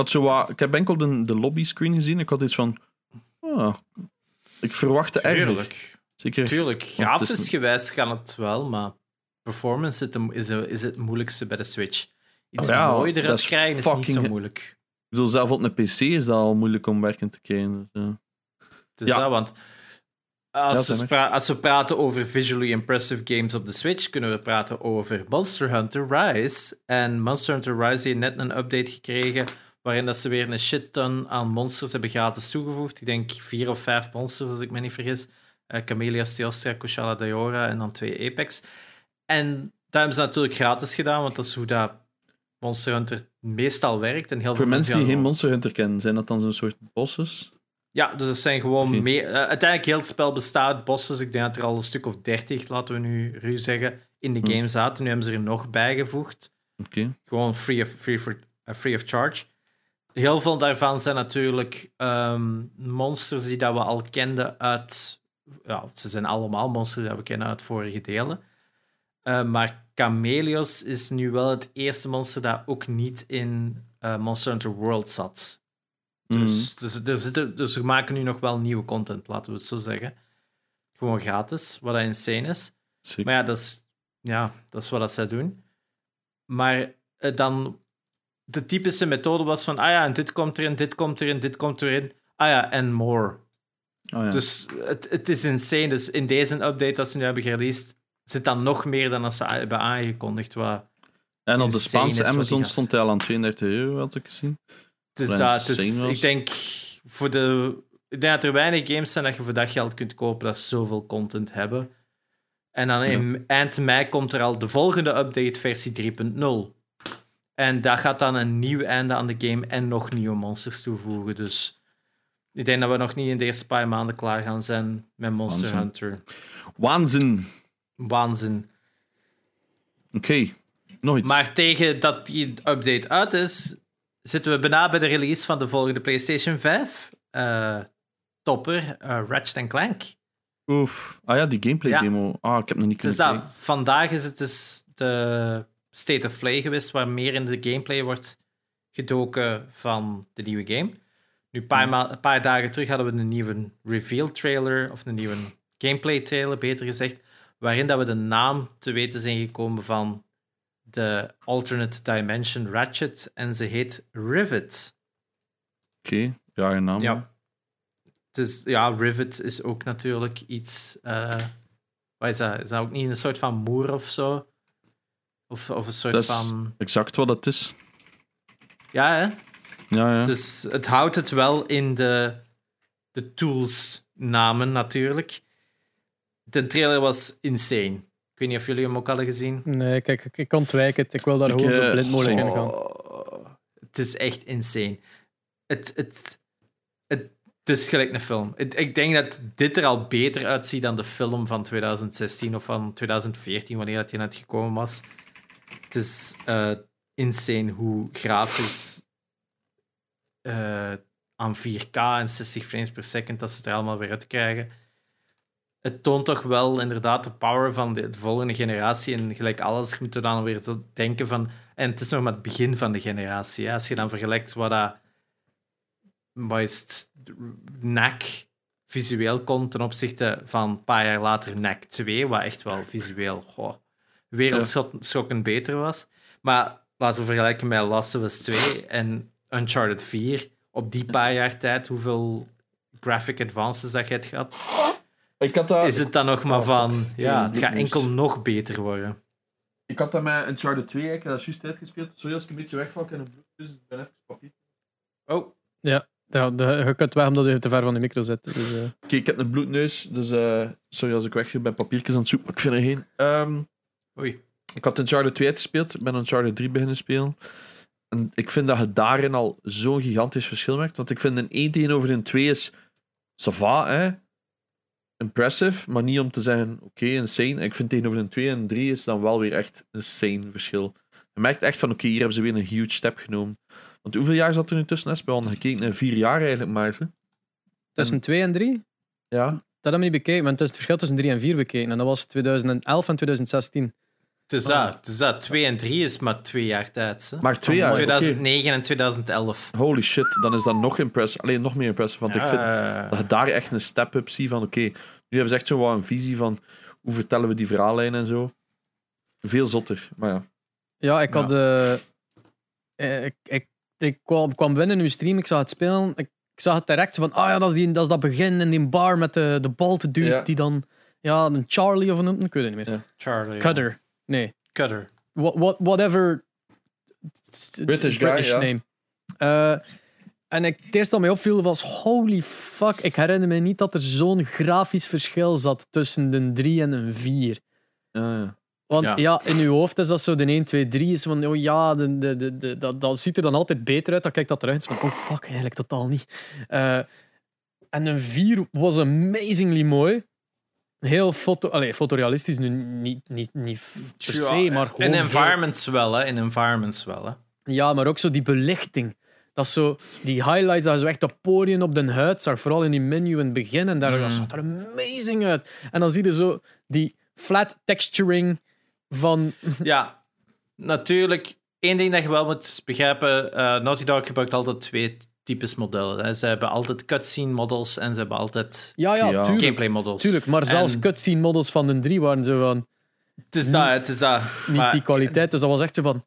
S1: Had zo wat, ik heb enkel de, de lobby screen gezien. Ik had iets van. ah, ik verwachtte erger.
S3: Tuurlijk,
S1: Zeker.
S3: tuurlijk.
S1: is
S3: Grafisch gewijs kan het wel, maar performance is het, is, het moeilijkste bij de Switch. Iets
S1: Oh ja,
S3: mooi
S1: dat
S3: eruit
S1: is
S3: krijgen is niet zo moeilijk.
S1: Ik bedoel, zelf op een PC is dat al moeilijk om werkend te krijgen. Dus, ja.
S3: Dus
S1: Ja.
S3: dat, want
S1: Ja,
S3: als,
S1: zeg
S3: we als we praten over visually impressive games op de Switch, kunnen we praten over Monster Hunter Rise. En Monster Hunter Rise heeft net een update gekregen waarin dat ze weer een shit ton aan monsters hebben gratis toegevoegd. Ik denk vier of vijf monsters, als ik me niet vergis. Eh Camellia, Steelstra, Kushala, Dayora en dan twee Apex. En dat hebben ze natuurlijk gratis gedaan, want dat is hoe dat Monster Hunter meestal werkt. En heel
S1: Voor
S3: veel
S1: mensen die geen Monster Hunter kennen, zijn dat dan zo'n soort bosses?
S3: ja, dus het zijn gewoon meer. eh, uiteindelijk heel het spel bestaat uit bossen. Ik denk dat er al een stuk of dertig, laten we nu ruw zeggen, in de
S1: Hm.
S3: game zaten. Nu hebben ze er nog bijgevoegd.
S1: Oké.
S3: Gewoon free of, free, for, eh, free of charge. Heel veel daarvan zijn natuurlijk ehm, monsters die dat we al kenden uit. Ja, ze zijn allemaal monsters die we kennen uit vorige delen. Eh, maar Chameleos is nu wel het eerste monster dat ook niet in eh, Monster Hunter World zat. Dus, dus, er zitten, dus we maken nu nog wel nieuwe content, laten we het zo zeggen. Gewoon gratis, wat dat insane is.
S1: Sick.
S3: Maar ja, dat is, ja, dat is wat dat zij doen. Maar eh, dan, de typische methode was van, ah ja, en dit komt erin, dit komt erin, dit komt erin. Ah ja, en more.
S1: Oh, ja.
S3: Dus het, het is insane. Dus in deze update dat ze nu hebben gereleased, zit dan nog meer dan als ze hebben aangekondigd. Wat,
S1: en op de Spaanse Amazon stond hij al aan 32 euro, had ik gezien.
S3: het is
S1: Wat
S3: dat,
S1: was.
S3: ik denk voor de Ik denk dat er weinig games zijn dat je voor dat geld kunt kopen dat zoveel content hebben. En dan in eind mei komt er al de volgende update, versie 3.0. En dat gaat dan een nieuw einde aan de game en nog nieuwe monsters toevoegen. Dus ik denk dat we nog niet in de eerste paar maanden klaar gaan zijn met Monster
S1: Waanzin.
S3: Hunter.
S1: Waanzin.
S3: Waanzin.
S1: Oké, nog iets.
S3: Maar tegen dat die update uit is, zitten we bijna bij de release van de volgende PlayStation 5. eh, topper, eh, Ratchet Clank.
S1: Oef. Ah ja, die gameplay
S3: Ja.
S1: demo. Ah, ik heb nog niet
S3: Dus
S1: kunnen
S3: dat,
S1: kijken.
S3: vandaag is het dus de State of Play geweest, waar meer in de gameplay wordt gedoken van de nieuwe game. Nu, een paar, ma- een paar dagen terug hadden we een nieuwe reveal trailer, of een nieuwe gameplay trailer, beter gezegd, waarin dat we de naam te weten zijn gekomen van de alternate dimension Ratchet, en ze heet Rivet.
S1: Oké, ja, je naam.
S3: Ja. Dus ja, Rivet is ook natuurlijk iets. eh, wat is dat? Is dat ook niet een soort van moer of zo? Of, of een soort
S1: Dat is-
S3: van.
S1: Exact wat het is.
S3: Ja, hè?
S1: Ja, ja.
S3: Dus het houdt het wel in de, de tools-namen natuurlijk. De trailer was insane. Ik weet niet of jullie hem ook hadden gezien.
S2: Nee, kijk, ik, ik kan ontwijken. Ik wil daar gewoon zo
S1: eh,
S2: blind mogelijk in gaan.
S3: Oh, het is echt insane. Het, het, het, het is gelijk een film. Het- ik denk dat dit er al beter uitziet dan de film van 2016 of van 2014, wanneer dat die net gekomen was. Het is eh, insane hoe grafisch eh, aan 4K en 60 frames per second dat ze het er allemaal weer uit krijgen. Het toont toch wel inderdaad de power van de, de volgende generatie. En gelijk alles, moet er dan weer denken van. En het is nog maar het begin van de generatie. Als je dan vergelijkt wat dat. Wat is? NAC visueel kon ten opzichte van een paar jaar later NAC 2, wat echt wel visueel goh, wereldschokkend beter was. Maar laten we vergelijken met Last of Us 2 en Uncharted 4. Op die paar jaar tijd, hoeveel graphic advances dat je hebt gehad,
S1: Ik had dat,
S3: is het dan nog maar van, ja, het gaat
S1: bloedneus.
S3: enkel nog beter worden.
S1: ik had dat met Uncharted 2, ik heb dat juist uitgespeeld. Sorry als ik een beetje wegval en een bloed, dus ik ben even papier.
S3: Oh,
S2: Ja, de, je kunt weg omdat je te ver van de micro zit. Dus, eh,
S1: Oké, ik heb een bloedneus, dus eh, sorry als ik weg ben papiertjes aan het zoeken, maar ik vind er geen. Ehm,
S3: oei.
S1: ik had Uncharted 2 uitgespeeld, ik ben Uncharted 3 beginnen spelen. En ik vind dat je daarin al zo'n gigantisch verschil merkt. Want ik vind een 1 tegenover een 2 is ça va, hè. Impressive, maar niet om te zeggen, oké, insane. Ik vind tegenover een 2 en 3 is dan wel weer echt een insane verschil. Je merkt echt van, oké, hier hebben ze weer een huge step genomen. Want hoeveel jaar zat er nu tussen? Bij ons gekeken naar vier jaar eigenlijk maar. Hè?
S2: tussen 2 en 3?
S1: Ja,
S2: Dat hebben we niet bekeken, want het is het verschil tussen 3 en 4 bekeken. En dat was 2011 en 2016.
S3: Dus dat, dus dat, 2 en 3 is maar twee jaar tijd. Hè?
S1: maar twee jaar. oké.
S3: 2009 en 2011.
S1: Holy shit, dan is dat nog impressive. Alleen nog meer impressive. Want ik vind
S3: Ja.
S1: dat je daar echt een step-up ziet van oké, nu hebben ze echt zo wat een visie van hoe vertellen we die verhaallijn en zo. Veel zotter, maar ja.
S2: Ja, ik had. eh, eh, ik, ik, ik kwam, kwam binnen in uw stream, ik zag het spelen. Ik, ik zag het direct van, ah ja, dat is, die, dat is dat begin in die bar met de, de balte dude
S1: Ja.
S2: die dan. Ja, een Charlie of een. Ik weet het niet meer.
S1: Ja.
S3: Charlie.
S2: Cutter. Nee.
S3: Cutter.
S2: What, what, whatever.
S1: British guy, ja.
S2: name. Eh, en ik, het eerste dat mij opviel was: holy fuck, ik herinner me niet dat er zo'n grafisch verschil zat tussen een 3 en een 4.
S1: Ja, ja.
S2: Want
S3: Ja.
S2: ja. in uw hoofd is dat zo de 1, 2, 3 is van, oh ja, de, de, de, de- dat, dat ziet er dan altijd beter uit. Dan kijkt dat eruit. Is van, oh fuck, eigenlijk totaal niet. Eh, en een 4 was amazingly mooi. Heel foto, allee, fotorealistisch, nu niet, niet, niet per se, maar gewoon.
S3: In
S2: heel-
S3: environments wel, hè. In environments wel, hè.
S2: ja, maar ook zo die belichting. Dat is zo, die highlights, dat is echt de poriën op de huid zag. Vooral in die menu in het begin. En daar
S3: Mm.
S2: dat zag er amazing uit. En dan zie je zo die flat texturing van...
S3: Ja, natuurlijk. Één ding dat je wel moet begrijpen: eh, Naughty Dog gebruikt altijd twee types modellen. Hè. Ze hebben altijd cutscene models en ze hebben altijd
S2: Ja, ja,
S1: Ja.
S2: tuurlijk.
S3: gameplay models.
S2: tuurlijk maar zelfs
S3: En-
S2: cutscene models van de 3 waren zo van...
S3: Het is dat, het is dat.
S2: Niet
S3: Maar-
S2: die kwaliteit. Dus dat was echt zo van...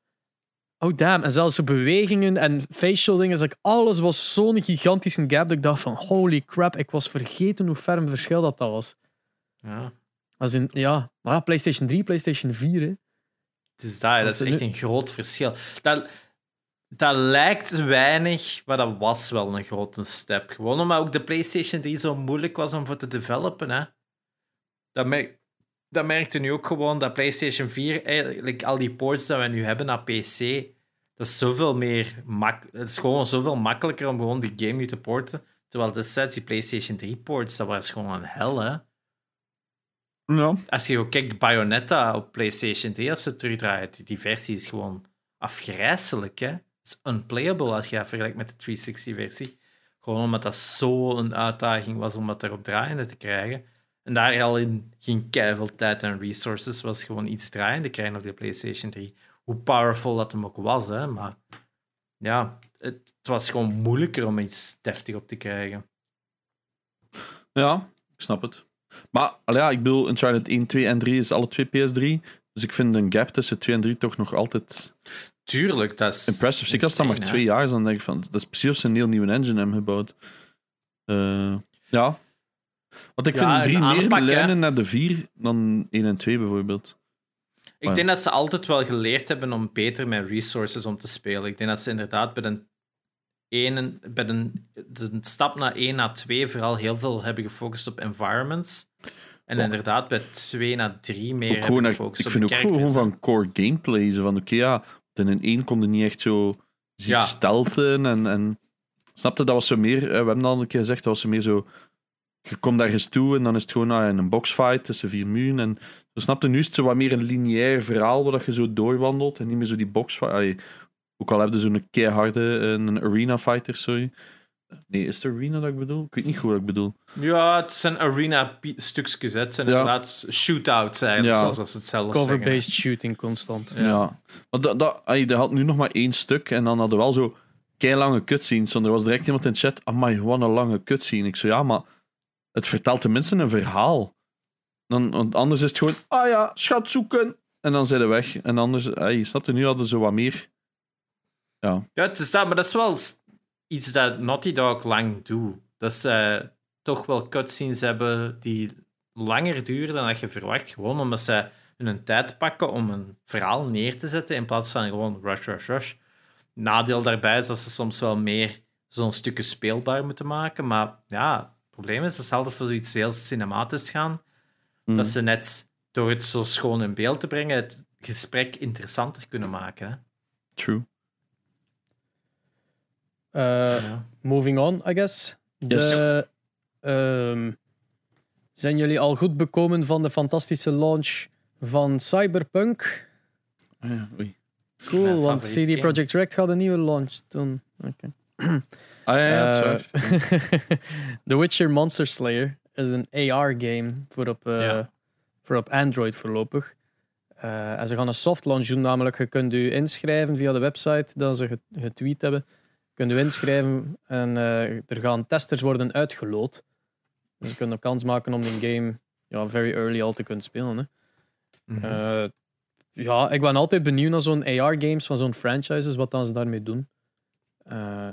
S2: Oh damn. En zelfs de bewegingen en facial dingen. like, alles was zo'n gigantische gap. Dat ik dacht van... Holy crap. Ik was vergeten hoe ferm verschil dat, dat was.
S3: Ja,
S2: Als in, ja, maar ja, PlayStation 3, PlayStation 4. Hè.
S3: het is dat, dat is echt
S2: nu-
S3: een groot verschil. Dat, dat lijkt weinig, maar dat was wel een grote step. Gewoon omdat ook de PlayStation 3 zo moeilijk was om voor te developen. Hè. Dat, dat merkte nu ook gewoon dat PlayStation 4, eigenlijk al die ports die we nu hebben naar PC, dat is zoveel meer mak het is gewoon zoveel makkelijker om gewoon die game nu te porten. Terwijl destijds die PlayStation 3 ports, dat was gewoon een hel, hè.
S1: Ja.
S3: Als je ook kijkt, Bayonetta op PlayStation 3, als ze terugdraait, die versie is gewoon afgrijzelijk, hè. Is unplayable als je dat vergelijkt met de 360-versie. Gewoon omdat dat zo een uitdaging was om dat erop draaiende te krijgen. En daar al in geen keiveel tijd en resources was gewoon iets draaiende krijgen op de PlayStation 3. Hoe powerful dat hem ook was, hè. Maar ja, het, was gewoon moeilijker om iets deftig op te krijgen.
S1: Ja, ik snap het. Maar ja, ik bedoel, Uncharted 1, 2 en 3 is alle twee PS3. Dus ik vind een gap tussen 2 en 3 toch nog altijd
S3: Tuurlijk, dat is...
S1: impressive. Zeker als dat maar twee jaar is, dan denk ik van, dat is precies of ze een heel nieuwe engine hebben gebouwd. Eh, ja. Want ik
S3: Ja,
S1: vind 3
S3: een
S1: meer
S3: aanpak, hè.
S1: lijnen naar de 4 dan 1 en 2 bijvoorbeeld.
S3: Ik
S1: Maar-
S3: denk dat ze altijd wel geleerd hebben om beter met resources om te spelen. Ik denk dat ze inderdaad bij de, ene, bij de, de stap naar 1 naar 2 vooral heel veel hebben gefocust op environments. En
S1: Ja.
S3: inderdaad bij 2 naar 3 meer hebben
S1: gewoon,
S3: gefocust
S1: ik
S3: op
S1: vind ook gewoon van core gameplay. Van, oké, ja, in een 1 kon je niet echt zo
S3: Ja.
S1: stelten. En, en snapte, dat was zo meer, eh, we hebben al een keer gezegd, dat was zo meer zo, je komt ergens toe en dan is het gewoon ah, een boxfight tussen vier muren. En snapte, nu is het zo wat meer een lineair verhaal, waar dat je zo doorwandelt en niet meer zo die boxfight. Allee, ook al heb je zo'n keiharde, eh, een arena fighter, sorry. Nee, is het arena dat ik bedoel? Ik weet niet goed wat ik bedoel.
S3: Ja, het zijn arena-stukjes. Het zijn
S1: Ja.
S3: inderdaad shootouts eigenlijk,
S1: Ja.
S3: zoals ze het zelf.
S2: Cover-based shooting constant.
S1: Ja. Want dat, dat, allee, dat had nu nog maar één stuk en dan hadden we wel zo lange cutscenes. Want er was direct iemand in de chat, amai, wat een lange cutscene. Ik zo, ja, maar het vertelt tenminste een verhaal. Dan, want anders is het gewoon, ah ja, schat zoeken. En dan zijn ze weg. En anders, je snapte, nu hadden ze wat meer. Ja,
S3: Ja, het is dat, maar dat is wel iets dat Naughty Dog lang doet. Dat ze toch wel cutscenes hebben die langer duren dan dat je verwacht. Gewoon omdat ze hun tijd pakken om een verhaal neer te zetten in plaats van gewoon rush, rush, rush. Nadeel daarbij is dat ze soms wel meer zo'n stukken speelbaar moeten maken. Maar ja, het probleem is dat ze altijd voor zoiets heel cinematisch gaan.
S1: Mm.
S3: Dat ze net door het zo schoon in beeld te brengen het gesprek interessanter kunnen maken. Hè?
S1: true.
S2: Eh,
S3: Ja.
S2: moving on, I guess.
S1: Yes.
S2: De, ehm, zijn jullie al goed bekomen van de fantastische launch van Cyberpunk?
S1: Ah ja, oei.
S2: Cool,
S3: Mijn
S2: want CD Projekt Red gaat een nieuwe launch doen. Oké.
S1: Ah ja, ja,
S2: Eh. The Witcher Monster Slayer is een AR-game voor, op, eh,
S3: Ja.
S2: voor op Android voorlopig. Eh, en ze gaan een soft launch doen, namelijk je kunt u inschrijven via de website dat ze get- getweet hebben. Je kunt u inschrijven en eh, er gaan testers worden uitgeloot. Dus je kunt een kans maken om die game ja, very early al te kunnen spelen. Hè.
S3: Mhm.
S2: Eh, ja, ik ben altijd benieuwd naar zo'n AR-games van zo'n franchises, wat dan ze daarmee doen. Eh,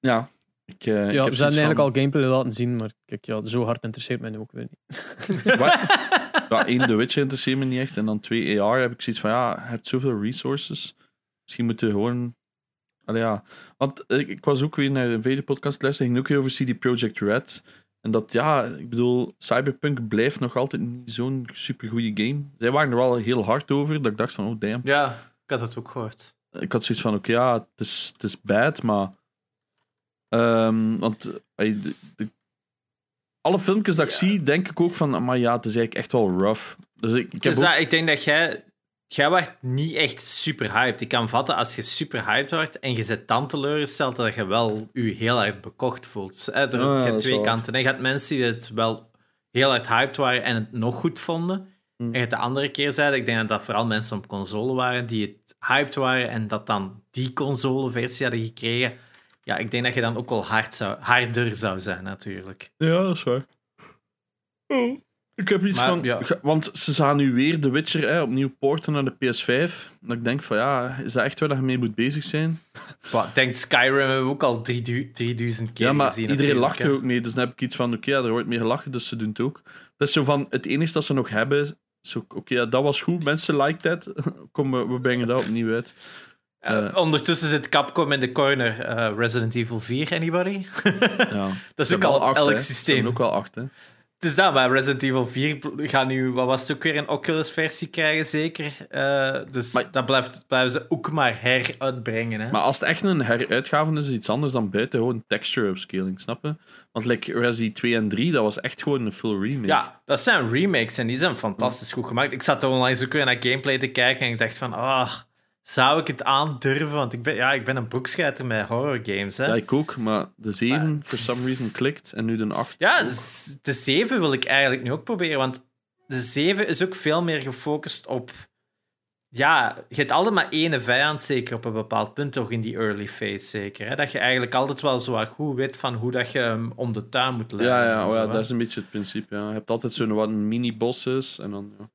S1: Ja. Ik, heb
S2: ze hebben eigenlijk
S1: van-
S2: al gameplay laten zien, maar kijk, ja, zo hard interesseert mij nu ook weer niet.
S1: Ja, één, The Witcher interesseert me niet echt. En dan twee, AR heb ik zoiets van, ja, je hebt zoveel resources. Misschien moeten we gewoon... Allee, ja. Want ik, ik was ook weer naar een tweede podcast luisteren, ging ook weer over CD Projekt Red. En dat, ja, ik bedoel, Cyberpunk blijft nog altijd niet zo'n supergoeie game. Zij waren er wel heel hard over, dat ik dacht van, oh damn.
S3: Ja, ik had het ook gehoord.
S1: Ik had zoiets van, oké, ja, het is, het is bad, maar... ehm, want de- de- alle filmpjes dat ik
S3: Ja.
S1: zie, denk ik ook van, maar ja, het is eigenlijk echt wel rough. Dus ik, ik heb
S3: Dus
S1: ook-
S3: dat, ik denk dat jij... Jij wordt niet echt super hyped. Ik kan vatten als je super hyped wordt en je zit dan teleurgesteld dat je wel je heel erg bekocht voelt. Er
S1: ja, is
S3: twee kanten. Je hebt mensen die het wel heel erg hyped waren en het nog goed vonden.
S1: Hmm.
S3: En je hebt de andere keer zeiden, ik denk dat dat vooral mensen op console waren die het hyped waren en dat dan die consoleversie hadden gekregen. Ja, ik denk dat je dan ook wel hard zou, harder zou zijn, natuurlijk.
S1: Ja, dat is waar. Ik heb iets
S3: Maar,
S1: van...
S3: ja.
S1: Want ze gaan nu weer The Witcher hè, opnieuw porten naar de PS5. Dat ik denk van, ja, is dat echt waar dat je mee moet bezig zijn?
S3: Wat, denkt Skyrim hebben we ook al 3000 3000 keer
S1: ja, maar
S3: gezien.
S1: iedereen lacht er ook mee. Dus dan heb ik iets van, oké, ja, er wordt meer gelachen, dus ze doen het ook. Dat is zo van, het enige dat ze nog hebben, is oké, ja, dat was goed, mensen like dat. Kom, we, we brengen dat opnieuw uit.
S3: Eh, ondertussen zit Capcom in de corner. eh, Resident Evil 4, anybody?
S1: Ja.
S3: dat is ook al elk systeem.
S1: hebben ook wel acht, hè.
S3: Het is dat, maar Resident Evil 4 gaat nu, wat was het ook weer, een Oculus-versie krijgen, zeker. Eh, dus
S1: Maar-
S3: dat blijft, blijven ze ook maar heruitbrengen. Hè?
S1: Maar als het echt een heruitgave is, is het iets anders dan buiten gewoon texture upscaling, snap je? Want like Resi 2 en 3, dat was echt gewoon een full remake.
S3: Ja, dat zijn remakes en die zijn fantastisch goed gemaakt. Ik zat onlangs ook weer naar gameplay te kijken en ik dacht van, ah, zou ik het aandurven? Want ik ben, ja, ik ben een boekscheiter met horror games. Hè?
S1: Ja, ik ook, maar de 7
S3: Maar-
S1: for some reason klikt en nu de 8.
S3: Ja, dus de 7 wil ik eigenlijk nu ook proberen, want de 7 is ook veel meer gefocust op. Ja, je hebt altijd maar één vijand, zeker op een bepaald punt, toch in die early phase, zeker. Hè? Dat je eigenlijk altijd wel zo goed weet van hoe dat je hem om de tuin moet leiden.
S1: Ja, ja, oh ja dat is een beetje het principe. Ja. Je hebt altijd zo'n wat mini-bosses en dan. Ja.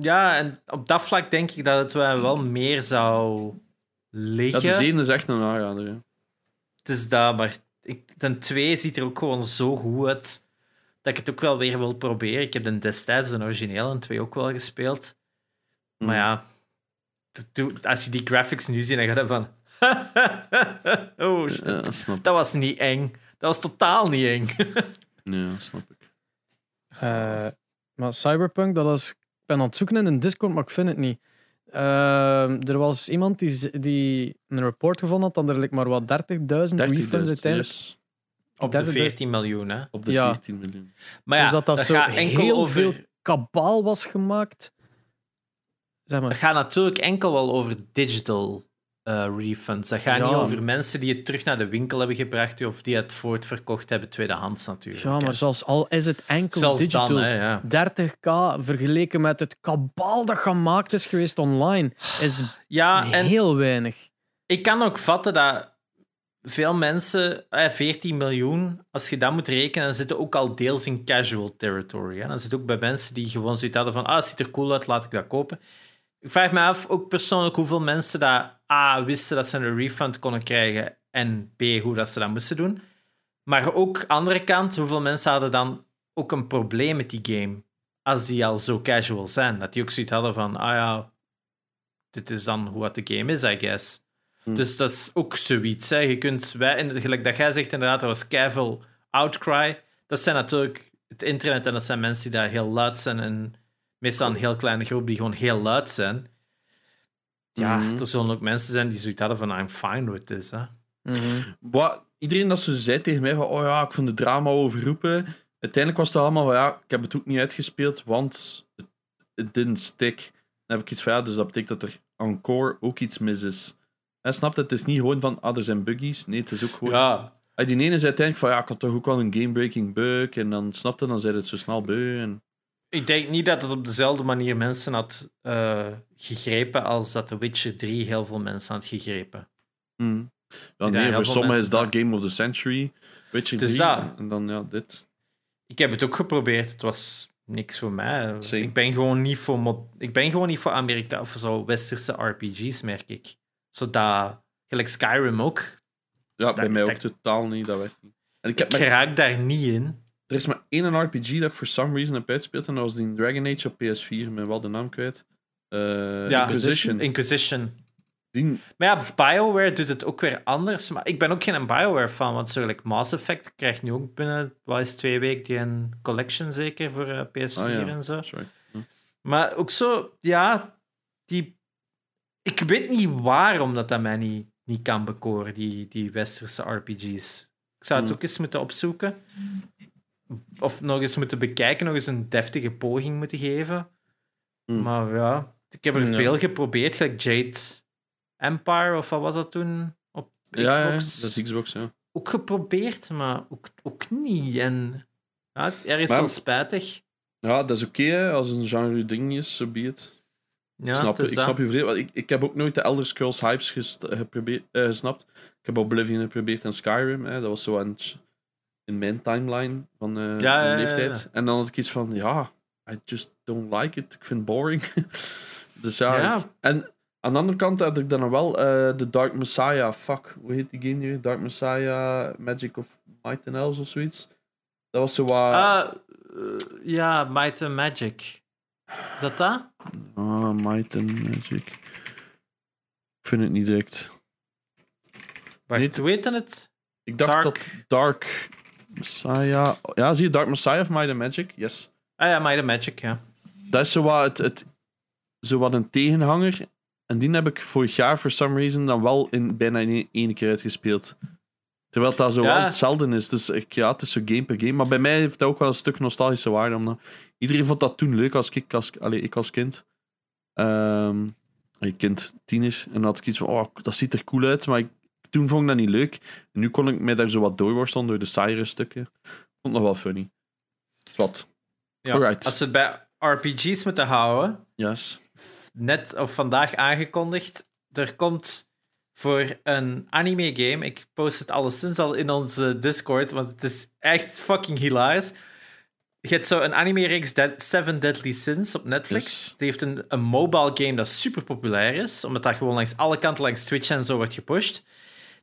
S3: Ja, en op dat vlak denk ik dat het wel meer zou
S1: Ja,
S3: liggen.
S1: de 7 is echt een aanrader. Ja.
S3: Het is dat, maar ik, de 2 ziet er ook gewoon zo goed uit dat ik het ook wel weer wil proberen. Ik heb de destijds een origineel en 2 ook wel gespeeld.
S1: Mm.
S3: Maar ja, to- to- als je die graphics nu ziet, dan ga je van... oh shit,
S1: Ja, snap
S3: dat was niet eng. Dat was totaal niet eng.
S1: Ja, snap ik.
S2: Eh, maar Cyberpunk, dat is, ik ben aan het zoeken in een Discord, maar ik vind het niet. Ehm, er was iemand die, een report gevonden had dat er like maar wat 30.000 refunds
S1: 30.000,
S2: uiteindelijk.
S1: yes.
S3: Op de
S2: 30.000.
S3: 14 miljoen, hè.
S1: Op de
S2: Ja.
S1: 14 miljoen.
S3: Maar ja,
S2: dus dat dat, zo
S3: gaat enkel
S2: heel
S3: over...
S2: veel kabaal was gemaakt. Zeg
S3: Het
S2: maar.
S3: gaat natuurlijk enkel wel over digital eh, refunds. Dat gaat
S2: Ja.
S3: niet over mensen die het terug naar de winkel hebben gebracht of die het voortverkocht hebben, tweedehands natuurlijk.
S2: Ja, maar zelfs al is het enkel
S3: Zelfs
S2: digital.
S3: dan, hè, ja.
S2: 30k vergeleken met het kabaal dat gemaakt is geweest online, is
S3: Ja, en
S2: heel weinig.
S3: ik kan ook vatten dat veel mensen, eh, 14 miljoen, als je dat moet rekenen, dan zitten ook al deels in casual territory. Hè. Dan zit ook bij mensen die gewoon zoiets hadden van, ah, het ziet er cool uit, laat ik dat kopen. Ik vraag me af, ook persoonlijk, hoeveel mensen dat A, wisten dat ze een refund konden krijgen en B, hoe dat ze dat moesten doen. Maar ook, andere kant, hoeveel mensen hadden dan ook een probleem met die game als die al zo casual zijn. Dat die ook zoiets hadden van, ah ja, dit is dan hoe het de game is, I guess.
S1: Hm.
S3: Dus dat is ook zoiets. Hè. Je kunt, wij, gelijk dat jij zegt inderdaad, er was keiveel outcry. Dat zijn natuurlijk het internet en dat zijn mensen die daar heel luid zijn en meestal een heel kleine groep die gewoon heel luid zijn. Ja,
S1: Mhm.
S3: er zullen ook mensen zijn die zoiets hadden van I'm fine with this. Hè.
S2: Mhm.
S1: Wat, iedereen dat ze zei tegen mij van, oh ja, ik vond de drama overroepen. Uiteindelijk was het allemaal van, ja, ik heb het ook niet uitgespeeld, want het, het didn't stick. Dan heb ik iets van, ja, dus dat betekent dat er encore ook iets mis is. En snapt het? Het is niet gewoon van, ah, er zijn buggies. Nee, het is ook gewoon...
S3: Ja,
S1: die ene is uiteindelijk van, ja, ik had toch ook wel een game-breaking bug. En dan snapte, dan zei het zo snel beu. En...
S3: ik denk niet dat het op dezelfde manier mensen had eh, gegrepen als dat The Witcher 3 heel veel mensen had gegrepen.
S1: Hmm. Ja, nee, voor sommigen is dat Game of the Century. Witcher
S3: Het is
S1: 3.
S3: dat.
S1: En dan, ja, dit.
S3: Ik heb het ook geprobeerd. Het was niks voor mij. Ik ben gewoon niet voor mod ik ben gewoon niet voor Amerika of zo westerse RPG's merk ik. Zodat gelijk Skyrim ook.
S1: Ja, bij mij ook
S3: dat-
S1: totaal niet. Dat werkt niet. En ik heb
S3: Ik raak daar niet in.
S1: Er is maar één RPG dat ik for some reason heb uitgespeeld en dat was die Dragon Age op PS4. Ik ben wel de naam kwijt. Eh,
S3: Ja,
S1: Inquisition.
S3: Inquisition.
S1: Die,
S3: Maar ja, BioWare doet het ook weer anders. Maar ik ben ook geen BioWare fan, want zo like Mass Effect krijgt nu ook binnen wat is twee weken die een collection zeker voor eh, PS4
S1: Ah, ja.
S3: en zo.
S1: sorry.
S3: Maar ook zo, ja, die. Ik weet niet waarom dat, dat mij niet, niet kan bekoren, die, die westerse RPG's. Ik zou het
S1: Hmm.
S3: ook eens moeten opzoeken. Of nog eens moeten bekijken, nog eens een deftige poging moeten geven.
S1: Hmm.
S3: Maar ja, ik heb er
S2: Ja.
S3: veel geprobeerd, gelijk Jade Empire, of wat was dat toen? Op Xbox.
S1: Ja, ja, dat is Xbox, ja.
S3: Ook geprobeerd, maar ook, ook niet. En ja, er is
S1: Maar-
S3: wel spijtig.
S1: Ja, dat is oké hè, als een genre ding is, zo be it.
S3: Ja,
S1: snap, ik
S3: dat.
S1: snap je want Ik, ik heb ook nooit de Elder Scrolls hypes geprobeerd, eh, gesnapt. Ik heb Oblivion geprobeerd en Skyrim. Hè, dat was zo het- in mijn timeline van eh
S3: Ja,
S1: mijn leeftijd. En dan had ik iets van, ja, I just don't like it. Ik vind het boring. dus ja, ik- en aan de andere kant had ik dan wel eh The Dark Messiah. Fuck, hoe heet die game nu? Dark Messiah, Magic of Might and Elves of zoiets. Dat was zo wat...
S3: Ah, eh, ja, Might and Magic. Is dat dat?
S1: Ah, Might and Magic. Ik vind het niet direct.
S3: Wacht,
S1: Niet-
S3: dan het?
S1: Ik dacht
S3: Dark-
S1: dat Dark Messiah... Ja, zie je Dark Messiah of Might and Magic? Yes.
S3: Ah ja, Might and Magic, ja.
S1: Dat is zo wat, het, het, zo wat een tegenhanger. En die heb ik vorig jaar, for some reason, dan wel in, bijna in één keer uitgespeeld. Terwijl dat zo
S3: Ja.
S1: wel hetzelfde is. Dus ik, ja, het is zo game per game. Maar bij mij heeft dat ook wel een stuk nostalgische waarde. Omdat iedereen vond dat toen leuk als ik als, allee, ik als kind. Ehm allee, kind, tiener. En dan had ik iets van, oh, dat ziet er cool uit. Maar ik, toen vond ik dat niet leuk. En nu kon ik mij daar zo wat doorworstelen door de saaiere stukken. Vond nog wel funny. Wat.
S3: ja.
S1: Alright.
S3: Als we het bij RPG's moeten houden,
S1: Yes.
S3: net of vandaag aangekondigd, er komt voor een anime game, ik post het alleszins al in onze Discord, want het is echt fucking hilarisch. Je hebt zo een anime-reeks Dead- Seven Deadly Sins op Netflix.
S1: Yes.
S3: Die heeft een, een mobile game dat super populair is, omdat dat gewoon langs alle kanten, langs Twitch en zo wordt gepusht.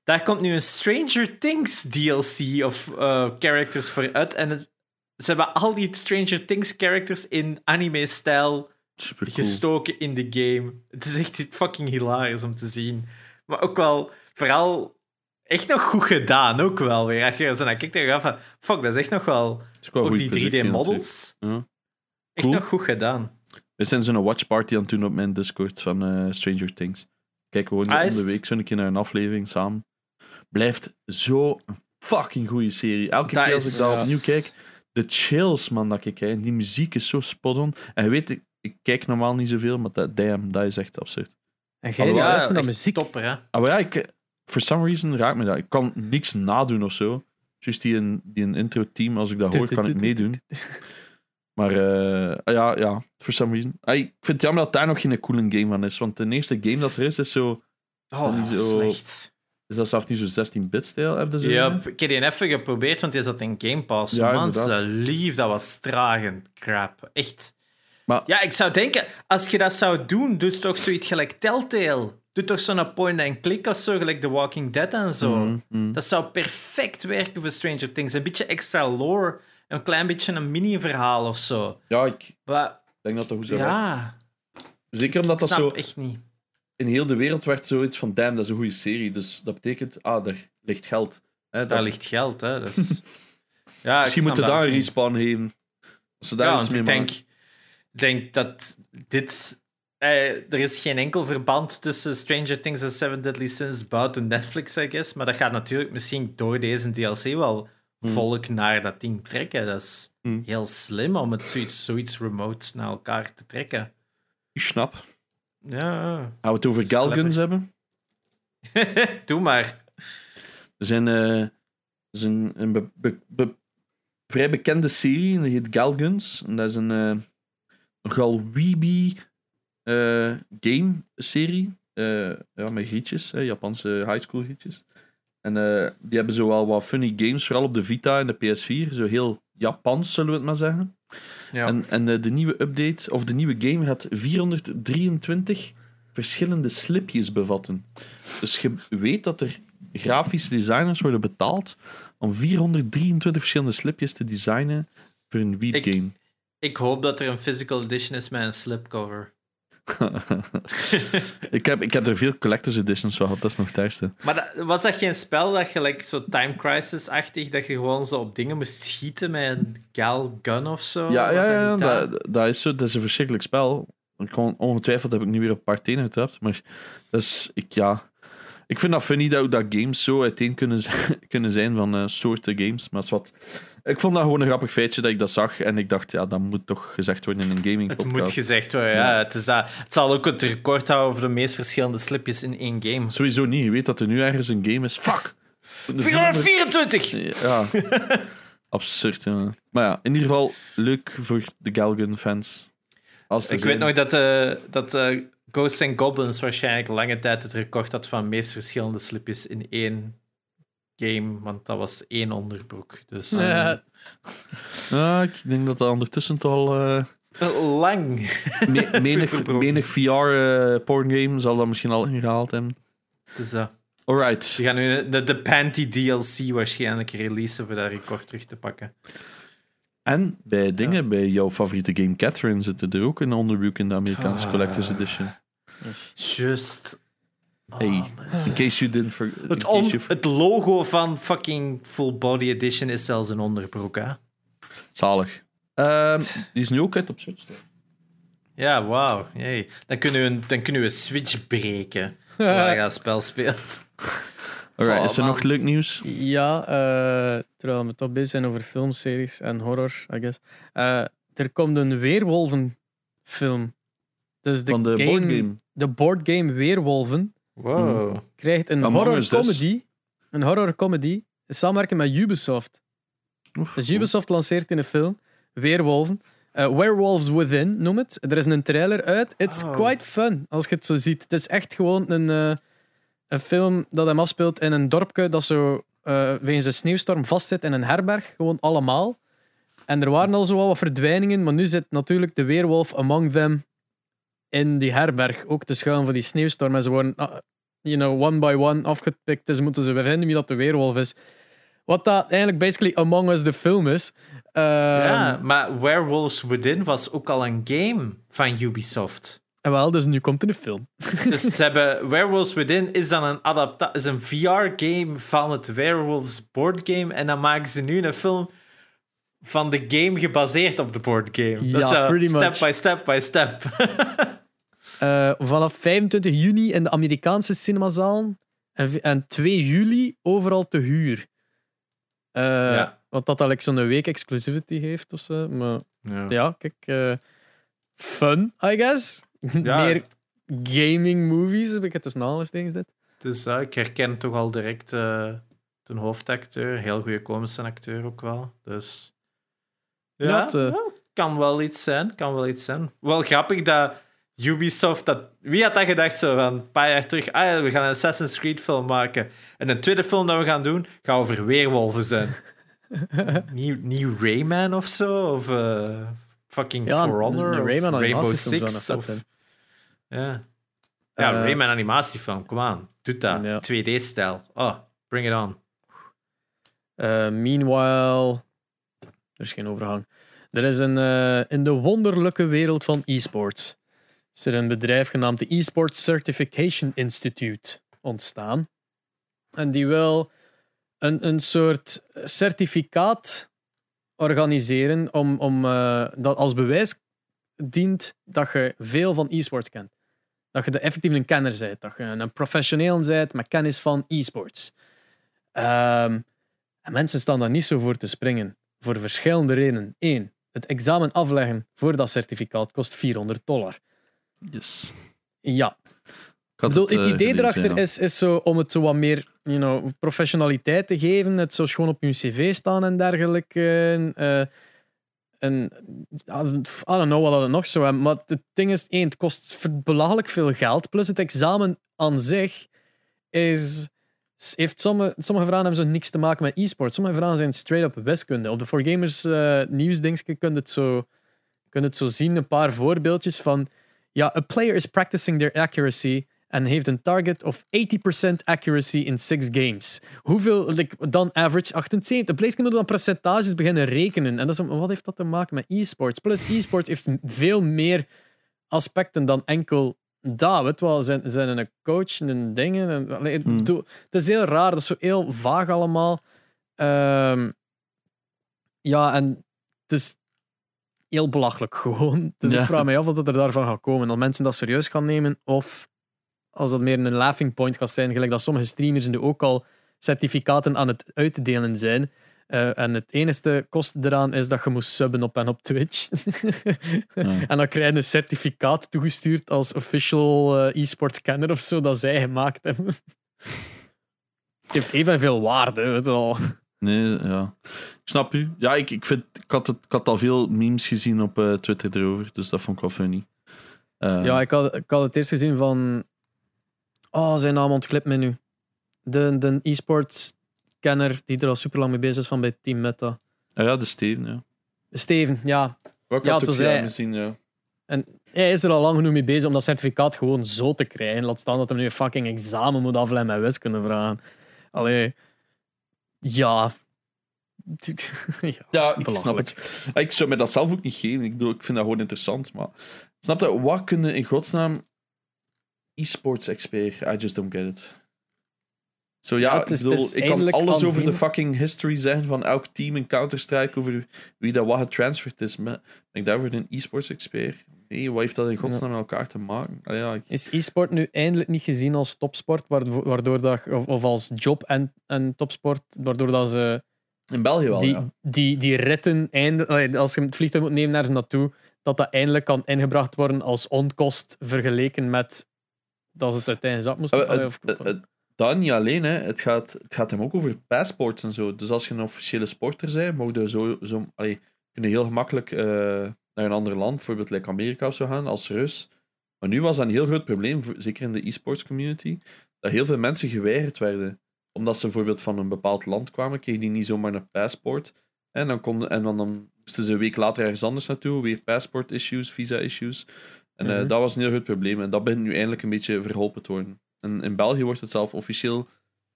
S3: Daar komt nu een Stranger Things DLC of eh, characters voor uit. En het- ze hebben al die Stranger Things characters in anime-stijl
S1: cool.
S3: gestoken in de game. Het is echt fucking hilarisch om te zien. Maar ook wel, vooral echt nog goed gedaan, ook wel weer. Als je er zo naar kijkt, dan ga van, fuck, dat is echt nog wel... Ook die
S1: productie
S3: 3D-models.
S1: natuurlijk. Ja.
S3: Echt nog goed gedaan.
S1: We zijn zo'n watchparty aan het doen op mijn Discord van eh, Stranger Things. Kijk gewoon
S3: Ah,
S1: de week zo'n keer naar een aflevering samen. Blijft zo een fucking goede serie. Elke
S3: Dat
S1: keer als
S3: is-
S1: ik dat
S3: ja.
S1: opnieuw kijk, de chills man dat ik krijg. Die muziek is zo spot on. En je weet, ik, ik kijk normaal niet zoveel, maar dat, damn, dat is echt absurd.
S2: En jij
S1: Alhoewel,
S2: luistert naar
S3: echt
S2: muziek.
S3: Topper, hè.
S1: Ah, maar ja, ik, for some reason raakt me dat. Ik kan niks nadoen of zo. Juist die, een, die een intro-team, als ik dat hoor, kan ik meedoen. Maar eh, ah, ja, ja, for some reason. Ah, ik vind het jammer dat daar nog geen coole game van is. Want de eerste game dat er is, is zo.
S3: Oh,
S1: zo-
S3: slecht.
S1: Is dat zelfs niet zo 16-bit-stijl? Heb je zo?
S3: Ja, ik heb die even geprobeerd, want die zat in Game Pass.
S1: Ja,
S3: Man, ze lief, dat was tragend crap. Echt.
S1: Maar-
S3: Ja, ik zou denken, als je dat zou doen, doe toch zoiets gelijk Telltale. Doe toch zo'n point-and-click of zo, gelijk The Walking Dead en zo.
S1: Mhm, mhm.
S3: Dat zou perfect werken voor Stranger Things. Een beetje extra lore, een klein beetje een mini-verhaal of zo.
S1: Ja, ik
S3: Maar
S1: denk dat dat goed zou
S3: ja,
S1: Zeker omdat
S3: ik
S1: dat
S3: snap
S1: zo.
S3: echt niet.
S1: In heel de wereld werd zoiets van: damn, dat is een goede serie. Dus dat betekent, ah, daar ligt geld. Hè, dat-
S3: Daar ligt geld, hè. Dus... ja,
S1: Misschien moeten daar een respawn geven. Als ze daar
S3: Ja,
S1: iets mee
S3: ik
S1: maken.
S3: denk, ik denk dat dit... eh, er is geen enkel verband tussen Stranger Things en Seven Deadly Sins buiten Netflix, I guess. Maar dat gaat natuurlijk misschien door deze DLC wel
S1: Hmm.
S3: volk naar dat ding trekken. Dat is
S1: Hmm.
S3: heel slim om het zoiets, zoiets remote naar elkaar te trekken.
S1: Ik snap.
S3: Ja,
S1: Gaan we het over Galguns hebben?
S3: doe maar.
S1: Er zijn, eh, er is een, een be- be- be- vrij bekende serie, en die heet Galguns. En dat is een eh nogal weeby eh, game-serie. eh, ja, met grietjes, hè, Japanse high school grietjes. En eh, die hebben zo wel wat funny games, vooral op de Vita en de PS4. Zo heel Japans, zullen we het maar zeggen.
S3: Ja.
S1: En, en eh, de nieuwe update, of de nieuwe game, gaat 423 verschillende slipjes bevatten. Dus je weet dat er grafische designers worden betaald om 423 verschillende slipjes te designen voor een
S3: Ik-
S1: game.
S3: Ik hoop dat er een physical edition is met een slipcover.
S1: ik, heb, ik heb er veel collector's editions van gehad, dat is nog het ergste.
S3: Maar dat- was dat geen spel dat je like, zo Time Crisis-achtig, dat je gewoon zo op dingen moest schieten met een gal gun of zo?
S1: Ja, ja,
S3: dat
S1: ja
S3: dat?
S1: dat, is zo, dat is een verschrikkelijk spel. Ik kon, ongetwijfeld heb ik nu weer een paar tenen getrapt, maar dat is, ik, ja... Ik vind dat funny dat, dat games zo uiteen kunnen, zijn- kunnen zijn van eh, soorten games, maar is wat... Ik vond dat gewoon een grappig feitje dat ik dat zag en ik dacht, ja, dat moet toch gezegd worden in een gaming
S3: Het
S1: podcast.
S3: moet gezegd worden, ja. Het, is dat, het zal ook het record houden over de meest verschillende slipjes in één game.
S1: Sowieso niet, je weet dat er nu ergens een game is. Fuck!
S3: 424!
S1: Ja. Absurd, ja. Maar ja, in ieder geval leuk voor de Galgun-fans. Als er
S3: Ik
S1: zijn.
S3: weet nog dat, eh, dat eh, Ghosts and Goblins waarschijnlijk lange tijd het record had van meest verschillende slipjes in één game, want dat was één onderbroek. Dus
S2: Ja,
S1: Ja, ik denk dat dat ondertussen toch al... eh,
S3: lang.
S1: me- menig,
S3: verbroken.
S1: menig VR-porngame zal dat misschien al ingehaald hebben.
S3: Dus, eh,
S1: Alright.
S3: Ze gaan nu de, de Panty DLC waarschijnlijk releasen voor dat record terug te pakken.
S1: En bij dingen, bij jouw favoriete game Catherine, zit er ook een onderbroek in de Amerikaanse
S3: Ah.
S1: Collector's Edition.
S3: Just.
S1: Hey,
S3: man.
S1: in case you didn't for,
S3: Het, on-
S1: you-
S3: het logo van fucking Full Body Edition is zelfs een onderbroek, hè?
S1: Zalig. Ehm, die is nu ook uit op Switch.
S3: Ja, wauw. Jee. Dan, kunnen we een, dan kunnen we Switch breken. Terwijl je dat spel speelt.
S1: Alright,
S3: Oh,
S1: is er
S3: man.
S1: nog leuk nieuws?
S2: Ja, eh, terwijl we toch bezig zijn over filmseries en horror, I guess. Eh, er komt een Weerwolven-film. Dus de,
S1: Van de
S2: game,
S1: boardgame.
S2: de boardgame Weerwolven
S3: Wow.
S2: krijgt een
S1: Among
S2: horror
S1: Us dus.
S2: comedy. Een horror comedy. in Samenwerking met Ubisoft.
S1: Oef,
S2: Dus Ubisoft lanceert in een film Weerwolven. Eh, Werewolves Within, noem het. Er is een trailer uit. It's
S3: Oh.
S2: quite fun, als je het zo ziet. Het is echt gewoon een, eh, een film dat hem afspeelt in een dorpje dat zo eh wegens een sneeuwstorm vastzit in een herberg. Gewoon allemaal. En er waren al zo wel wat verdwijningen, maar nu zit natuurlijk de weerwolf among them in die herberg. Ook te schuilen voor die sneeuwstorm. En ze worden, ah, you know, one by one afgepikt. Dus moeten ze vinden wie dat de weerwolf is. Wat dat eigenlijk basically Among Us de film is. Ehm,
S3: ja, maar Werewolves Within was ook al een game van Ubisoft.
S2: En wel, dus nu komt er een film.
S3: Dus ze hebben Werewolves Within is dan een adapta is een VR-game van het Werewolves boardgame. En dan maken ze nu een film van de game gebaseerd op de boardgame. Dat
S2: Ja,
S3: is
S2: pretty
S3: step
S2: much.
S3: by step by step.
S2: Eh, vanaf 25 juni in de Amerikaanse cinemazalen. En, en 2 juli overal te huur. Eh,
S3: Ja.
S2: Wat dat eigenlijk zo'n week exclusivity heeft of zo. Maar
S3: ja.
S2: ja, kijk. eh, fun, I guess.
S3: Ja.
S2: Meer gaming movies heb ik het tussen aanhalingstekens dit.
S3: Dus ik herken toch al direct de hoofdacteur. Heel goede komische acteur ook wel. Dus ja,
S2: het,
S3: ja, kan wel iets zijn. Kan wel iets zijn. Wel grappig dat Ubisoft dat. Wie had dat gedacht zo van een paar jaar terug? Ah ja, we gaan een Assassin's Creed film maken. En een tweede film dat we gaan doen gaat over weerwolven zijn. nieuw, nieuw Rayman of zo? Of eh, fucking
S2: Ja,
S3: For Honor?
S2: een
S3: of
S2: Rayman
S3: Rainbow Six? Of, ja. Ja,
S2: Eh,
S3: Rayman animatiefilm, kom aan. Doe dat.
S2: Ja.
S3: 2D-stijl. Oh, bring it on.
S2: Eh, meanwhile, er is geen overgang. Er is een, in de wonderlijke wereld van e-sports is er een bedrijf genaamd de eSports Certification Institute ontstaan. En die wil een, een soort certificaat organiseren om, om eh, dat als bewijs dient dat je veel van e-sports kent. Dat je de effectief een kenner bent. Dat je een professioneel bent met kennis van e-sports. Ehm, en mensen staan daar niet zo voor te springen. Voor verschillende redenen. Eén, het examen afleggen voor dat certificaat kost 400 dollar.
S1: Yes.
S2: Ja,
S1: Ik
S2: het, het
S1: eh,
S2: idee erachter
S1: ja.
S2: is, is zo om het zo wat meer you know, professionaliteit te geven. Het zou gewoon op je cv staan en dergelijke. Eh, en I don't know wat dat het nog zo is. Maar het ding is, één, het kost belachelijk veel geld. Plus het examen aan zich is, heeft sommige, sommige vragen hebben zo niks te maken met e-sport. Sommige vragen zijn straight up wiskunde. Op de 4Gamers eh nieuwsdingetje kun je het zo kun je het zo zien. Een paar voorbeeldjes van ja, a player is practicing their accuracy en heeft een target of 80% accuracy in six games. Hoeveel, like, dan average 78. Opeens kunnen dan percentages beginnen rekenen. En dat is, wat heeft dat te maken met e-sports? Plus, e-sports heeft veel meer aspecten dan enkel dat. Weet wel, zijn, zijn een coach en dingen. En, allee, ik
S1: Hmm.
S2: bedoel, het is heel raar, dat is zo heel vaag allemaal. Ehm, ja, en het is heel belachelijk gewoon. Dus
S1: Ja.
S2: ik vraag me af wat er daarvan gaat komen. Dat mensen dat serieus gaan nemen of als dat meer een laughing point gaat zijn, gelijk dat sommige streamers nu ook al certificaten aan het uitdelen zijn. Eh, en het enige kost eraan is dat je moet subben op en op Twitch.
S1: Ja.
S2: En dan krijg je een certificaat toegestuurd als official eh, e-sports kenner of zo dat zij gemaakt hebben. Het heeft evenveel waarde, weet je wel.
S1: Nee, ja. Ik snap u. Ja, ik, ik, vind, ik, had het, ik had al veel memes gezien op eh, Twitter erover, dus dat vond ik wel funny. Eh,
S2: Ja, ik had, ik had het eerst gezien van. Oh, zijn naam ontglipt me nu. De, de e-sports kenner die er al super lang mee bezig is van bij Team Meta.
S1: ah ja, de Steven, ja.
S2: Steven, ja.
S1: Wat
S2: Ja, het was
S1: ja,
S2: hij.
S1: gezien, ja.
S2: Hij is er al lang genoeg mee bezig om dat certificaat gewoon zo te krijgen. Laat staan dat hij nu een fucking examen moet afleggen met wiskunde vragen. Allee. Ja. ja.
S1: Ja, ik snap het. Ik zou me dat zelf ook niet geven. Ik, bedoel, ik vind dat gewoon interessant. Maar snap je, wat kunnen in godsnaam e-sports expert. I just don't get it. Zo ja,
S2: Ja, het is-
S1: ik, bedoel, ik kan alles over de fucking history zeggen van elk team in Counter-Strike, over wie dat wat getransferd is. Maar ben ik daarvoor een e-sports expert? Nee, wat heeft dat in godsnaam met elkaar te maken? Allee, ja, ik-
S2: Is e-sport nu eindelijk niet gezien als topsport, waardoor, dat, of, of als job en, en topsport, waardoor dat ze
S1: in België wel,
S2: die,
S1: ja.
S2: die, die ritten, eindelijk, als je het vliegtuig moet nemen naar ze naartoe, dat dat eindelijk kan ingebracht worden als onkost vergeleken met dat ze het uit eigen zak moesten.
S1: Het-
S2: of-
S1: dat niet alleen, hè. Het, gaat, het gaat hem ook over passports en zo. Dus als je een officiële sporter bent, je zo, zo allee, kun je heel gemakkelijk eh, naar een ander land, bijvoorbeeld like Amerika of zo gaan, als Rus. Maar nu was dat een heel groot probleem, zeker in de e-sports community, dat heel veel mensen geweigerd werden. Omdat ze bijvoorbeeld van een bepaald land kwamen, kregen die niet zomaar een paspoort. En dan, konden, en dan, dan moesten ze een week later ergens anders naartoe, weer passport issues, visa issues. En eh,
S2: Mhm.
S1: dat was een heel groot probleem. En dat begint nu eindelijk een beetje verholpen te worden. En in België wordt het zelf officieel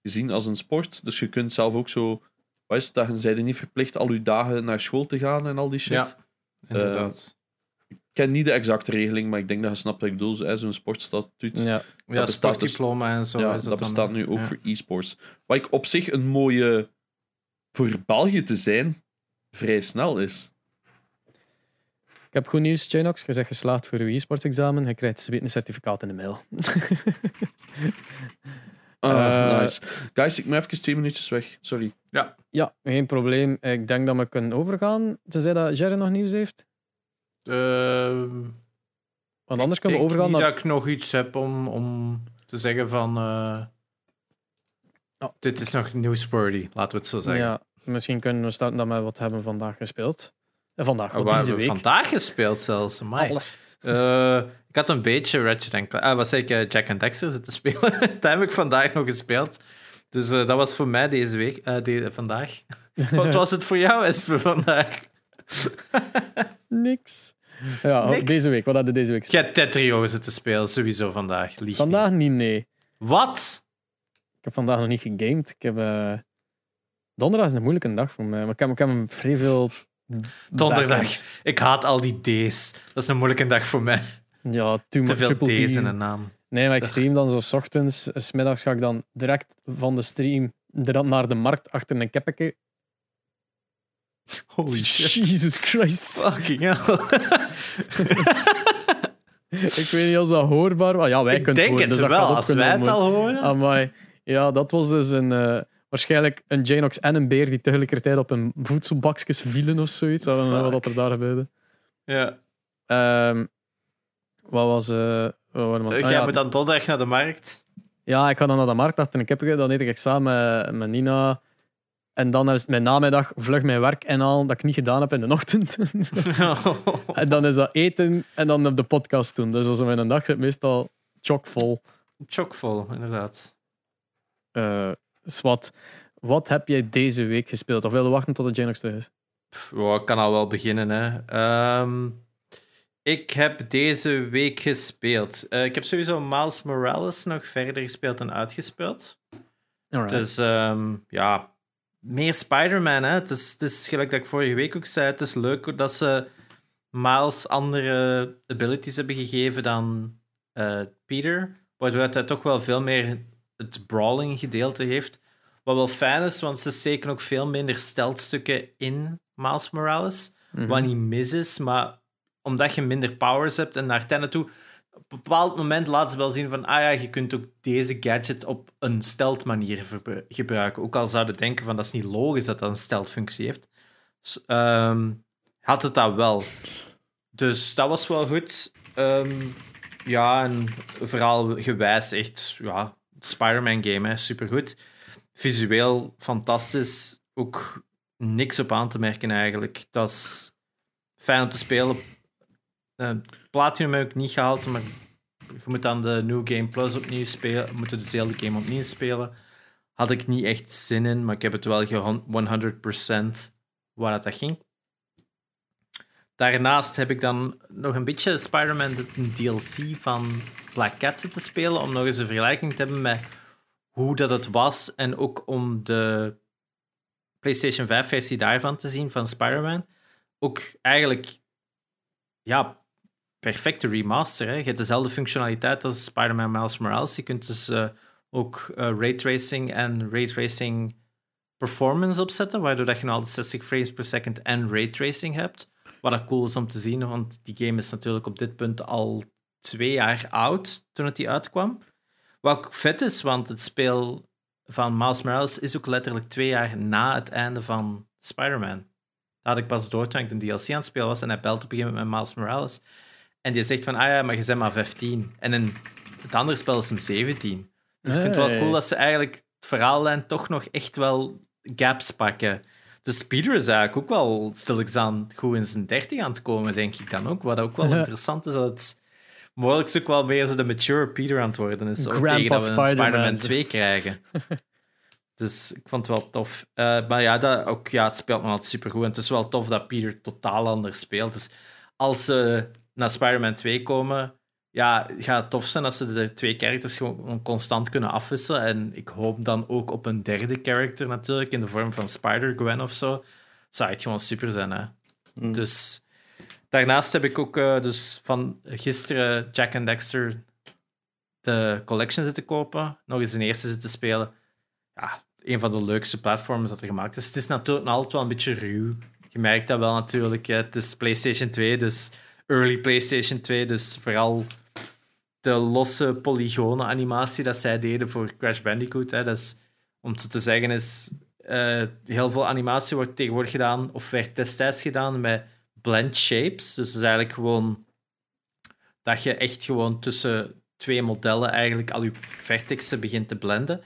S1: gezien als een sport. Dus je kunt zelf ook zo. Wat is het, dat niet verplicht al je dagen naar school te gaan en al die shit.
S3: Ja, inderdaad.
S1: Ik ken niet de exacte regeling, maar ik denk dat je snapt wat ik bedoel. Zo'n sportstatuut. Ja,
S2: ja.
S3: ja,
S1: dus-
S3: sportdiploma en zo. is
S1: dat, bestaat nu ook
S3: ja.
S1: voor e-sports. Wat ik op zich een mooie. voor België te zijn, vrij snel is.
S2: Ik heb goed nieuws, Chinox. Je bent geslaagd voor je e-sportexamen. Je krijgt een certificaat in de mail.
S1: Ah,
S2: Eh,
S1: nice. Guys, ik moet even twee minuutjes weg. Sorry.
S2: ja, geen probleem. Ik denk dat we kunnen overgaan. Tenzij dat Jerry nog nieuws heeft.
S3: Ehm,
S2: Want anders kunnen we overgaan naar...
S3: dat ik nog iets heb om, om te zeggen van... eh,
S2: Ja.
S3: Dit is nog newsworthy, laten we het zo zeggen.
S2: Ja, misschien kunnen we starten dat met wat hebben we vandaag gespeeld. En vandaag,
S3: Oh,
S2: wat deze
S3: hebben we
S2: week.
S3: vandaag gespeeld zelfs. Amai.
S2: Alles.
S3: Eh, ik had een beetje Ratchet en Clank. Ah, was ik eh, Jack and Dexter zitten spelen. dat heb ik vandaag nog gespeeld. Dus eh, dat was voor mij deze week, eh, de- vandaag. Wat was het voor jou, Esper, vandaag?
S2: Niks. Ja,
S3: Niks?
S2: deze week. Wat hadden deze week
S3: Je hebt Tetrio zitten spelen, sowieso vandaag. Lieg
S2: Vandaag niet, nee.
S3: Wat?
S2: Ik heb vandaag nog niet gegamed. Ik heb... Donderdag is een moeilijke dag voor mij. Maar ik heb, ik heb een vrij veel...
S3: Donderdag. Ik haat al die D's. Dat is een moeilijke dag voor mij.
S2: Ja, too
S3: Te veel D's
S2: D's.
S3: in een naam.
S2: Nee, maar ik stream dan zo 's ochtends. eh, 's middags ga ik dan direct van de stream naar de markt achter een keppeke.
S3: Holy
S2: Jesus Christ.
S3: Fucking hell.
S2: ik weet niet of dat hoorbaar was. Ja, wij
S3: ik
S2: kunnen
S3: denk
S2: horen,
S3: het
S2: dus dat
S3: wel, als wij het al horen.
S2: Amai. Ja, dat was dus een, eh, waarschijnlijk een Janox en een beer die tegelijkertijd op een voedselbakjes vielen of zoiets. Know wat er daar gebeurde.
S3: Ja.
S2: Ehm, wat was... eh wat waren we-
S3: Jij
S2: ah, ja,
S3: moet dan donderdag naar de markt.
S2: ja, ik ga dan naar de markt achter een keppeke. Dan eet ik samen met, met Nina. En dan is het mijn namiddag vlug mijn werk inhalen dat ik niet gedaan heb in de ochtend. en dan is dat eten en dan op de podcast doen. Dus als mijn dag zit meestal chockvol.
S3: Chockvol, inderdaad.
S2: Eh wat, wat heb jij deze week gespeeld? Of wil je wachten tot de terug is?
S3: Ja, ik kan al wel beginnen. Hè. Ehm, ik heb deze week gespeeld. Eh, ik heb sowieso Miles Morales nog verder gespeeld en uitgespeeld.
S2: Alright.
S3: Ehm, ja, meer Spider-Man. Hè. Het, is, het is gelijk dat ik vorige week ook zei. Het is leuk dat ze Miles andere abilities hebben gegeven dan eh, Peter. Waardoor hij toch wel veel meer het brawling gedeelte heeft. Wat wel fijn is, want ze steken ook veel minder steltstukken in Miles Morales. Wat niet mis is, maar omdat je minder powers hebt en naar einde toe. Op een bepaald moment laten ze wel zien van, ah ja, je kunt ook deze gadget op een stealth manier gebruiken. Ook al zouden denken van, dat is niet logisch dat dat een stealth functie heeft. Ehm, had het dat wel. Dus dat was wel goed. Ehm, ja, en vooral gewijs echt, ja, Spider-Man game, hè, supergoed. Visueel fantastisch. Ook niks op aan te merken eigenlijk. Dat is fijn om te spelen. Eh, Platinum heb ik niet gehaald, maar je moet dan de New Game Plus opnieuw spelen. Je moet dus dezelfde game opnieuw spelen. Had ik niet echt zin in, maar ik heb het wel ge 100% waar dat ging. Daarnaast heb ik dan nog een beetje Spider-Man de DLC van Black Cat zitten spelen, om nog eens een vergelijking te hebben met hoe dat het was en ook om de PlayStation 5 versie daarvan te zien van Spider-Man. Ook eigenlijk, ja, perfecte remaster. Hè. Je hebt dezelfde functionaliteit als Spider-Man Miles Morales. Je kunt dus uh, ook uh, raytracing en raytracing performance opzetten, waardoor dat je nou al 60 frames per second en raytracing hebt. Wat dat cool is om te zien, want die game is natuurlijk op dit punt al twee jaar oud toen het die uitkwam. Wat ook vet is, want het speel van Miles Morales is ook letterlijk twee jaar na het einde van Spider-Man. Dat had ik pas door toen ik de DLC aan het spelen was en hij belt op een gegeven moment met Miles Morales. En die zegt van, ah ja, maar je bent maar 15. En in het andere spel is hem 17. Dus ik vind het wel cool dat ze eigenlijk het verhaallijn toch nog echt wel gaps pakken. Dus Peter is eigenlijk ook wel stilletjes goed in zijn 30 aan het komen, denk ik dan ook. Wat ook wel interessant is, dat het mogelijk ook wel meer de mature Peter aan het worden is. Ook tegen dat we Spider-Man 2 krijgen. dus ik vond het wel tof. Uh, maar ja, dat ook, ja, het speelt me altijd supergoed. En het is wel tof dat Peter totaal anders speelt. Dus als ze naar Spider-Man 2 komen, ja, gaat het tof zijn als ze de twee characters gewoon constant kunnen afwisselen. En ik hoop dan ook op een derde character natuurlijk, in de vorm van Spider-Gwen of zo. Zou het gewoon super zijn, hè. Mm. Dus daarnaast heb ik ook uh, dus van gisteren Jack and Dexter de collection zitten kopen. Nog eens een eerste zitten spelen. Ja, een van de leukste platforms dat er gemaakt is. Het is natuurlijk altijd wel een beetje ruw. Je merkt dat wel natuurlijk. Het is PlayStation 2, dus early PlayStation 2. Dus vooral de losse polygonen animatie dat zij deden voor Crash Bandicoot. Hè. Dat om te zeggen, is uh, heel veel animatie wordt tegenwoordig gedaan, of werd destijds gedaan met blend shapes. Dus het is eigenlijk gewoon dat je echt gewoon tussen twee modellen eigenlijk al je vertexen begint te blenden.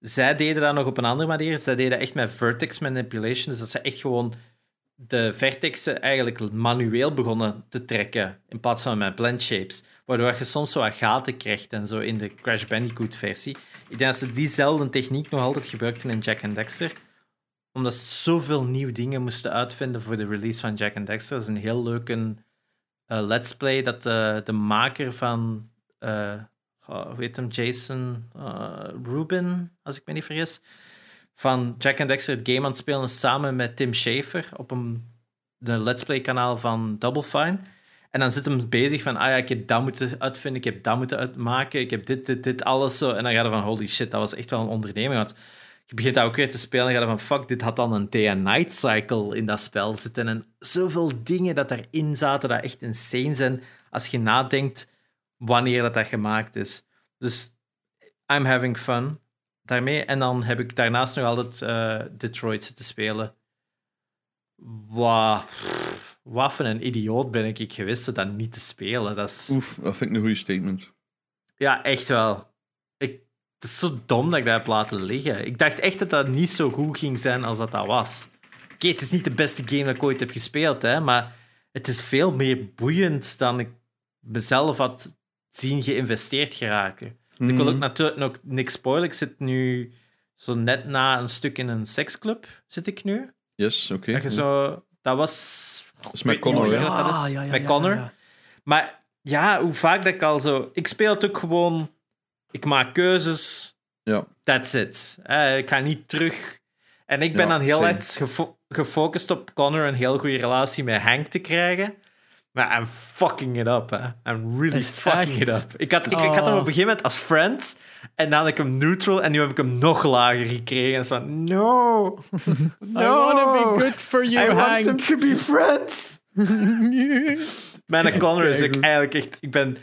S3: Zij deden dat nog op een andere manier. Zij deden echt met vertex manipulation. Dus dat ze echt gewoon de vertexen eigenlijk manueel begonnen te trekken in plaats van met blend shapes. Waardoor je soms zo wat gaten krijgt en zo in de Crash Bandicoot versie. Ik denk dat ze diezelfde techniek nog altijd gebruikten in Jack and Dexter. Omdat ze zoveel nieuwe dingen moesten uitvinden voor de release van Jack and Dexter. Dat is een heel leuke uh, let's play dat de, de maker van, uh, hoe heet hem, Jason Rubin, als ik me niet vergis, van Jack and Dexter het game aan het spelen samen met Tim Schafer op een de Let's Play kanaal van Double Fine. En dan zit hem bezig van, ah ja, ik heb dat moeten uitvinden, ik heb dat moeten uitmaken, ik heb dit, dit, dit, alles zo. En dan gaat hij van, holy shit, dat was echt wel een onderneming. Want je begint dat ook weer te spelen en ga je van, fuck, dit had dan een day and night cycle in dat spel zitten. En zoveel dingen dat erin zaten, dat echt insane zijn als je nadenkt wanneer dat, dat gemaakt is. Dus I'm having fun daarmee. En dan heb ik daarnaast nog altijd uh, Detroit te spelen. Wat, wat voor een idioot ben ik, ik gewist dat niet te spelen. Dat is...
S1: Oef, dat vind ik een goede statement.
S3: Ja, echt wel. Ik, het is zo dom dat ik dat heb laten liggen. Ik dacht echt dat dat niet zo goed ging zijn als dat dat was. Oké, het is niet de beste game dat ik ooit heb gespeeld, hè, maar het is veel meer boeiend dan ik mezelf had zien geïnvesteerd geraken. Ik wil ook mhm. natuurlijk nog niks spoilen. Ik zit nu zo net na een stuk in een seksclub, zit ik nu.
S1: Yes, oké.
S3: Okay. Dat, dat was...
S1: Dat is met Connor,
S3: ja. Dat is. Ja, ja, met Connor. Maar ja, hoe vaak dat ik al zo... Ik speel het ook gewoon... Ik maak keuzes.
S1: Ja.
S3: That's it. ik ga niet terug. En ik ben dan heel erg gefocust op Connor een heel goede relatie met Hank te krijgen. Maar I'm fucking it up, hè. I'm really fucking it up. Ik had, ik, ik, had hem op een gegeven moment als friend. En dan had ik hem neutral. En nu heb ik hem nog lager gekregen. En van, no. no. I
S2: want to be good for you, I
S3: Hank. want them to be friends. Mijn Connor is ook eigenlijk echt... Ik ben...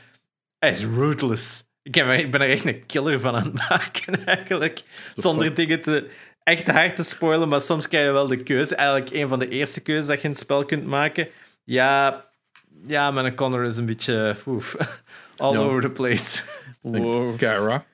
S3: Hij is ruthless. Ik, heb, ik ben er echt een killer van aan het maken, eigenlijk. Zonder dingen te... Echt hard te spoilen, maar soms krijg je wel de keuze. Eigenlijk een van de eerste keuzes dat je in het spel kunt maken. Ja, ja, mijn Connor is een beetje oef, all over the place.
S1: Wow. Gara?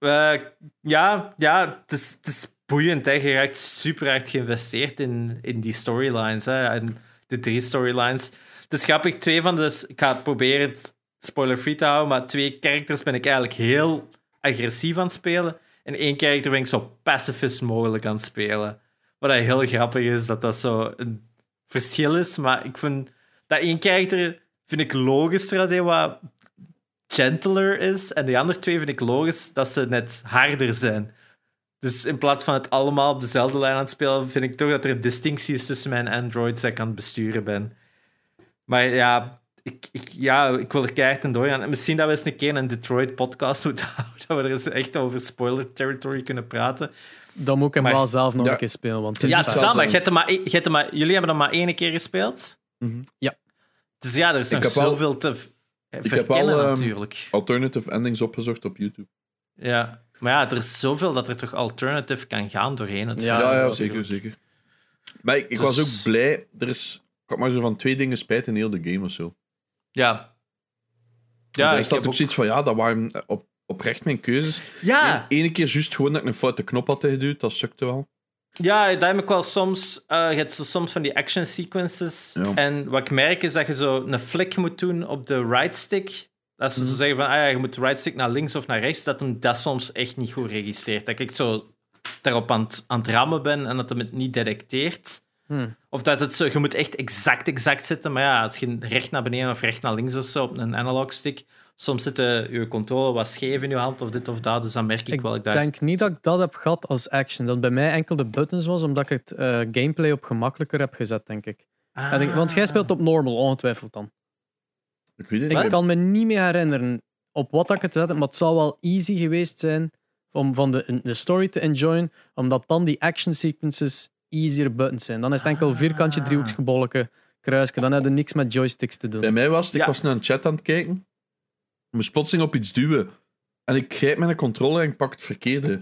S3: Uh, ja, ja het, is, het is boeiend. Hè. Je raakt super hard geïnvesteerd in, in die storylines. Hè. En de drie storylines. Het is grappig, twee van de... Ik ga het proberen het spoiler-free te houden, maar twee characters ben ik eigenlijk heel agressief aan het spelen. En één character ben ik zo pacifist mogelijk aan het spelen. Wat heel grappig is, dat dat zo een verschil is. Maar ik vind dat één karakter vind ik logischer als hij wat gentler is. En de andere twee vind ik logisch dat ze net harder zijn. Dus in plaats van het allemaal op dezelfde lijn aan het spelen, vind ik toch dat er een distinctie is tussen mijn androids dat ik aan het besturen ben. Maar ja, ik, ik, ja, ik wil er keihard in doorgaan. En Misschien dat we eens een keer een Detroit-podcast moeten houden, dat we er eens echt over spoiler territory kunnen praten.
S2: Dan moet ik hem
S3: Maar-
S2: wel zelf nog
S1: Ja.
S2: een keer spelen. Want
S3: Ja, het wel, maar, er maar, je hebt maar jullie hebben er maar één keer gespeeld.
S1: Mhm.
S3: Dus ja, er is nog
S1: al-
S3: zoveel te v-
S1: heb
S3: verkennen
S1: al, ehm,
S3: natuurlijk.
S1: Alternative endings opgezocht op YouTube.
S3: Ja. Maar ja, er is zoveel dat er toch alternative kan gaan doorheen. Het
S2: Ja,
S1: Ja, ja, zeker, zeker. Maar ik, ik
S3: Dus-
S1: was ook blij. Er is, ik had maar zo van twee dingen spijt in heel de game of zo.
S3: Ja.
S1: Ja,
S3: Ja, ik
S1: staat
S3: heb
S1: ook
S3: ook...
S1: zoiets van, ja, dat waren eh, op, oprecht mijn keuzes.
S3: Ja,
S1: Eén keer juist gewoon dat ik een foute knop had geduwd, dat stukte wel.
S3: Ja, dat heb ik wel soms. eh, je hebt zo soms van die action sequences.
S1: Ja.
S3: En wat ik merk is dat je zo een flick moet doen op de right stick. Dat ze zo
S1: Mhm.
S3: zeggen van, ah ja, je moet de right stick naar links of naar rechts. Dat hem dat soms echt niet goed registreert. Dat ik zo daarop aan het, aan het rammen ben en dat hem het niet detecteert.
S2: Hm.
S3: Of dat het zo, je moet echt exact, exact zitten. Maar ja, als je recht naar beneden of recht naar links of zo op een analog stick, soms zit de- je controle wat scheef in je hand of dit of dat. Dus dan merk ik,
S2: Ik
S3: wel. Ik daar...
S2: denk niet dat ik dat heb gehad als action. Dat bij mij enkel de buttons was, omdat ik het eh, gameplay op gemakkelijker heb gezet, denk ik. En ik- Want jij speelt op normal, ongetwijfeld dan.
S1: Ik weet het
S2: Ik kan me niet meer herinneren op wat ik het zette, maar het zou wel easy geweest zijn om van de, de story te enjoyen, omdat dan die action sequences easier buttons zijn. Dan is het enkel vierkantje,
S3: Ah.
S2: driehoekje, bolletje, kruisje. Dan heb je niks met joysticks te doen.
S1: Bij mij was het, ik
S3: Ja.
S1: was naar een chat aan het kijken. Moest plotseling op iets duwen. En ik grijp mijn controller en ik pak het verkeerde.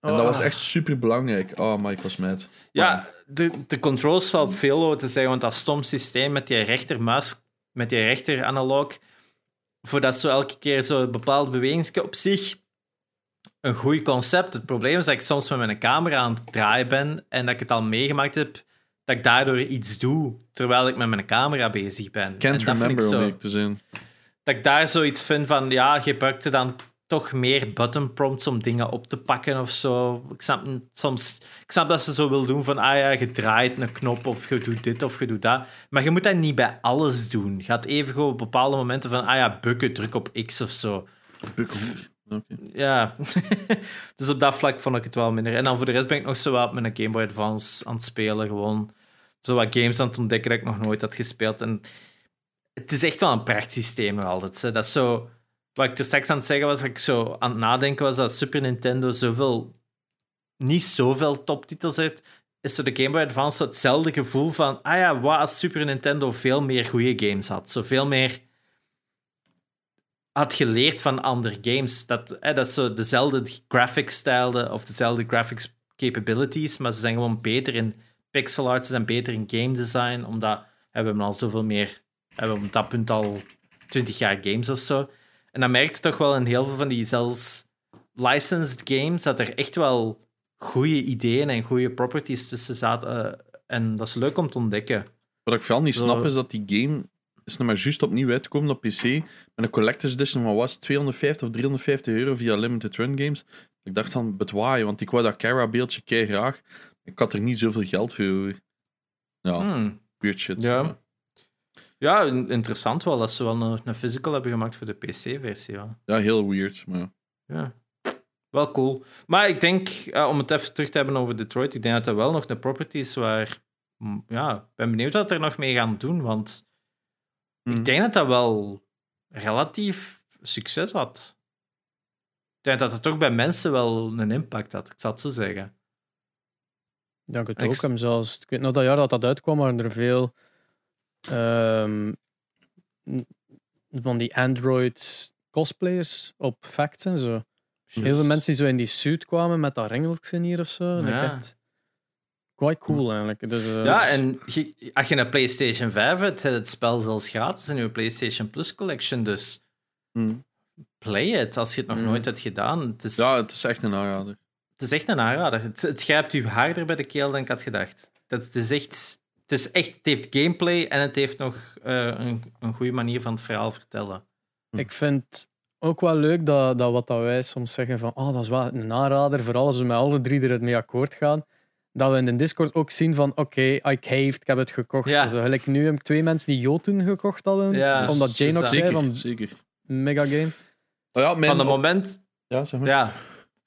S1: En dat was
S2: Ah.
S1: echt super belangrijk. Oh, maar ik was mad.
S3: Ja, de, de controls valt veel over te zeggen, want dat stom systeem met die rechtermuis, met die rechter analoog, voor dat zo elke keer zo een bepaalde beweging op zich een goed concept. Het probleem is dat ik soms met mijn camera aan het draaien ben en dat ik het al meegemaakt heb, dat ik daardoor iets doe terwijl ik met mijn camera bezig ben.
S1: Can't
S3: en dat vind ik
S1: remember om
S3: zo,
S1: te zijn.
S3: Dat ik daar zoiets vind van, ja, je gebruikte dan toch meer button prompts om dingen op te pakken of zo. Ik snap, soms, ik snap dat ze zo wil doen van, ah ja, je draait een knop of je doet dit of je doet dat. Maar je moet dat niet bij alles doen. Je gaat even gewoon op bepaalde momenten van, ah ja, bukken, druk op X of zo.
S1: Buk- Oké.
S3: Ja, dus op dat vlak vond ik het wel minder. En dan voor de rest ben ik nog zo wat met een Game Boy Advance aan het spelen. Gewoon zo wat games aan het ontdekken dat ik nog nooit had gespeeld. En het is echt wel een prachtsysteem nog altijd. Dat is zo... Wat ik er straks aan het zeggen was, wat ik zo aan het nadenken was, dat Super Nintendo zoveel... Niet zoveel toptitels heeft, is de Game Boy Advance hetzelfde gevoel van... Ah ja, wat als Super Nintendo veel meer goede games had. Zoveel meer had geleerd van andere games. Dat, hè, dat is dezelfde graphics stijl of dezelfde graphics capabilities, maar ze zijn gewoon beter in pixel art, ze zijn beter in game design, omdat hè, we hebben al zoveel meer, hebben op dat punt al 20 jaar games of zo. En dan merk je toch wel in heel veel van die zelfs licensed games dat er echt wel goede ideeën en goede properties tussen zaten. eh, en dat is leuk om te ontdekken.
S1: Wat ik vooral niet
S3: Zo.
S1: snap is dat die game is nog maar juist opnieuw uitgekomen op PC met een collector's edition van was het, 250 of 350 euro via Limited Run Games. Ik dacht van, but why? Want ik wou dat Kara beeldje kei graag. Ik had er niet zoveel geld voor. Ja,
S3: Hmm.
S1: weird shit.
S3: Ja. Ja, in- interessant wel dat ze wel een, een physical hebben gemaakt voor de PC-versie. Ja.
S1: Ja, heel weird. Maar...
S3: ja. Wel cool. Maar ik denk, eh, om het even terug te hebben over Detroit, ik denk dat er wel nog een property is waar. mm, Ja, ik ben benieuwd wat er nog mee gaan doen, want ik denk dat dat wel relatief succes had. Ik denk dat het toch bij mensen wel een impact had, ik zal het zo zeggen.
S2: Ja, ik het
S3: Ik
S2: ook.
S3: s-
S2: Hem zelfs, ik weet nog dat jaar dat dat uitkwam, waren er veel ehm, van die Android cosplayers op facts en zo. Heel veel mensen die zo in die suit kwamen met dat ringeltje hier of zo. En
S3: Ja.
S2: echt quite cool eigenlijk. Dus, eh,
S3: Ja, en je- als je een PlayStation 5 hebt, het spel zelfs gratis in je PlayStation Plus Collection. Dus
S1: Hm.
S3: play it als je het nog
S2: Mm.
S3: nooit hebt gedaan. Het is,
S1: Ja, het is echt een aanrader.
S3: het is echt een aanrader. Het, het grijpt u harder bij de keel dan ik had gedacht. Dat, het, is echt, het is echt. Het heeft gameplay en het heeft nog eh, een, een goede manier van het verhaal vertellen.
S2: Ik vind ook wel leuk dat, dat wat dat wij soms zeggen van oh, dat is wel een aanrader, vooral als we met alle drie er mee akkoord gaan. Dat we in de Discord ook zien van oké, I caved, ik heb het gekocht.
S3: Ja.
S2: Zo, gelijk nu heb ik twee mensen die Jotun gekocht hadden,
S3: Ja,
S2: omdat Jane
S3: dus dat-
S2: zei
S1: Zeker,
S2: van
S1: zeker.
S2: mega game.
S1: Oh ja, mijn...
S3: Van het moment
S1: Ja, zeg maar.
S3: Ja.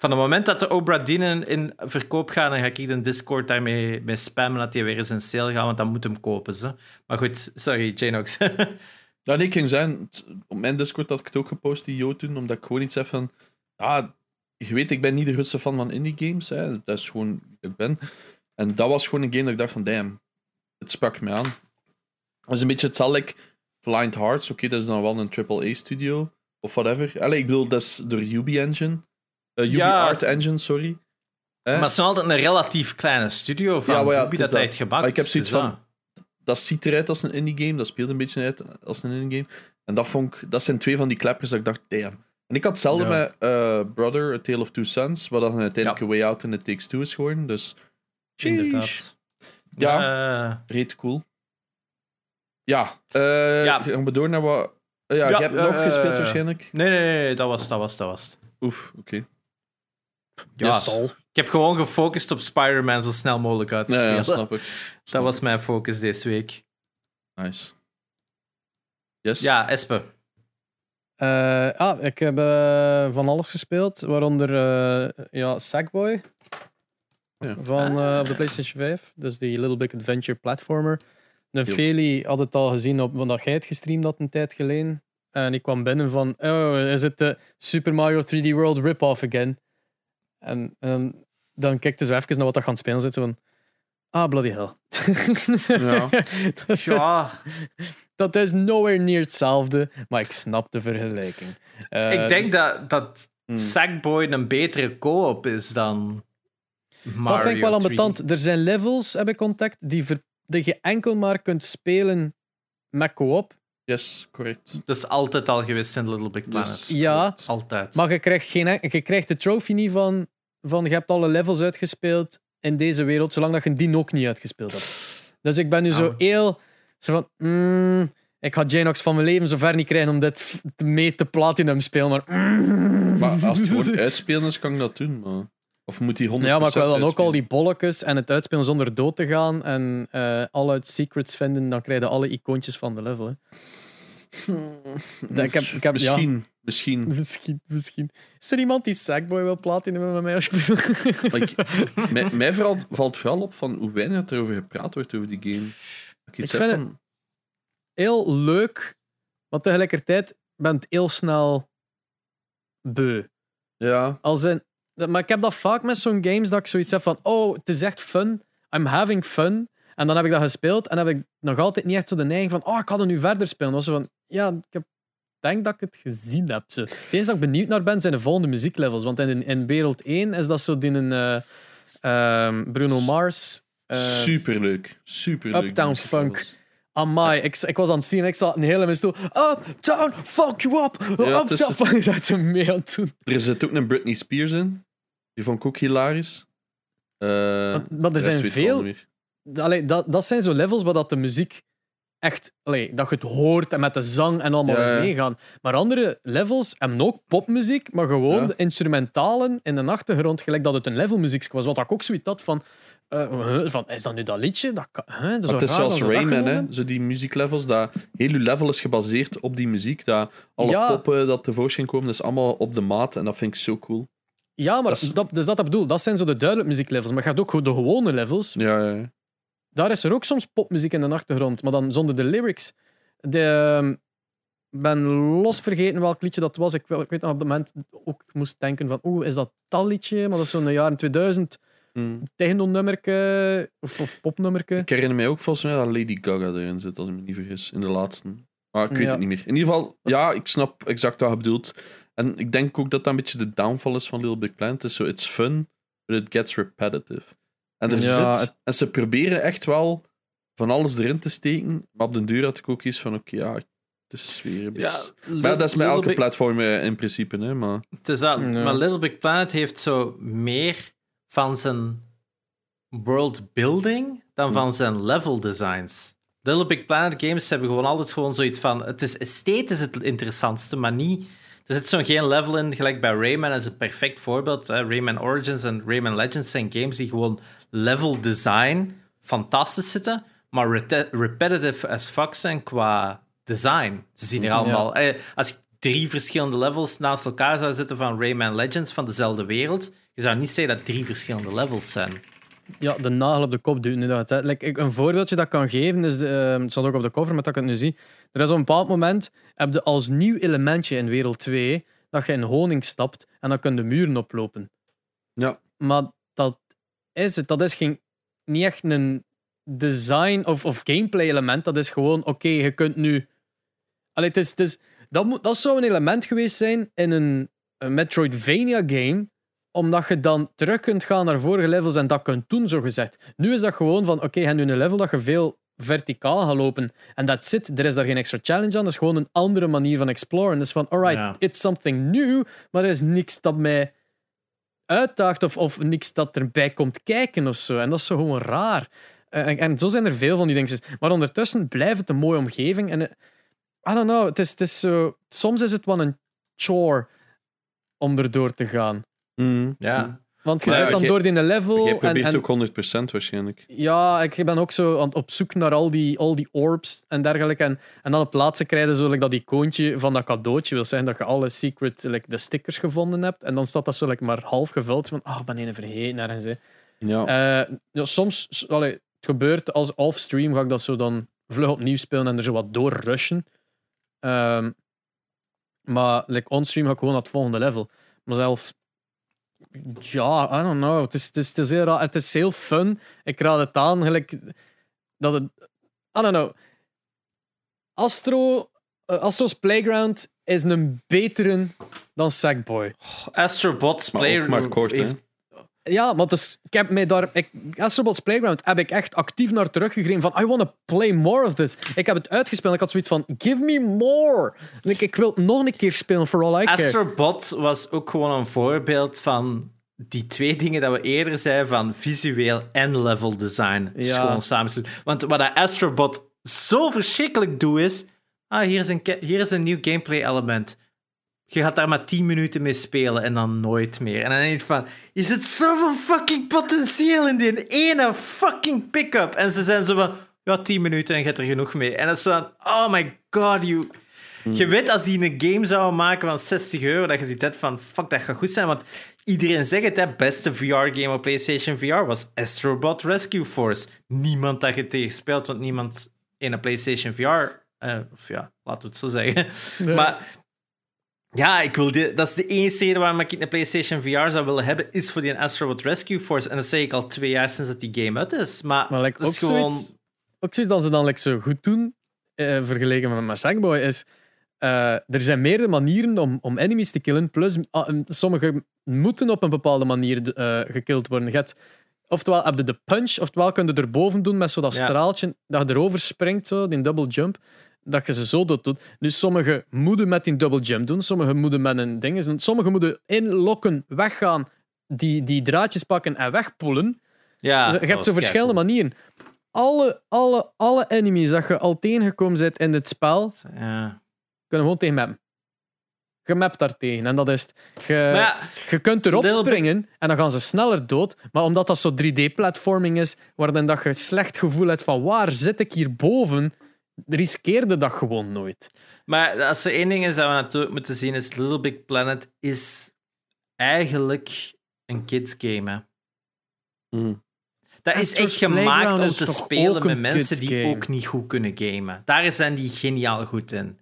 S3: Van het moment dat de Obra Dinn in verkoop gaat, dan ga ik in Discord daarmee mee spammen dat hij weer eens in sale gaat, want dan moet hem kopen. Ze. Maar goed, sorry, Janox.
S1: Ja, nee, ik ging t- op mijn Discord had ik het ook gepost, die Jo toen, omdat ik gewoon iets heb van, ja, je weet, ik ben niet de grootste fan van indie games, hè. dat is gewoon ik ben. En dat was gewoon een game dat ik dacht van, damn, het sprak me aan. Dat is een beetje hetzelfde Blind Hearts, oké, dat is dan wel een AAA-studio, of whatever. Allee, ik bedoel, dat is door Ubi Engine, uh,
S3: Ja.
S1: Art Engine, sorry.
S3: Maar het is altijd een relatief kleine studio van
S1: Ja,
S3: Ubi dat hij heeft gemaakt.
S1: Maar ik heb zoiets
S3: Dus
S1: van-
S3: ja.
S1: dat ziet eruit als een indie game. Dat speelt een beetje uit als een indie game. En dat, vond ik, dat zijn twee van die kleppers dat ik dacht, damn. En ik had hetzelfde
S3: Ja.
S1: met eh, Brother, A Tale of Two Sons, wat dan uiteindelijk. A Way Out in It Takes Two is geworden. Dus sheesh.
S3: Inderdaad.
S1: Ja,
S3: Eh,
S1: reet cool. Ja, eh
S3: Ja.
S1: gaan we door naar wat... ja, je hebt nog gespeeld waarschijnlijk?
S3: nee, nee, nee, nee, dat was, dat was, dat was.
S1: Oef, oké.
S3: Ja,
S1: Yes.
S3: ik heb gewoon gefocust op Spider-Man zo snel mogelijk uit te spelen.
S1: ja, snap ik.
S3: dat
S1: Snap
S3: was
S1: ik.
S3: mijn focus deze week.
S1: Nice. Yes?
S3: Ja, Espe.
S2: Eh, ah, ik heb eh, van alles gespeeld, waaronder eh, ja, Sackboy
S1: Ja.
S2: van op de PlayStation 5. Dus die Little Big Adventure platformer. De. Feli had het al gezien op, omdat jij het gestreamd had een tijd geleden. En ik kwam binnen van, oh, is het de Super Mario 3D World rip-off again? En, en dan kijkte ze even naar wat dat gaan spelen zitten van, ah, bloody hell.
S1: Ja.
S2: dat, is, dat is nowhere near hetzelfde, maar ik snap de vergelijking. Eh,
S3: ik denk dat, dat
S1: Hmm.
S3: Sackboy een betere co-op is dan Mario
S2: dat vind ik wel
S3: 3D.
S2: ambetant. Er zijn levels, heb ik contact, die, ver- die je enkel maar kunt spelen met co-op.
S1: Yes, correct.
S3: Dat is altijd al geweest in Little Big Planet.
S1: Yes,
S2: Ja.
S1: correct.
S3: Altijd.
S2: Maar je krijgt, geen, en- je krijgt de trophy niet van, van je hebt alle levels uitgespeeld in deze wereld, zolang dat je die ook niet uitgespeeld hebt. Dus ik ben nu zo heel... Zo van, mm, ik ga Janox van mijn leven zover niet krijgen om dit mee te platinum spelen, maar... mm.
S1: Maar als het gewoon uitspelen is, kan ik dat doen. Maar... Of moet die 100%
S2: Ja, maar ik wil dan ook al die bolletjes en het uitspelen zonder dood te gaan en eh alle secrets vinden, dan krijg je alle icoontjes van de level. Hè. Dat- ik heb, ik heb, ja,
S1: Misschien, misschien.
S2: misschien. Is er iemand die Sackboy wil platinum met mij alsjeblieft?
S1: Like, mij, mij vooral, valt vooral op van hoe weinig er over gepraat wordt over die game. Ik,
S2: Ik vind
S1: van,
S2: heel leuk, maar tegelijkertijd ben ik heel snel beu.
S1: Ja,
S2: Als in, maar ik heb dat vaak met zo'n games dat ik zoiets heb van: oh, het is echt fun. I'm having fun. En dan heb ik dat gespeeld en heb ik nog altijd niet echt zo de neiging van: oh, ik ga er nu verder spelen. Was zo van: ja, ik heb, denk dat ik het gezien heb. Zo. Het enige dat ik benieuwd naar ben zijn de volgende muzieklevels. Want in, in wereld 1 is dat zo die een eh, ehm, Bruno Mars. eh,
S1: superleuk. Superleuk.
S2: Uptown Funk. Amai, ik, ik was aan het streamen, ik zat een hele stoel. Uptown, fuck you up!
S1: Ja,
S2: Uptown, fuck mee aan het doen.
S1: Er zit ook een Britney Spears in. Die vond ik ook hilarisch. Eh,
S2: Maar, er zijn veel... Allee, dat, dat zijn zo levels waar dat de muziek echt... Allee, dat je het hoort en met de zang en allemaal eens meegaan. Maar andere levels hebben ook popmuziek, maar gewoon de instrumentalen in de achtergrond, gelijk dat het een levelmuziek was. Wat ik ook zoiets had van... eh, van is dat nu dat liedje? Dat, kan- huh, dat is
S1: het is
S2: raar
S1: zoals Rayman, hè? Zo die muzieklevels. Dat heel uw level is gebaseerd op die muziek. Dat alle
S2: Ja.
S1: poppen dat tevoorschijn komen, dat is allemaal op de maat. En dat vind ik zo cool.
S2: Ja, maar
S1: Dat is-
S2: dat, dus dat bedoel. Dat zijn zo de duidelijk muzieklevels. Maar je hebt ook de gewone levels.
S1: Ja, ja, ja.
S2: Daar is er ook soms popmuziek in de achtergrond, maar dan zonder de lyrics. De, ehm, ben los vergeten welk liedje dat was. Ik, ik weet nog op dat moment ook moest denken van oeh, is dat dat liedje? Maar dat is zo'n jaren 2000
S1: Hm.
S2: techno-nummerke of, of popnummerke.
S1: Ik herinner mij ook volgens mij dat Lady Gaga erin zit, als ik me niet vergis, in de laatste. Maar ik weet
S2: Ja.
S1: het niet meer. In ieder geval, ja, ik snap exact wat je bedoelt. En ik denk ook dat dat een beetje de downfall is van Little Big Planet. Het is zo, it's fun, but it gets repetitive. En, er
S2: Ja,
S1: zit,
S2: het-
S1: en ze proberen echt wel van alles erin te steken, maar op den deur had ik ook iets van, oké, ja, het is weer een beetje... maar dat is met elke platform eh, in principe, hè, maar...
S3: Het is dat.
S2: Ja.
S3: Maar Little Big Planet heeft zo meer van zijn world building dan
S1: Hm.
S3: van zijn level designs. Little Big Planet games hebben gewoon altijd gewoon zoiets van... Het is esthetisch het interessantste, maar niet... Er zit zo'n geen level in, gelijk bij Rayman is een perfect voorbeeld. Hè. Rayman Origins en Rayman Legends zijn games die gewoon level design fantastisch zitten, maar repetitive as fuck zijn qua design. Ze zien er allemaal... eh, als ik drie verschillende levels naast elkaar zou zetten van Rayman Legends van dezelfde wereld, je zou niet zeggen dat drie verschillende levels zijn.
S2: Ja, de nagel op de kop duwt nu dat hè. Like, een voorbeeldje dat ik kan geven de, ehm, het staat ook op de cover, maar dat ik het nu zie. Er is op een bepaald moment, heb je als nieuw elementje in wereld 2, dat je in honing stapt en dan kun je muren oplopen.
S1: Ja.
S2: Maar dat is het. Dat is geen, niet echt een design of, of gameplay element. Dat is gewoon, oké, je kunt nu... Allee, het is, het is, dat, moet, dat zou een element geweest zijn in een, een Metroidvania game, omdat je dan terug kunt gaan naar vorige levels en dat kunt doen, zo gezegd. Nu is dat gewoon van, oké, je hebt nu een level dat je veel verticaal gaat lopen. En dat zit. Er is daar geen extra challenge aan. Dat is gewoon een andere manier van exploren. Dus van, alright,
S3: Ja.
S2: it's something new, maar er is niks dat mij uitdaagt of, of niks dat erbij komt kijken of zo. En dat is zo gewoon raar. Eh, En, en zo zijn er veel van die dingen. Maar ondertussen blijft het een mooie omgeving. En eh, I don't know, het is, het is zo... Soms is het wel een chore om erdoor te gaan.
S1: Mm.
S3: Ja.
S2: Want je zit dan door die level...
S1: Jij
S2: en,
S1: probeert
S2: en,
S1: ook 100% waarschijnlijk.
S2: ja, ik ben ook zo aan, op zoek naar al die, al die orbs en dergelijke. En, en dan op laatste krijgen zo like, dat icoontje van dat cadeautje. wil zeggen dat je alle secret like, de stickers gevonden hebt. En dan staat dat zo like, maar half gevuld. Van, ah, ik ben een vergeten ergens. hè.
S1: Ja.
S2: Eh, ja, soms, allee, het gebeurt als off-stream, ga ik dat zo dan vlug opnieuw spelen en er zo wat doorrushen. Ehm maar like, on-stream ga ik gewoon naar het volgende level. Maar zelf, ja, I don't know. Het is, het is, het is heel raar. Het is heel fun. Ik raad het aan, gelijk dat het, I don't know. Astro, eh, Astro's Playground is een betere dan Sackboy.
S3: Astrobots
S1: kort, hè.
S3: heeft-
S2: Ja, want dus, ik heb mij daar... Ik, Astrobots Playground heb ik echt actief naar teruggegrepen van I want to play more of this. Ik heb het uitgespeeld ik had zoiets van give me more. En ik, ik wil het nog een keer spelen for all I care.
S3: Astrobot was ook gewoon een voorbeeld van die twee dingen dat we eerder zeiden van visueel en level design.
S2: Ja.
S3: gewoon samen. Want wat dat Astrobot zo verschrikkelijk doet is... Ah, hier is een, hier is een nieuw gameplay element. Je gaat daar maar 10 minuten mee spelen en dan nooit meer. En dan denk je van, je zit zoveel fucking potentieel in die ene fucking pick-up. En ze zijn zo van, ja, 10 minuten en je hebt er genoeg mee. En dat is dan, oh my god, you... Je weet als die een game zouden maken van 60 euro, dat je ziet hebt van, fuck, dat gaat goed zijn. Want iedereen zegt het, hè, beste VR-game op PlayStation VR was Astrobot Rescue Force. Niemand dat je tegen speelt, want niemand in een PlayStation VR... eh, of ja, laten we het zo zeggen. Maar ja, ik wil dit, dat is de enige reden waarom ik een PlayStation VR zou willen hebben, is voor die Astrobot Rescue Force. En dat zeg ik al twee jaar sinds dat die game uit is. Maar,
S2: Maar like,
S3: dat
S2: ook,
S3: gewoon...
S2: zoiets, ook zoiets dat ze dan like, zo goed doen, eh, vergeleken met mijn Sackboy, is... eh, er zijn meerdere manieren om, om enemies te killen. Plus, ah, sommige moeten op een bepaalde manier eh gekild worden. Je hebt, oftewel heb je de punch, oftewel kun je erboven doen met zo dat
S3: Ja.
S2: straaltje, dat je erover springt, zo, die double jump. Dat je ze zo doet. doet. Dus sommige moeten met die double jump doen, sommige moeten met een ding doen, sommige moeten inlokken, weggaan, die, die draadjes pakken en wegpoelen.
S3: Ja,
S2: Dus je hebt zo verschillende manieren. Alle, alle, alle enemies dat je al tegengekomen bent in dit spel.
S3: Ja.
S2: kunnen gewoon tegen mappen. Je mapt daar tegen. En dat is het. Je,
S3: ja,
S2: je kunt erop springen en dan gaan ze sneller dood. Maar omdat dat zo 3D-platforming is, waarin dat je slecht gevoel hebt van waar zit ik hier boven, riskeerde dat gewoon nooit.
S3: maar als er één ding is dat we natuurlijk moeten zien, is Little Big Planet is eigenlijk een kids game. Hè.
S1: Mm.
S3: Dat is echt gemaakt om te spelen met mensen die ook niet goed kunnen gamen. Daar zijn die geniaal goed in.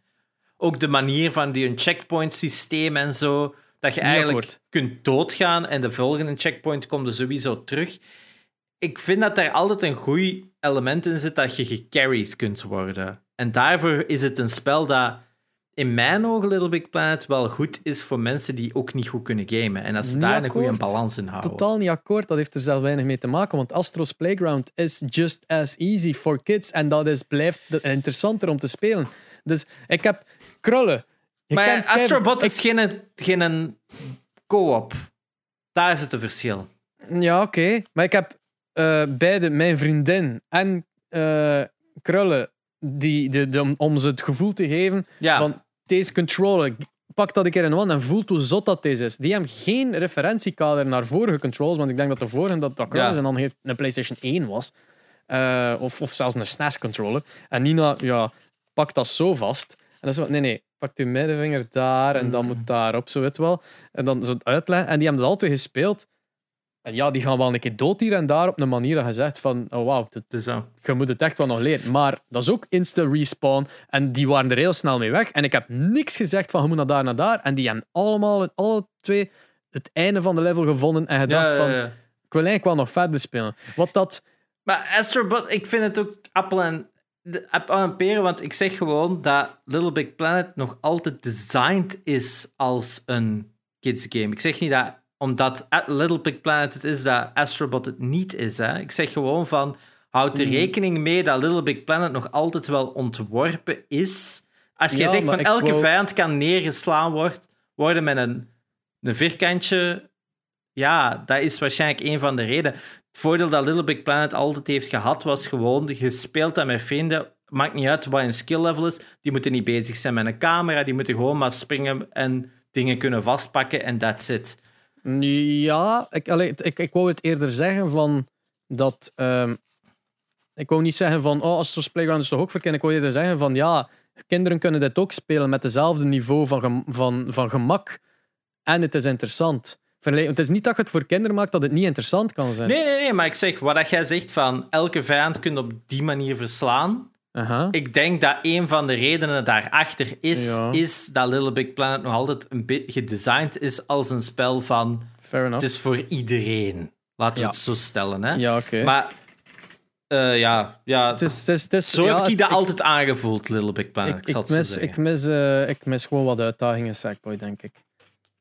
S3: Ook de manier van die een checkpoint systeem en zo. Dat je eigenlijk kunt doodgaan en de volgende checkpoint komt er sowieso terug. Ik vind dat daar altijd een goed element in zit dat je gecarried kunt worden. En daarvoor is het een spel dat in mijn ogen Little Big Planet wel goed is voor mensen die ook niet goed kunnen gamen. En dat ze daar een goede balans in houden.
S2: Totaal niet akkoord. Dat heeft er zelf weinig mee te maken. Want Astro's Playground is just as easy for kids. En dat is, blijft interessanter om te spelen. Dus ik heb krullen. Je
S3: Maar Astrobot
S2: ik-
S3: is geen, geen co-op. Daar is het een verschil.
S2: Ja, oké. Maar ik heb eh, beide, mijn vriendin en eh, Krullen, die, de, de- om, ze het gevoel te geven
S3: Ja,
S2: van deze controller, pak dat een keer in one en voelt hoe zot dat deze is. Die hebben geen referentiekader naar vorige controls, want ik denk dat de vorige dat, dat
S3: Ja.
S2: en dan heeft een PlayStation 1 was. Eh, of, of zelfs een SNES-controller. En Nina, ja, pakt dat zo vast. En dan zo, nee, nee, pak je middenvinger daar en dan
S3: Mm.
S2: moet daarop, zo weet wel. En dan zo het uitleggen. En die hebben dat altijd gespeeld. En ja, die gaan wel een keer dood hier en daar op een manier dat je zegt van, oh wauw, je moet het echt wel nog leren. Maar dat is ook insta-respawn. En die waren er heel snel mee weg. En ik heb niks gezegd van, je moet naar daar, naar daar. En die hebben allemaal, alle twee, het einde van de level gevonden. En gedacht
S3: Ja,
S2: van,
S3: ja,
S2: ik wil eigenlijk wel nog verder spelen. Wat dat...
S3: Maar Astrobot, ik vind het ook appel en, appel en peren, want ik zeg gewoon dat Little Big Planet nog altijd designed is als een kids game. Ik zeg niet dat omdat Little Big Planet het is, dat Astrobot het niet is. Hè. Ik zeg gewoon van, houd er
S2: Mm.
S3: rekening mee dat Little Big Planet nog altijd wel ontworpen is. Als jij
S2: Ja,
S3: zegt van elke
S2: wou-
S3: vijand kan neergeslaan wordt, worden met een, een vierkantje, ja, dat is waarschijnlijk een van de redenen. Het voordeel dat Little Big Planet altijd heeft gehad, was gewoon, je speelt dat met vrienden, maakt niet uit wat een skill level is, die moeten niet bezig zijn met een camera, die moeten gewoon maar springen en dingen kunnen vastpakken en that's it.
S2: Ja, ik, allee, ik, ik wou het eerder zeggen van dat... ehm, ik wou niet zeggen van, oh, Astro's Playground is toch ook verkennen. Ik wou eerder zeggen van, ja, kinderen kunnen dit ook spelen met dezelfde niveau van, van, van gemak. En het is interessant. Vergelijk- Het is niet dat je het voor kinderen maakt dat het niet interessant kan zijn.
S3: Nee, nee, nee, maar ik zeg, wat jij zegt van elke vijand kun je op die manier verslaan,
S2: Aha.
S3: ik denk dat een van de redenen daarachter is,
S2: Ja.
S3: is dat Little Big Planet nog altijd een beetje gedesigned is als een spel van
S2: Fair enough.
S3: het is voor iedereen. Laten we
S2: Ja.
S3: het zo stellen. Hè?
S2: Ja, oké.
S3: Maar eh, ja, ja
S2: Het is, het is, het is,
S3: zo
S2: ja,
S3: heb ik dat altijd aangevoeld, Little Big Planet.
S2: Ik, mis, ik, mis, eh, ik mis gewoon wat uitdagingen, Sackboy, denk ik.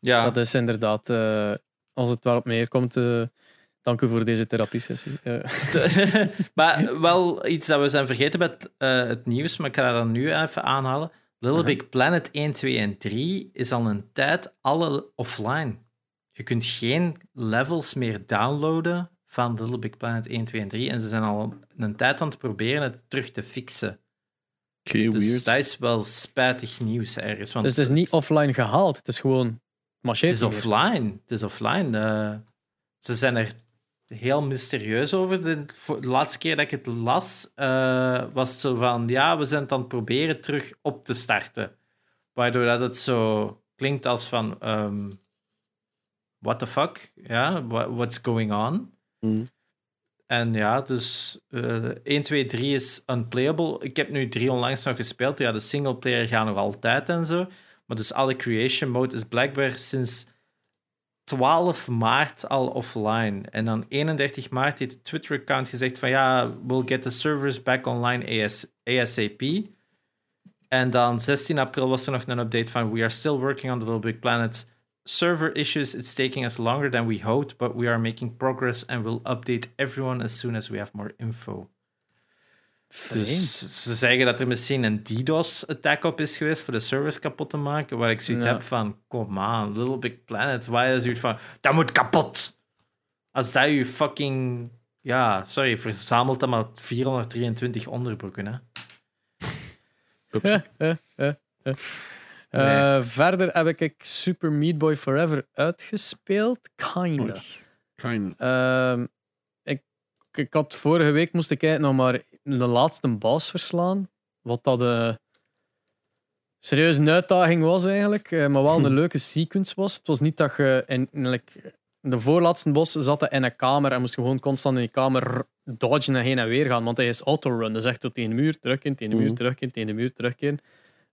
S3: ja.
S2: Dat is inderdaad, eh, als het wel op neerkomt, dank u voor deze therapiesessie. Eh,
S3: maar wel iets dat we zijn vergeten met eh, het nieuws, maar ik ga dat dan nu even aanhalen. Little. Big Planet 1, 2 en 3 is al een tijd alle offline. Je kunt geen levels meer downloaden van Little Big Planet 1, 2 en 3. En ze zijn al een tijd aan het proberen het terug te fixen. Dus
S1: weird.
S3: dat is wel spijtig nieuws ergens. Want
S2: dus het is niet offline gehaald, het is gewoon
S3: Het is offline. Het is offline. Eh, ze zijn er heel mysterieus over. De, laatste keer dat ik het las, eh, was het zo van... Ja, we zijn het aan het proberen terug op te starten. Waardoor dat het zo klinkt als van... ehm, what the fuck? Ja, wha- what's going on?
S1: Mhm.
S3: En ja, dus eh 1, 2, 3 is unplayable. Ik heb nu 3 onlangs nog gespeeld. Ja, de singleplayer gaat nog altijd en zo. Maar dus alle creation mode is blijkbaar sinds 12 maart al offline. En dan 31 maart heeft de Twitter-account gezegd van ja, we'll get the servers back online AS ASAP. En dan 16 april was er nog een update van we are still working on the Little Big Planet server issues. It's taking us longer than we hoped, but we are making progress and we'll update everyone as soon as we have more info.
S2: Vreemd.
S3: Dus ze zeggen dat er misschien een DDoS-attack op is geweest voor de servers kapot te maken. Waar ik zoiets
S2: Ja.
S3: heb van, kom aan, Little Big Planet. Waar is zoiets van, dat moet kapot. Als dat je fucking... Ja, sorry, verzamelt dat maar 423 onderbroeken, hè.
S2: Eh, eh, eh, verder heb ik Super Meat Boy Forever uitgespeeld. Kinda.
S1: Oei. Klein.
S2: Ehm, ik, ik had vorige week moest ik kijken nog maar de laatste baas verslaan. Wat dat een serieus een uitdaging was eigenlijk. eh, maar wel een
S1: Hm.
S2: leuke sequence was. Het was niet dat je in, in, like, de voorlaatste bos zat in een kamer en moest je gewoon constant in die kamer dodgen en heen en weer gaan. Want hij is autorun. Dus echt tot tegen de muur, terugkeren, tegen de muur,
S1: Mhm.
S2: terugkeren, tegen de muur, terugkeren.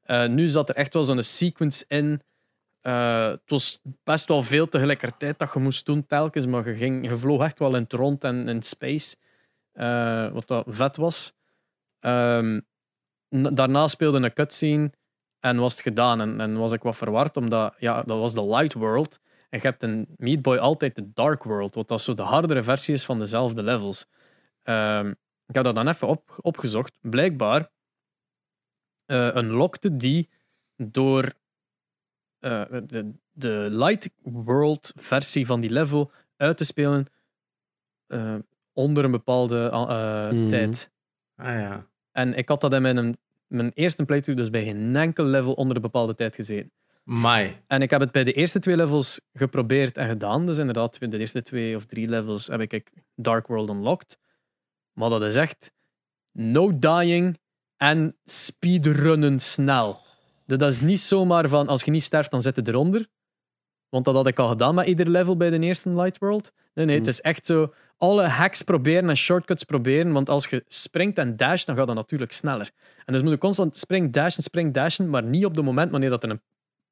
S2: Eh, nu zat er echt wel zo'n sequence in. Eh, het was best wel veel tegelijkertijd dat je moest doen telkens, maar je, ging, je vloog echt wel in het rond en in space. Eh, wat dat vet was. Ehm, daarna speelde een cutscene en was het gedaan. En, was ik wat verward, omdat ja, dat was de Light World. En je hebt in Meat Boy altijd de Dark World, wat dat zo de hardere versie is van dezelfde levels. Ehm, ik heb dat dan even op, opgezocht. Blijkbaar eh unlockte die door eh, de, de Light World versie van die level uit te spelen onder een bepaalde eh,
S1: Mhm.
S2: tijd.
S3: Ah ja.
S2: En ik had dat in mijn, mijn eerste playthrough dus bij geen enkel level onder een bepaalde tijd gezeten.
S3: Mai.
S2: En ik heb het bij de eerste twee levels geprobeerd en gedaan. Dus inderdaad, bij de eerste twee of drie levels heb ik Dark World unlocked. Maar dat is echt no dying en speedrunnen snel. Dus Dat is niet zomaar van als je niet sterft, dan zit je eronder. Want dat had ik al gedaan met ieder level bij de eerste Light World. Nee, nee, het is echt zo alle hacks proberen en shortcuts proberen. Want als je springt en dasht, dan gaat dat natuurlijk sneller. En dus moet je constant spring, dashen, spring, dashen, maar niet op het moment wanneer dat er een,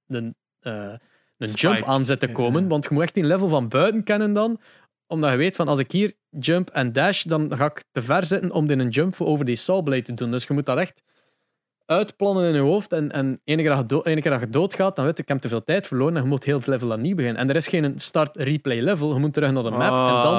S2: een, eh, een jump aan zit te komen. Want je moet echt die level van buiten kennen dan. Omdat je weet van als ik hier jump en dash, dan ga ik te ver zitten om in een jump over die sawblade te doen. Dus je moet dat echt uitplannen in je hoofd. En, en ene, keer dat je, do- ene keer dat je doodgaat, dan weet je, ik heb te veel tijd verloren en je moet heel het level opnieuw beginnen. En er is geen start-replay level. Je moet terug naar de map en dan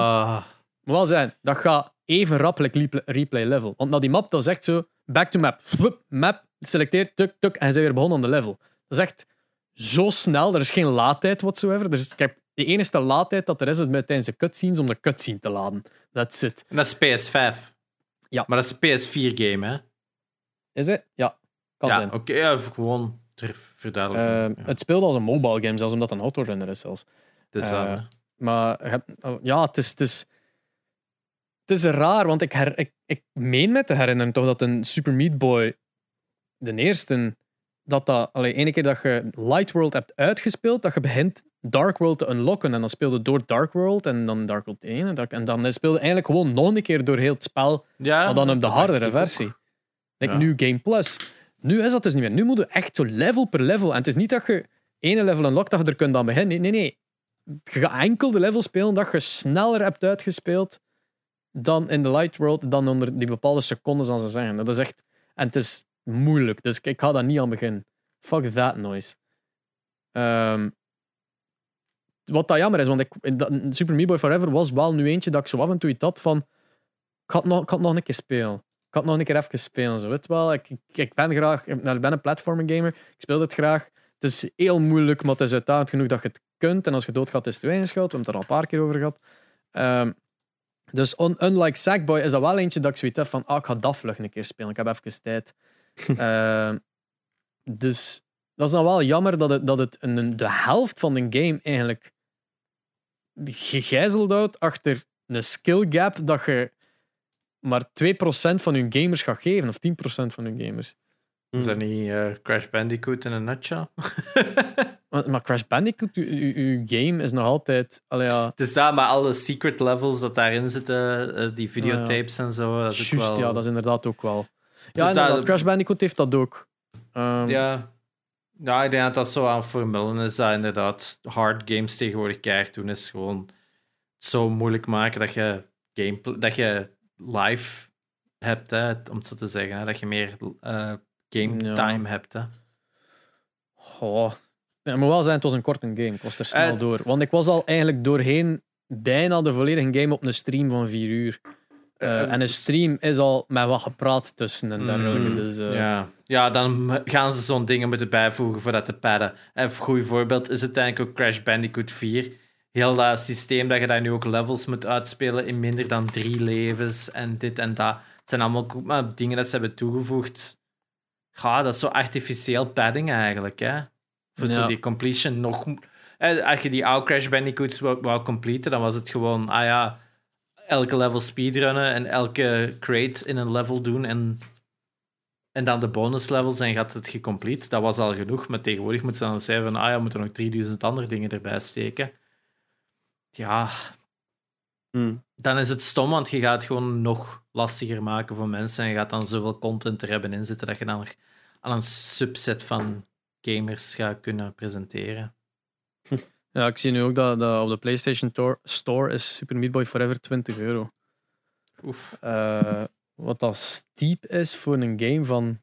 S2: Moet wel zijn, dat gaat even rappelijk replay- level. Want naar die map, dat is echt zo, back to map. Flup, map, selecteer, tuk, tuk, en ze zijn weer begonnen aan de level. Dat is echt zo snel, er is geen laadtijd whatsoever. Dus ik heb de enige laadtijd dat er is, is met tijdens de cutscenes om de cutscene te laden. That's it.
S3: En dat is PS5.
S2: Ja.
S3: Maar dat is een PS4-game, hè?
S2: Is het? Ja, kan
S3: ja,
S2: zijn.
S3: oké. ja, gewoon.
S2: Eh,
S3: ja.
S2: Het speelt als een mobile game, zelfs omdat het een autorunner is zelfs.
S3: Dat, hè.
S2: Maar ja, het is, het, is, het is raar, want ik, her, ik, ik meen me te herinneren toch dat een Super Meat Boy, de eerste, dat dat, allee, ene keer dat je Light World hebt uitgespeeld, dat je begint Dark World te unlocken. En dan speelde door Dark World en dan Dark World 1. En, en dan speelde eigenlijk gewoon nog een keer door heel het spel,
S3: ja,
S2: maar dan op de hardere
S3: ook.
S2: versie.
S3: Ja.
S2: nu Game Plus. Nu is dat dus niet meer. Nu moet je echt zo level per level. En het is niet dat je ene level unlockt dat je er kunt aan beginnen. Nee, nee, nee. Je gaat enkel de level spelen dat je sneller hebt uitgespeeld dan in de Light World, dan onder die bepaalde secondes, als ze zeggen. Dat is echt... En het is moeilijk, dus ik, ga daar niet aan beginnen. Fuck that noise. Ehm, wat dat jammer is, want ik, dat- Super Meat Boy Forever was wel nu eentje dat ik zo af en toe iets had van... Ik had nog, ik had nog een keer spelen. Ik had nog een keer even spelen. Zo. Weet wel, ik, ik, ben graag... Ik ben een platformer gamer. Ik speel het graag. Het is heel moeilijk, maar het is uitdagend genoeg dat je het kunt. En als je doodgaat, is het schuld. We hebben het er al een paar keer over gehad. Ehm, dus un- unlike Sackboy is dat wel eentje dat ik zoiets heb van ah, ik ga dat vlug een keer spelen. Ik heb even tijd. Ehm, dus dat is dan wel jammer dat het, dat het een, de helft van een game eigenlijk gegijzeld houdt achter een skill gap dat je maar 2% van hun gamers gaat geven, of 10% van hun gamers.
S3: Is dat niet eh, Crash Bandicoot in een nutshell?
S2: Maar, Crash Bandicoot, uw, game is nog altijd... Allee, ja,
S3: Het is dat, maar alle secret levels dat daarin zitten, eh, die videotapes en zo, dat is ook
S2: juist,
S3: wel...
S2: ja, dat is inderdaad ook wel. Ja,
S3: dat-
S2: Crash Bandicoot heeft dat ook. Ehm,
S3: Ja. ja, ik denk dat dat zo aan formullen is dat inderdaad hard games tegenwoordig keihard doen, is gewoon zo moeilijk maken dat je, gameplay, dat je live hebt, hè, om het zo te zeggen. Hè, dat je meer eh, game
S2: Ja.
S3: time hebt. Hè.
S2: Goh. Ja, het moet wel zijn, het was een korte game. Ik was er snel door. Want ik was al eigenlijk doorheen bijna de volledige game op een stream van vier uur. Eh,
S3: Eh,
S2: en een stream is al met wat gepraat tussen en dergelijke.
S3: Mm,
S2: Dus, eh,
S3: ja. ja, dan gaan ze zo'n dingen moeten bijvoegen voor dat te padden. En een goed voorbeeld is uiteindelijk ook Crash Bandicoot 4. Heel dat systeem dat je daar nu ook levels moet uitspelen in minder dan drie levens en dit en dat. Het zijn allemaal maar dingen dat ze hebben toegevoegd. Ja, dat is zo artificieel padding eigenlijk, hè. Voor zo die completion nog... Eh, Als je die oude Crash Bandicoots wou, wou completen, dan was het gewoon, ah ja, elke level speedrunnen en elke crate in een level doen en en dan de bonus levels en gaat het gecomplete. Dat was al genoeg. Maar tegenwoordig moet ze dan zeggen van, ah ja, we moeten nog 3000 andere dingen erbij steken. Ja,
S1: Hmm.
S3: dan is het stom, want je gaat het gewoon nog lastiger maken voor mensen en je gaat dan zoveel content er hebben in zitten dat je dan nog aan een subset van gamers gaat kunnen presenteren.
S2: ja, ik zie nu ook dat, dat op de PlayStation Tor- Store is Super Meat Boy Forever 20 euro.
S3: Oef.
S2: Eh, wat dat steep is voor een game van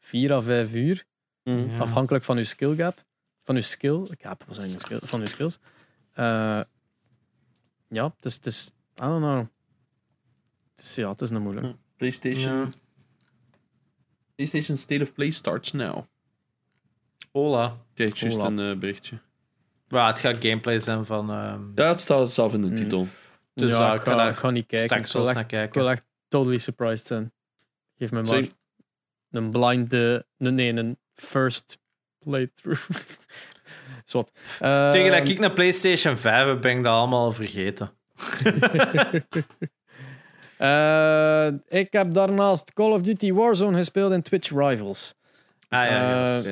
S2: 4 à 5 uur.
S3: Ja.
S2: Afhankelijk van uw skill gap. Van uw skill. Gap, wat zijn uw skill? Van uw skills. Eh, ja, het is, het is. I don't know. Het is, ja, het is een moeilijk.
S1: PlayStation.
S3: Ja.
S1: PlayStation State of Play starts now.
S3: Hola.
S1: Kijk, juist een eh, berichtje.
S3: Maar het gaat gameplay zijn van... ehm,
S1: Ja, het staat zelf in de
S2: Hmm.
S1: titel.
S3: Dus
S2: ja,
S3: ja,
S2: ik,
S3: ga daar
S2: ik ga niet kijken. Ik wil, echt,
S3: naar
S2: ik wil
S3: kijken.
S2: echt totally surprised zijn. Geef me maar
S1: Sorry.
S2: een blind... nee, een first playthrough. Zwat. Uh,
S3: Tegen dat ik naar PlayStation 5 heb, ben ik dat allemaal vergeten.
S2: Eh, ik heb daarnaast Call of Duty Warzone gespeeld in Twitch Rivals.
S3: Ah ja, juist.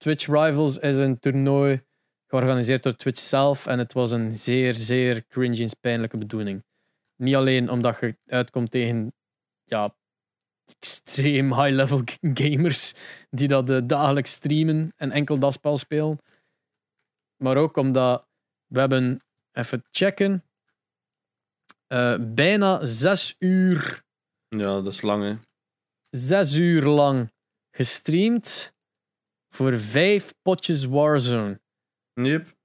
S2: Twitch Rivals is een toernooi georganiseerd door Twitch zelf. En het was een zeer, zeer cringy en pijnlijke bedoeling. Niet alleen omdat je uitkomt tegen ja, extreem high-level gamers die dat eh, dagelijks streamen en enkel dat spel spelen. Maar ook omdat we hebben, even checken, eh, bijna zes uur,
S1: Ja, dat is lang, hè.
S2: zes uur lang gestreamd voor vijf potjes Warzone.
S1: Yep.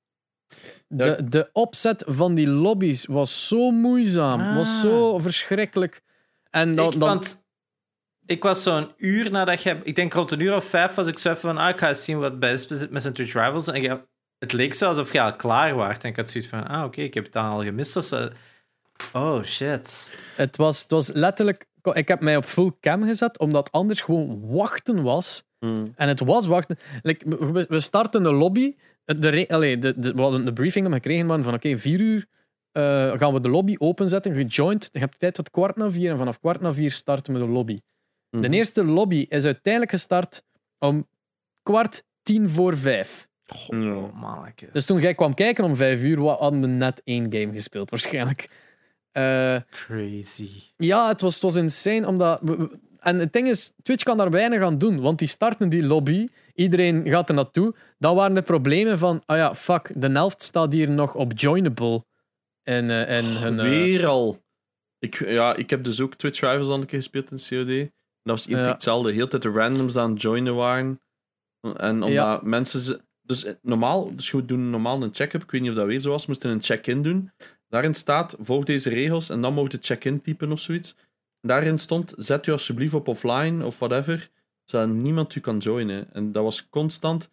S2: De, de opzet van die lobby's was zo moeizaam, was
S3: Ah.
S2: zo verschrikkelijk. En dan,
S3: ik,
S2: dan,
S3: want ik was zo'n uur nadat je... Ik denk rond een uur of vijf was ik zo even van... Ah, ik ga eens zien wat bij is met zijn Twitch Rivals. En je, het leek zo alsof je al klaar was. En ik had zoiets van... Ah, oké, ik heb het dan al gemist. of zo. Oh, shit.
S2: Het was, het was letterlijk. Ik heb mij op full cam gezet, omdat anders gewoon wachten was.
S1: Mm.
S2: En het was wachten. Like, we, we starten de lobby. De, re- allee, de, de, we hadden de briefing dat we gekregen waren van oké, vier uur eh, gaan we de lobby openzetten, gejoind. Je hebt tijd tot kwart na vier en vanaf kwart na vier starten we de lobby.
S1: Mhm.
S2: De eerste lobby is uiteindelijk gestart om kwart tien voor vijf.
S3: Oh, mannetjes.
S2: Dus toen jij kwam kijken om vijf uur, hadden we net één game gespeeld waarschijnlijk. Eh,
S3: Crazy.
S2: ja, het was, het was insane. Omdat we- we- en het ding is, Twitch kan daar weinig aan doen. Want die starten die lobby. Iedereen gaat er naartoe. Dan waren de problemen van... Ah ja, fuck. De helft staat hier nog op joinable. En, eh, en hun... eh,
S1: Weer al. Ik, ja, ik heb dus ook Twitch Rivals al een keer gespeeld in COD. En dat was
S2: Ja.
S1: hetzelfde. Heel tijd de randoms aan het joinen waren. En omdat
S2: Ja.
S1: mensen... ze- Dus eh, normaal, dus we doen normaal een check-up. Ik weet niet of dat weer zo was. moesten een check-in doen. Daarin staat, volg deze regels en dan mocht je check-in typen of zoiets. Daarin stond, zet u alsjeblieft op offline of whatever, zodat niemand u kan joinen. En dat was constant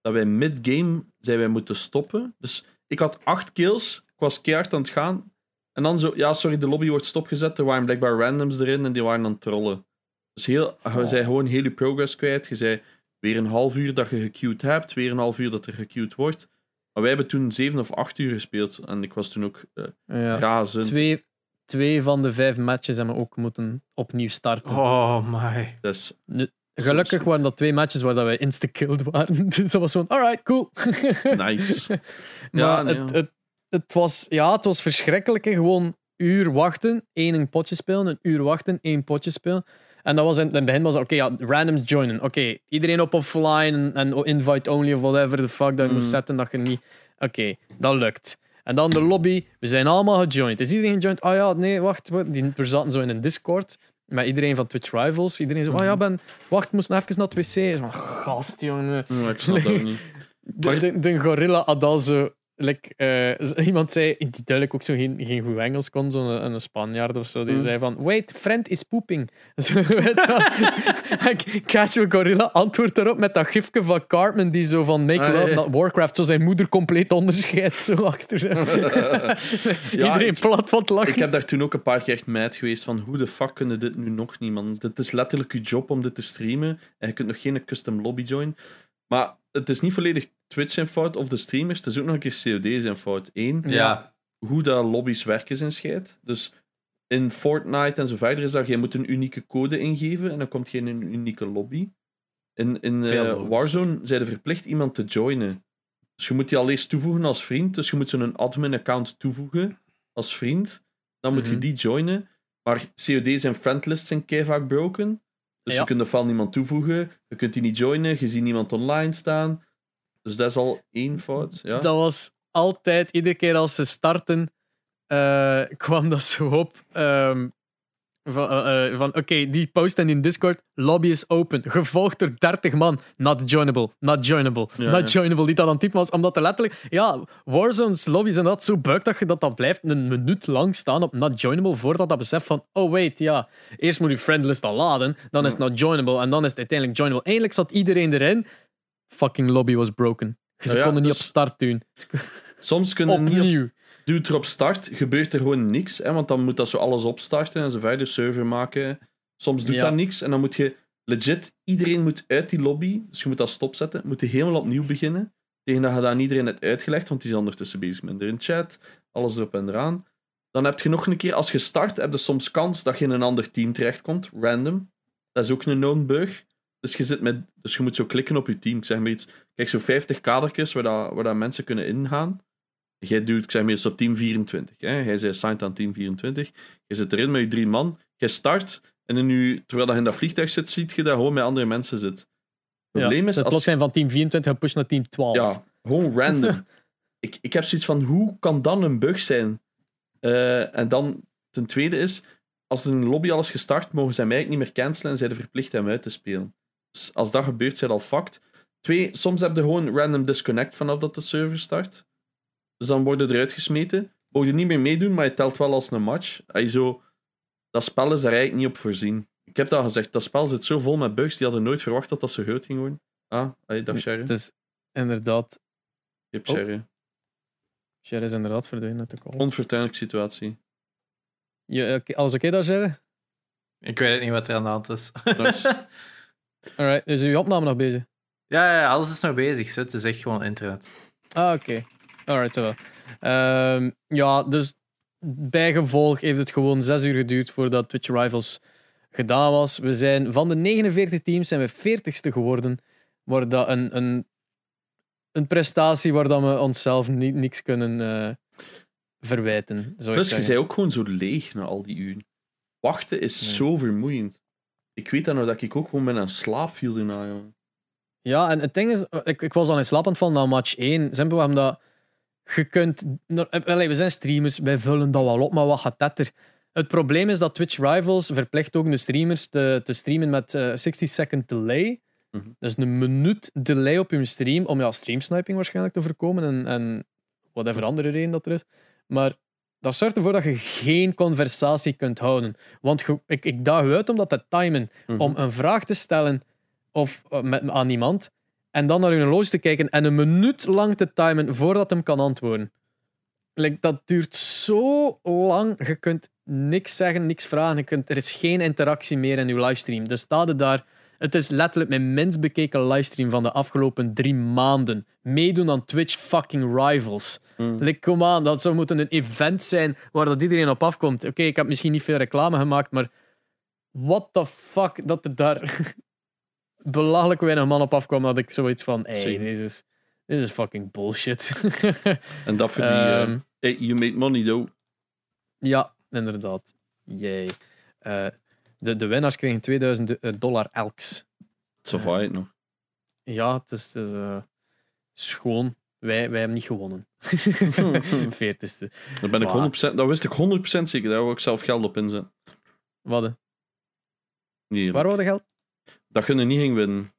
S1: dat wij mid-game zijn wij moeten stoppen. Dus ik had acht kills, ik was keihard aan het gaan. En dan zo, ja, sorry, de lobby wordt stopgezet. Er waren blijkbaar randoms erin en die waren aan het trollen. Dus heel, je
S2: Oh.
S1: zei gewoon heel je progress kwijt. Je zei weer een half uur dat je gequeued hebt, weer een half uur dat er gequeued wordt. Maar wij hebben toen zeven of acht uur gespeeld en ik was toen ook
S2: ja.
S1: razend.
S2: twee, twee van de vijf matches hebben we ook moeten opnieuw starten.
S3: Oh, my.
S1: Dus,
S2: Gelukkig waren dat twee matches waar dat wij insta-killed waren. Dus dat was gewoon, alright, cool.
S1: nice.
S2: Maar
S1: Ja, nee,
S2: het,
S1: ja.
S2: het, het, was, ja, het was verschrikkelijk. hè. Gewoon uur wachten, één een potje spelen, een uur wachten, één potje spelen. En dat was in, in het begin was het, oké, ja, randoms joinen. Oké, iedereen op offline en, invite only of whatever the fuck dat je
S1: Mm.
S2: moest zetten dat je niet... Oké, dat lukt. En dan de lobby, we zijn allemaal gejoined. Is iedereen gejoined? Oh ja, nee, wacht. Die, we zaten zo in een Discord met iedereen van Twitch Rivals. Iedereen zo, oh ja, ben, wacht, moest nog even naar het wc. Zo, gast, jongen.
S1: Ja, ik snap dat niet.
S2: De, de gorilla had al zo. Like, eh, iemand zei, die duidelijk ook zo geen, geen goed Engels kon, zo'n een, een Spanjaard of zo, die
S1: Mm.
S2: zei van, wait, friend is pooping. Zo, weet Casual Gorilla antwoordt daarop met dat gifje van Cartman, die zo van Make
S1: Ah,
S2: Love,
S1: ja.
S2: Not Warcraft, zo zijn moeder compleet onderscheidt, zo achter. Iedereen
S1: ik-
S2: plat van het lachen.
S1: Ik heb daar toen ook een paar keer echt meid geweest van hoe de fuck kunnen dit nu nog niet, man. Dit is letterlijk je job om dit te streamen en je kunt nog geen custom lobby join. Maar het is niet volledig Twitch zijn fout of de streamers, het is ook nog een keer COD zijn fout. Eén,
S3: Ja.
S1: hoe dat lobby's werken zijn scheid. Dus in Fortnite en zo verder is dat, je moet een unieke code ingeven en dan komt je in een unieke lobby. In, in eh. Warzone zijn ze verplicht iemand te joinen. Dus je moet die al eerst toevoegen als vriend. Dus je moet zo'n admin-account toevoegen als vriend. Dan moet je
S2: Mhm.
S1: die joinen. Maar COD zijn friendlists zijn kei vaak broken. Dus
S2: Ja.
S1: je kunt ofwel niemand toevoegen, je kunt die niet joinen, je ziet niemand online staan. Dus dat is al één fout. Ja.
S2: Dat was altijd, iedere keer als ze starten, eh, kwam dat zo op. ehm, van, eh, eh, van oké, die posten in Discord, lobby is open, gevolgd door 30 man, not joinable, not joinable,
S1: Ja,
S2: not
S1: ja.
S2: joinable, die dat aan het typen was, omdat er letterlijk, ja, Warzone's lobby's en dat zo buik dat je dat dat blijft een minuut lang staan op not joinable, voordat dat beseft van, oh wait, ja, eerst moet je friendlist al laden, dan is het not joinable, en dan is het uiteindelijk joinable. Eindelijk zat iedereen erin, fucking lobby was broken. Ze konden niet
S1: dus-
S2: op start doen.
S1: Soms kunnen niet op
S2: Opnieuw.
S1: doe het er op start, gebeurt er gewoon niks. Hè, want dan moet dat zo alles opstarten en zo verder, server maken. Soms doet
S2: Ja.
S1: dat niks en dan moet je legit, iedereen moet uit die lobby, dus je moet dat stopzetten, moet je helemaal opnieuw beginnen. Tegen dat je dat aan iedereen hebt uitgelegd, want die is ondertussen bezig met in chat, alles erop en eraan. Dan heb je nog een keer, als je start, heb je soms kans dat je in een ander team terechtkomt, random. Dat is ook een known bug. Dus je, zit met, dus je moet zo klikken op je team. Ik zeg maar iets. Kijk, zo 50 kadertjes waar, dat, waar dat mensen kunnen ingaan. Jij doet, ik zeg iets, op team 24. Hè. Jij is assigned aan team 24. Je zit erin met je drie man. Je start. En in je, terwijl je in dat vliegtuig zit, ziet je dat gewoon met andere mensen zit. Het probleem is,
S2: het
S1: als,
S2: plots zijn van team 24 gepusht naar team 12.
S1: ja, gewoon random. ik, ik heb zoiets van, hoe kan dan een bug zijn? Eh, en dan, ten tweede is, als er in een lobby alles gestart, mogen zij mij eigenlijk niet meer cancelen en zijn er verplicht hem uit te spelen. Dus als dat gebeurt, zijn al fucked. Twee, soms heb je gewoon random disconnect vanaf dat de server start. Dus dan worden eruit gesmeten. Mogen je niet meer meedoen, maar je telt wel als een match. Je zo, dat spel is daar eigenlijk niet op voorzien. Ik heb dat al gezegd, dat spel zit zo vol met bugs, die hadden nooit verwacht dat dat zo groot ging worden. Ah, hey, dag Sherry.
S2: Het is inderdaad...
S1: Je hebt
S2: Oh.
S1: Sherry.
S2: Sher is inderdaad verdwenen uit de call.
S1: Onfortuinlijke situatie.
S2: Je, oké, alles oké daar, Sher?
S3: Ik weet niet wat er aan de hand is.
S1: Nice.
S2: Alright, is uw opname nog bezig?
S3: ja, ja, alles is nog bezig. Het is echt gewoon internet.
S2: Ah, oké. Alright, zo. Ehm, ja, dus bijgevolg heeft het gewoon zes uur geduurd voordat Twitch Rivals gedaan was. We zijn van de 49 teams zijn we 40ste geworden. Waar dat een, een, een prestatie waar dat we onszelf niet, niks kunnen eh, verwijten.
S1: Plus, je zei ook gewoon zo leeg na al die uren. Wachten is
S2: Nee.
S1: zo vermoeiend. Ik weet dan nog dat ik ook gewoon met een slaap viel daarna, jongen.
S2: Ja, en het ding is, ik, ik was al in slaap aan het vallen na match 1. Simpel omdat je kunt. eh, allee, we zijn streamers, wij vullen dat wel op, maar wat gaat dat er? Het probleem is dat Twitch Rivals verplicht ook de streamers te, te streamen met eh 60 second delay.
S1: Mhm.
S2: Dus een minuut delay op je stream, om ja, streamsniping waarschijnlijk te voorkomen en, en whatever andere reden dat er is. Maar dat zorgt ervoor dat je geen conversatie kunt houden. Want je- ik, ik daag u uit om dat te timen
S1: Mhm.
S2: om een vraag te stellen of, eh, met, aan iemand en dan naar hun horloge te kijken en een minuut lang te timen voordat hem kan antwoorden. Like, dat duurt zo lang. Je kunt niks zeggen, niks vragen. Je kunt, er is geen interactie meer in je livestream. Dus staat daar. Het is letterlijk mijn minst bekeken livestream van de afgelopen drie maanden. Meedoen aan Twitch fucking Rivals.
S1: Mm.
S2: Like, kom aan, dat zou moeten een event zijn waar dat iedereen op afkomt. Oké, ik heb misschien niet veel reclame gemaakt, maar what the fuck dat er daar belachelijk weinig man op afkwam, dat ik zoiets van, hey, dit is, dit is fucking bullshit.
S1: En dat voor die... eh,
S2: Ehm,
S1: hey, you make money, though.
S2: ja, inderdaad. Jee. Eh, de, de winnaars kregen 2000 dollar elks.
S1: Zo vaait nog.
S2: Ja, het is, het is eh, schoon. Wij, wij hebben niet gewonnen. Veertigste.
S1: Daar ben ik
S2: Wow.
S1: 100%... Dat wist ik 100% zeker. Daar wou ik zelf geld op inzetten.
S2: Wat? Waar de geld?
S1: Dat je er niet ging winnen.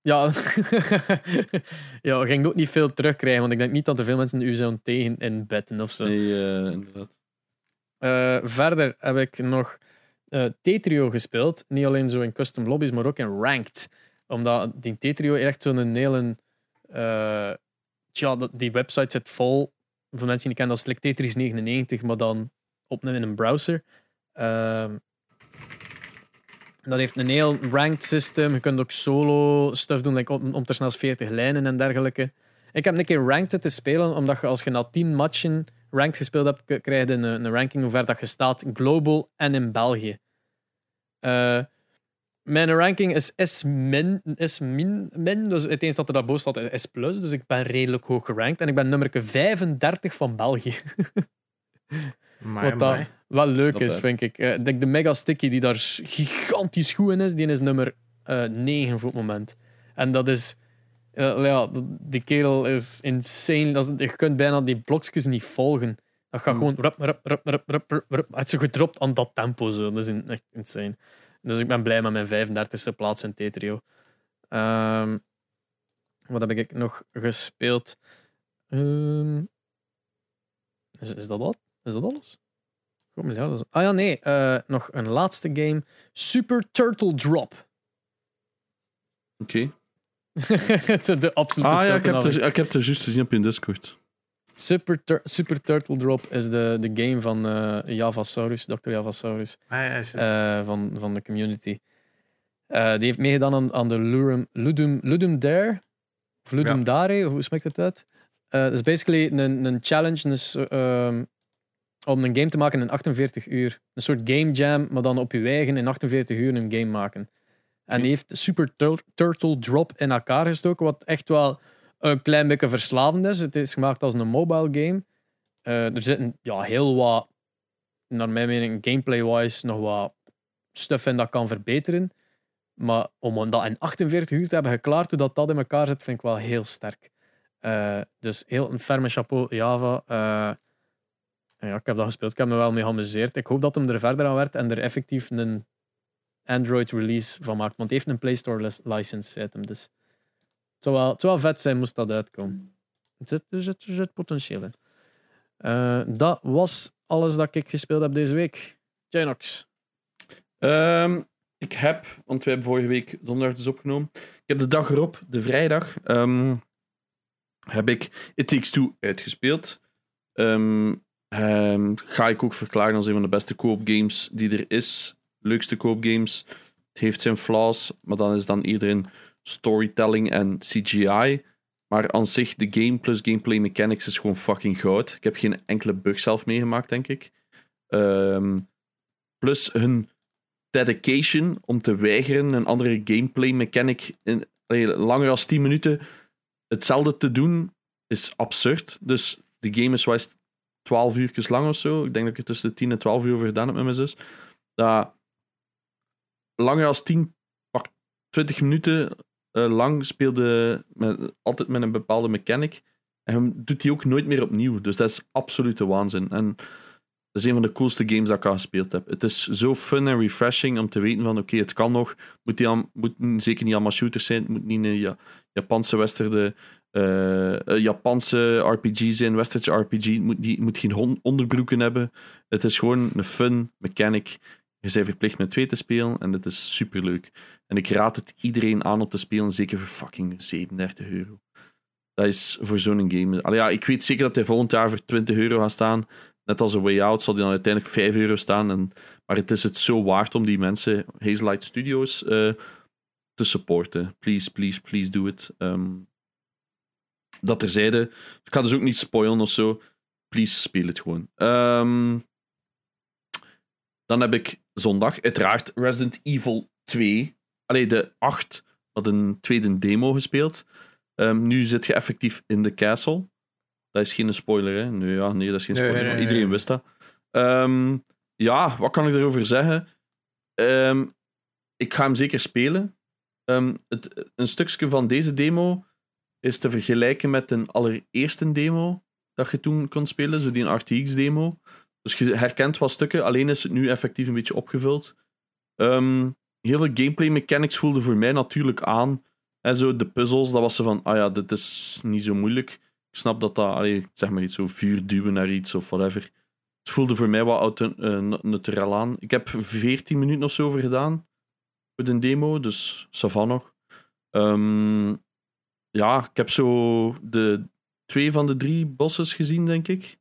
S2: Ja, ja, je ging ook niet veel terugkrijgen, want ik denk niet dat er veel mensen u zouden tegen inbetten of zo.
S1: Nee, eh, inderdaad.
S2: Eh, verder heb ik nog eh Tetrio gespeeld. Niet alleen zo in custom lobbies, maar ook in ranked. Omdat die Tetrio echt zo'n hele... tja, dat- die website zit vol. Voor mensen die kennen, dat is like Tetris 99, maar dan op in een browser. Dat heeft een heel ranked system. Je kunt ook solo stuff doen, like om, om te snel 40 lijnen en dergelijke. Ik heb een keer ranked te spelen, omdat je als je na 10 matchen ranked gespeeld hebt, krijg je een, een ranking hoe ver dat je staat, global en in België. Eh, mijn ranking is S min, S min, min, dus het eens dat er daarboven staat is S plus, dus ik ben redelijk hoog gerankt en ik ben nummer 35 van België.
S3: Maar,
S2: wel leuk is, vind ik. Eh, Ik denk de Mega Sticky, die daar gigantisch goed in is, die is nummer eh 9 voor het moment. En dat is... eh, ja, die kerel is insane. Dat is- je kunt bijna die blokjes niet volgen. Dat gaat
S1: Hmm.
S2: gewoon... Rup, rup, rup, rup, rup. Het is zo gedropt aan dat tempo. Zo. Dat is echt insane. Dus ik ben blij met mijn 35e plaats in Tetrio. Ehm, wat heb ik nog gespeeld? Ehm, is, is dat wat? Is dat alles? Goed, maar ja, dat is- Ah ja, nee. eh, nog een laatste game. Super Turtle Drop.
S1: Oké.
S2: Is de absolute
S1: Ah ja, ik heb, het, ik heb het juist gezien op je Discord.
S2: Super, Tur- Super Turtle Drop is de, de game van eh Javasaurus, Dr. Javasaurus,
S3: Ah, ja, juist.
S2: eh, van, van de community. Eh, die heeft meegedaan aan, aan de Lurum, Ludum, Ludum Dare, of Ludum
S3: Ja.
S2: Dare, of hoe spreekt het uit? Eh dat is basically een, een challenge dus, ehm, om een game te maken in 48 uur. Een soort game jam, maar dan op je eigen in 48 uur een game maken. En die heeft Super Tur- Turtle Drop in elkaar gestoken, wat echt wel een klein beetje verslavend is. Het is gemaakt als een mobile game. Eh, er zitten ja, heel wat, naar mijn mening, gameplay-wise, nog wat stuff in dat kan verbeteren. Maar om dat in 48 uur te hebben geklaard, hoe dat, in elkaar zit, vind ik wel heel sterk. Eh, dus heel een ferme chapeau, Java. Ja, ik heb dat gespeeld, ik heb me wel mee geamuseerd. Ik hoop dat hem er verder aan werkt en er effectief een Android release van maakt. Want hij heeft een Play Store license, zei hem. Dus het zou, wel, vet zijn moest dat uitkomen. Er zit, er zit, zit potentieel in. Eh, dat was alles dat ik gespeeld heb deze week. Janox.
S1: Ehm, ik heb, want we hebben vorige week donderdag dus opgenomen. Ik heb de dag erop, de vrijdag, ehm, heb ik It Takes Two uitgespeeld. Ehm, ehm, ga ik ook verklaren als een van de beste co-op games die er is. Leukste co-op games. Het heeft zijn flaws, maar dan is dan iedereen storytelling en CGI. Maar aan zich, de game plus gameplay mechanics is gewoon fucking goud. Ik heb geen enkele bug zelf meegemaakt, denk ik. Ehm, plus hun dedication om te weigeren een andere gameplay mechanic in langer dan 10 minuten hetzelfde te doen, is absurd. Dus de game is 12 uurtjes lang of zo. Ik denk dat ik er tussen de 10 en 12 uur over gedaan heb met mijn zus. Dat langer dan 10, pak 20 minuten eh, lang speelde met, altijd met een bepaalde mechanic. En doet hij ook nooit meer opnieuw. Dus dat is absolute waanzin. En dat is een van de coolste games dat ik al gespeeld heb. Het is zo fun en refreshing om te weten van oké, het kan nog. Moet, die al, moet zeker niet allemaal shooters zijn. Het moet niet een ja, Japanse westerde eh, eh, Japanse RPG zijn, westerse RPG. Het moet, het moet geen onderbroeken hebben. Het is gewoon een fun mechanic. Je bent verplicht met twee te spelen en het is superleuk. En ik raad het iedereen aan om te spelen, zeker voor fucking 37 euro. Dat is voor zo'n game. Allee, ja, ik weet zeker dat hij volgend jaar voor 20 euro gaat staan. Net als een Way Out zal die dan uiteindelijk 5 euro staan. En, maar het is het zo waard om die mensen, Hazelight Studios, eh, te supporten. Please, please, please do it. Ehm, dat terzijde. Ik ga dus ook niet spoilen of zo. Please, speel het gewoon. Ehm, dan heb ik zondag, uiteraard, Resident Evil 2. Allee, de 8 had een tweede demo gespeeld. Ehm, nu zit je effectief in de castle. Dat is geen spoiler, hè? Nee, ja, nee dat is geen spoiler.
S3: nee, nee,
S1: Iedereen wist dat. Ehm, ja, wat kan ik erover zeggen? Ehm, ik ga hem zeker spelen. Ehm, het, een stukje van deze demo is te vergelijken met een allereerste demo dat je toen kon spelen, zo die een RTX-demo. Dus je herkent wat stukken, alleen is het nu effectief een beetje opgevuld. Heel veel gameplay mechanics voelden voor mij natuurlijk aan. En zo de puzzels, dat was ze van, ah ja, dit is niet zo moeilijk. Ik snap dat dat, allee, zeg maar iets zo vuur duwen naar iets of whatever. Het voelde voor mij wat eh, naturel aan. Ik heb 14 minuten of zo over gedaan voor de demo, dus savan nog. Ehm, ja, ik heb zo de twee van de drie bosses gezien, denk ik.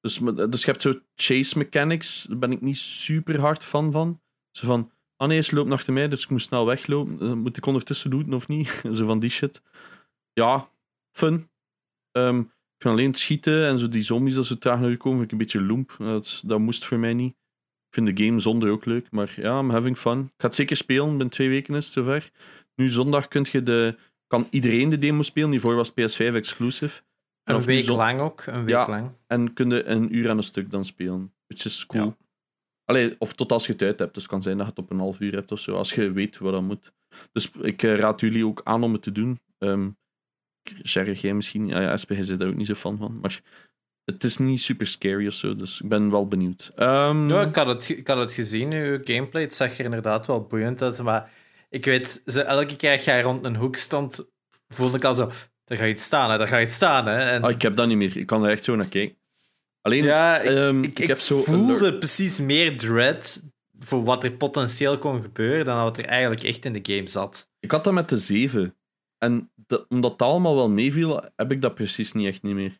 S1: Dus, dus je hebt zo chase mechanics, daar ben ik niet super hard van van. Zo van, ah nee, ze loopt achter mij, dus ik moet snel weglopen. Eh, moet ik ondertussen doen of niet? zo van die shit. Ja, fun. Ehm, ik vind alleen het schieten en zo die zombies als ze traag naar je komen, vind ik een beetje loemp. Dat, is- dat moest voor mij niet. Ik vind de game zonder ook leuk, maar ja, I'm having fun. Ik ga het zeker spelen, binnen twee weken is het zover. Nu zondag kunt je de, kan iedereen de demo spelen, hiervoor was PS5 exclusive.
S3: Een
S1: Of nu
S3: week lang ook. Een week
S1: Ja.
S3: lang.
S1: En kun je een uur aan een stuk dan spelen. Which is cool.
S3: Ja.
S1: Allee, of tot als je uit hebt. Dus het kan zijn dat je het op een half uur hebt of zo. Als je weet wat dat moet. Dus ik eh, raad jullie ook aan om het te doen. Ehm Sherry, jij misschien. Ja, ja, SPG zit daar ook niet zo fan van. Maar het is niet super scary of zo. Dus ik ben wel benieuwd.
S3: Ja, ik had, het, ik had het gezien, uw gameplay. Het zag er inderdaad wel boeiend uit. Maar ik weet, zo, elke keer als jij rond een hoek stond, voelde ik al zo... Daar ga je iets staan, hè. Daar ga je iets staan, hè. En,
S1: ah, ik heb dat niet meer. Ik kan er echt zo naar kijken. Alleen,
S3: ja, ik,
S1: ehm,
S3: ik,
S1: ik heb zo
S3: voelde precies meer dread voor wat er potentieel kon gebeuren dan wat er eigenlijk echt in de game zat.
S1: Ik had dat met de 7. En dat- omdat dat allemaal wel meeviel, heb ik dat precies niet echt niet meer.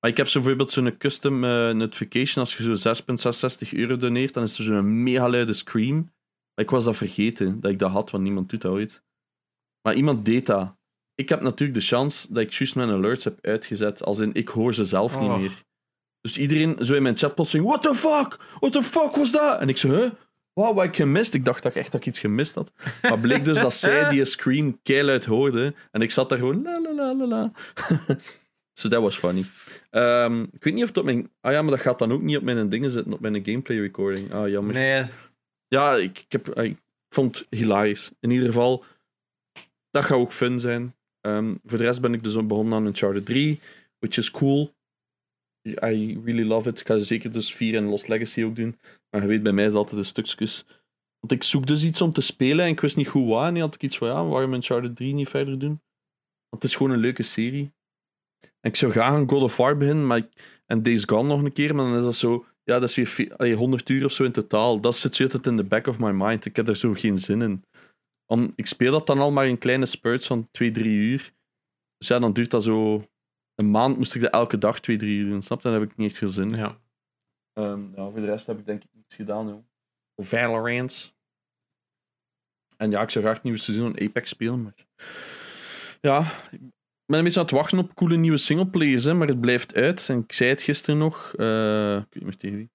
S1: Maar ik heb zo bijvoorbeeld zo'n custom eh, notification. Als je zo 6,66 euro doneert, dan is er zo'n mega luide scream. Maar ik was dat vergeten, dat ik dat had, want niemand doet dat ooit. Maar iemand deed dat. Ik heb natuurlijk de chance dat ik juist mijn alerts heb uitgezet. Als in, ik hoor ze zelf niet
S3: Oh.
S1: meer. Dus iedereen zo in mijn chat plotseling, what the fuck? What the fuck was dat? En ik zo, huh? Wow, wat ik gemist. Ik dacht dat ik echt dat ik iets gemist had. Maar bleek dus dat zij die scream keihard hoorde. En ik zat daar gewoon la la la la la. so that was funny. Ehm, ik weet niet of het op mijn... Ah ja, maar dat gaat dan ook niet op mijn dingen zitten, op mijn gameplay recording. Ah, jammer.
S3: Nee,
S1: Ja, ik, ik, heb, ik vond het hilarisch. In ieder geval, dat gaat ook fun zijn. Ehm, voor de rest ben ik dus begonnen aan Uncharted 3, which is cool. I really love it. Ik ga zeker dus 4 en Lost Legacy ook doen. Maar je weet, bij mij is altijd de stukjes. Want ik zoek dus iets om te spelen en ik wist niet goed waar. En had ik iets van, ja, waarom Uncharted 3 niet verder doen? Want het is gewoon een leuke serie. En ik zou graag aan God of War beginnen, maar ik- en Days Gone nog een keer, maar dan is dat zo... Ja, dat is weer ve- allee, 100 uur of zo in totaal. Dat zit altijd in the back of my mind. Ik heb er zo geen zin in. Om, ik speel dat dan al maar in kleine spurts van 2, 3 uur. Dus ja, dan duurt dat zo... Een maand moest ik dat elke dag 2, 3 uur doen. Snap je? Dan heb ik niet echt veel zin.
S3: ja.
S1: Ehm, ja, voor de rest heb ik denk ik niets gedaan. Joh. Valorant. En ja, ik zou graag het nieuwe seizoen van Apex spelen. Maar... Ja, ik ben een beetje aan het wachten op coole nieuwe singleplayers, hè, maar het blijft uit. En ik zei het gisteren nog, eh, ik weet niet meer tegen wie.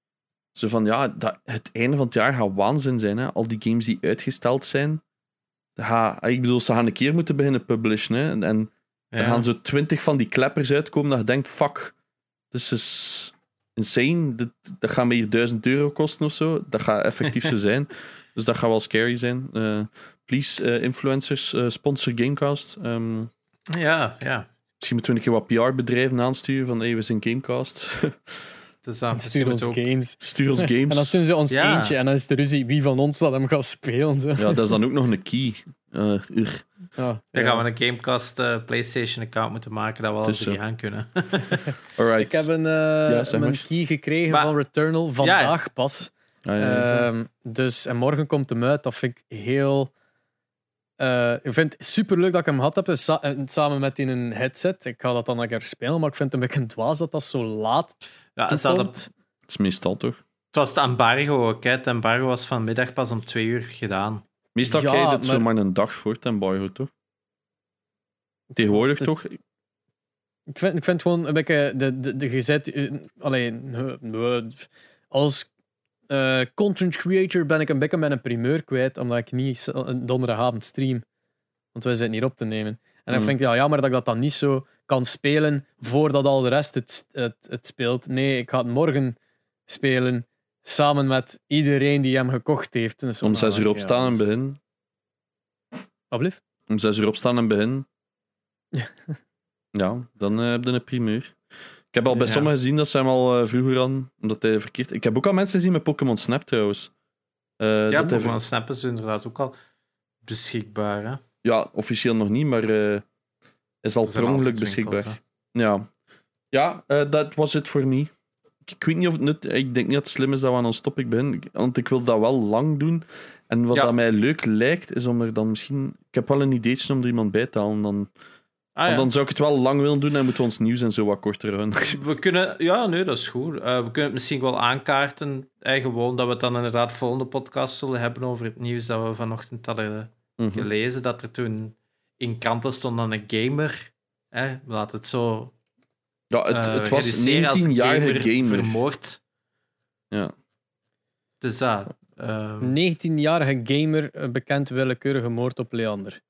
S1: Zo van ja, dat, het einde van het jaar gaat waanzin zijn. Hè. Al die games die uitgesteld zijn. Gaat- ik bedoel, ze gaan een keer moeten beginnen publishen. Hè. En, en er gaan zo twintig van die kleppers uitkomen dat je denkt, fuck, this is insane. Dit, dat gaat me hier 1000 euro kosten of zo. Dat gaat effectief zo zijn. Dus dat gaat wel scary zijn. Eh, please, eh, influencers, eh, sponsor Gamecast. Ehm,
S3: ja, ja.
S1: misschien moeten we een keer wat PR-bedrijven aansturen van hey, we zijn Gamecast.
S3: Dat
S2: Stuur ons
S3: ook.
S2: games.
S1: Stuur ons
S2: En dan
S1: games.
S2: sturen ze ons
S3: Ja.
S2: eentje en dan is de ruzie wie van ons dat hem gaat spelen. Zo.
S1: Ja, dat is dan ook nog een key.
S2: Ja.
S3: Dan gaan we een Gamecast eh, PlayStation account moeten maken dat we
S1: Het
S3: al drie
S1: zo.
S3: aan kunnen.
S1: Alright.
S2: Ik heb een, eh,
S1: zeg
S2: key gekregen
S3: Maar-
S2: van Returnal vandaag pas.
S1: Ah, ja.
S2: Ehm, dus, en morgen komt hem uit. Dat vind ik heel. eh, ik vind het superleuk dat ik hem gehad heb. Dus sa- en samen met in een headset. Ik ga dat dan een keer spelen, maar ik vind het een beetje dwaas dat dat zo laat
S3: Ja, hadden-
S2: toekomt.
S1: Het is meestal toch?
S3: het was het embargo ook. Hè. Het embargo was vanmiddag pas om twee uur gedaan.
S1: Meestal
S2: Ja,
S1: krijg je zo
S2: maar-
S1: maar een dag voor het embargo, toch? Tegenwoordig
S2: Het-
S1: toch?
S2: Ik vind, ik vind gewoon een beetje de, de, de gezet. eh, Alleen eh, als eh, content creator ben ik een beetje mijn primeur kwijt, omdat ik niet een donderdagavond stream. Want wij zitten hier op te nemen. En dan
S1: Mm.
S2: vind ik ja, jammer dat ik dat dan niet zo kan spelen voordat al de rest het, het, het speelt. Nee, ik ga het morgen spelen samen met iedereen die hem gekocht heeft. En
S1: Om zes uur opstaan en beginnen.
S2: Alblieft?
S1: Om zes uur opstaan en beginnen.
S2: Ja.
S1: Ja, dan eh, heb je een primeur. Ik heb al bij
S3: Ja.
S1: sommigen gezien dat ze hem al eh, vroeger hadden, omdat hij verkeerd... Ik heb ook al mensen gezien met Pokémon Snap trouwens. Eh,
S3: ja,
S1: dat hij ver-
S3: Pokémon Snap is inderdaad ook al beschikbaar. Hè.
S1: ja, officieel nog niet, maar eh, is al
S3: Er
S1: per ongeluk beschikbaar. Ja, ja dat was het voor mij. Ik, ik weet niet of het nut... Ik denk niet dat het slim is dat we aan ons topic beginnen, want ik wil dat wel lang doen. En wat
S3: Ja.
S1: dat mij leuk lijkt, is om er dan misschien... Ik heb wel een ideetje om er iemand bij te halen, dan...
S3: Ah, ja.
S1: dan zou ik het wel lang willen doen en moeten we ons nieuws en zo wat korter houden.
S3: We kunnen, ja, nee, dat is goed. Eh, we kunnen het misschien wel aankaarten. Eh, gewoon dat we het dan inderdaad volgende podcast zullen hebben over het nieuws dat we vanochtend hadden
S1: Mhm.
S3: gelezen. Dat er toen in kranten stond dan een gamer. Eh, laat het zo.
S1: Ja, het,
S3: eh,
S1: het was
S3: reduceren als
S1: 19-jarige gamer.
S3: vermoord.
S1: Ja.
S3: Dus ehm,
S2: 19-jarige gamer, eh, bekend willekeurige moord op Leander.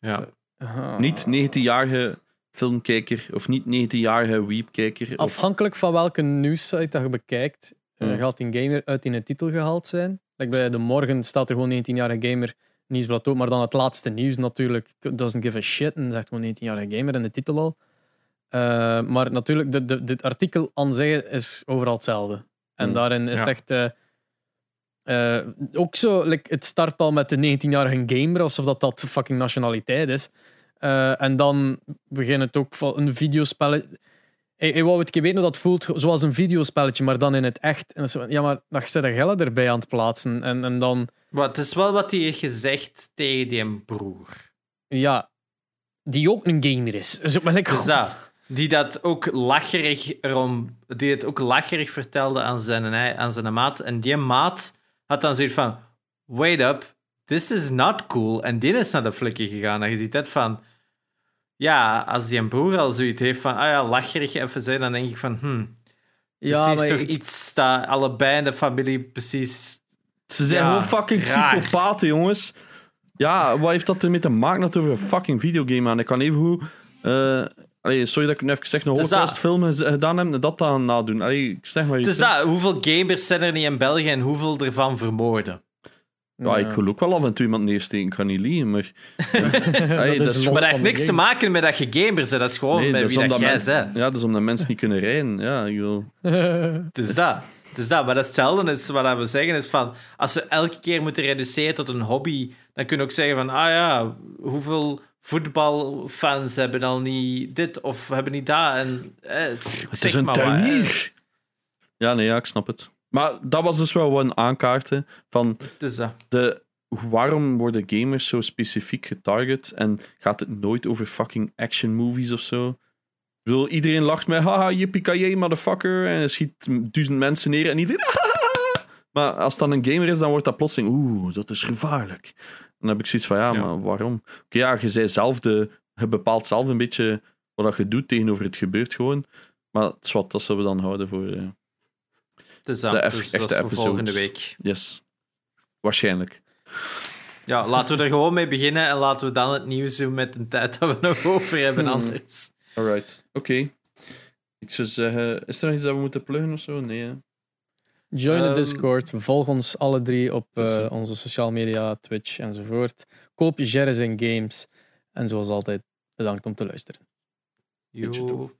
S3: ja.
S2: Ah.
S1: Niet 19-jarige filmkijker of niet 19-jarige weepkijker. Of,
S2: Afhankelijk van welke nieuwssite dat je bekijkt, eh,
S1: Hmm.
S2: gaat een gamer uit in de titel gehaald zijn. Like bij de morgen staat er gewoon 19-jarige gamer nieuwsblad op, maar dan het laatste nieuws natuurlijk doesn't give a shit en zegt gewoon 19-jarige gamer in de titel al. Eh, maar natuurlijk, de, de, dit artikel aan zich is overal hetzelfde. En
S1: Hmm.
S2: daarin is
S3: Ja.
S2: het echt... eh, eh, ook zo, like, het start al met de 19-jarige gamer, alsof dat, dat fucking nationaliteit is. En dan begint het ook van een videospelletje. Hij, hij wou het keer weten hoe dat voelt, zoals een videospelletje, maar dan in het echt. En ja, maar dan zit er geld erbij aan het plaatsen. En, en dan,
S3: Maar het is wel wat hij heeft gezegd tegen die broer.
S2: ja, die ook een gamer is. Dus, maar ik-
S3: Dus dat. Die dat ook lacherig erom, die het ook lacherig vertelde aan zijn, aan zijn maat. En die maat had dan zoiets van: Wait up, this is not cool. En die is naar de flikken gegaan. En je ziet het van: Ja, als die een broer al zoiets heeft van: Ah ja, lacherig even zijn, dan denk ik van: Hmm,
S2: ja,
S3: precies
S2: maar
S3: toch
S2: ik-
S3: iets dat allebei in de familie precies
S1: Ze zijn
S3: Ja,
S1: gewoon fucking
S3: raar.
S1: psychopaten, jongens. Ja, wat heeft dat ermee te maken dat over een fucking videogame aan? Ik kan even hoe. eh, allee, sorry dat ik nu even zeg, een
S3: is.
S1: Holocaust-film gedaan heb en dat dan nadoen. Allee, ik zeg maar iets.
S3: Dus dat, hoeveel gamers zijn er niet in België en hoeveel ervan vermoorden?
S1: Ja, ik wil ook wel af en toe iemand neersteken, ik kan niet liegen, maar... Allee,
S2: is
S1: dat is
S3: Maar dat heeft
S2: de
S3: niks te maken met dat je gamers bent. Dat is gewoon
S1: Nee,
S3: met
S1: is
S3: wie dat jij bent.
S1: Ja, dat is omdat mensen niet kunnen rijden. Ja, ik wil...
S3: Het is dat. Het is dat. Maar dat hetzelfde is wat we zeggen is van... Als we elke keer moeten reduceren tot een hobby, dan kunnen we ook zeggen van... Ah ja, hoeveel voetbalfans hebben al niet dit of hebben niet dat? En, eh,
S1: Het is een tuinier! Ja, nee, ja, ik snap het. Maar dat was dus wel wat een aankaarten van...
S3: Het is dat.
S1: de, waarom worden gamers zo specifiek getarget en gaat het nooit over fucking action movies of zo? Ik bedoel, iedereen lacht met haha, yippie motherfucker, en schiet duizend mensen neer en iedereen Maar als het dan een gamer is, dan wordt dat plotseling oeh, dat is gevaarlijk. Dan heb ik zoiets van, ja,
S3: Ja.
S1: maar waarom? Oké, ja, je, zei zelf de, je bepaalt zelf een beetje wat je doet tegenover het gebeurt gewoon. Maar het is wat, dat zullen we dan houden voor... eh,
S3: Het is dat.
S1: De
S3: Dus
S1: echte
S3: voor volgende week.
S1: yes. Waarschijnlijk.
S3: Ja, laten we er gewoon mee beginnen en laten we dan het nieuws doen met de tijd dat we nog over hebben
S1: Hmm.
S3: anders.
S1: Alright, oké. Ik zou zeggen, is er nog iets dat we moeten pluggen of zo? Nee, hè?
S2: Join de
S1: Ehm,
S2: Discord. Volg ons alle drie op
S1: eh,
S2: onze sociale media, Twitch enzovoort. Koop je Jerry's en Games. En zoals altijd, bedankt om te luisteren.
S1: Beetje
S3: Yo.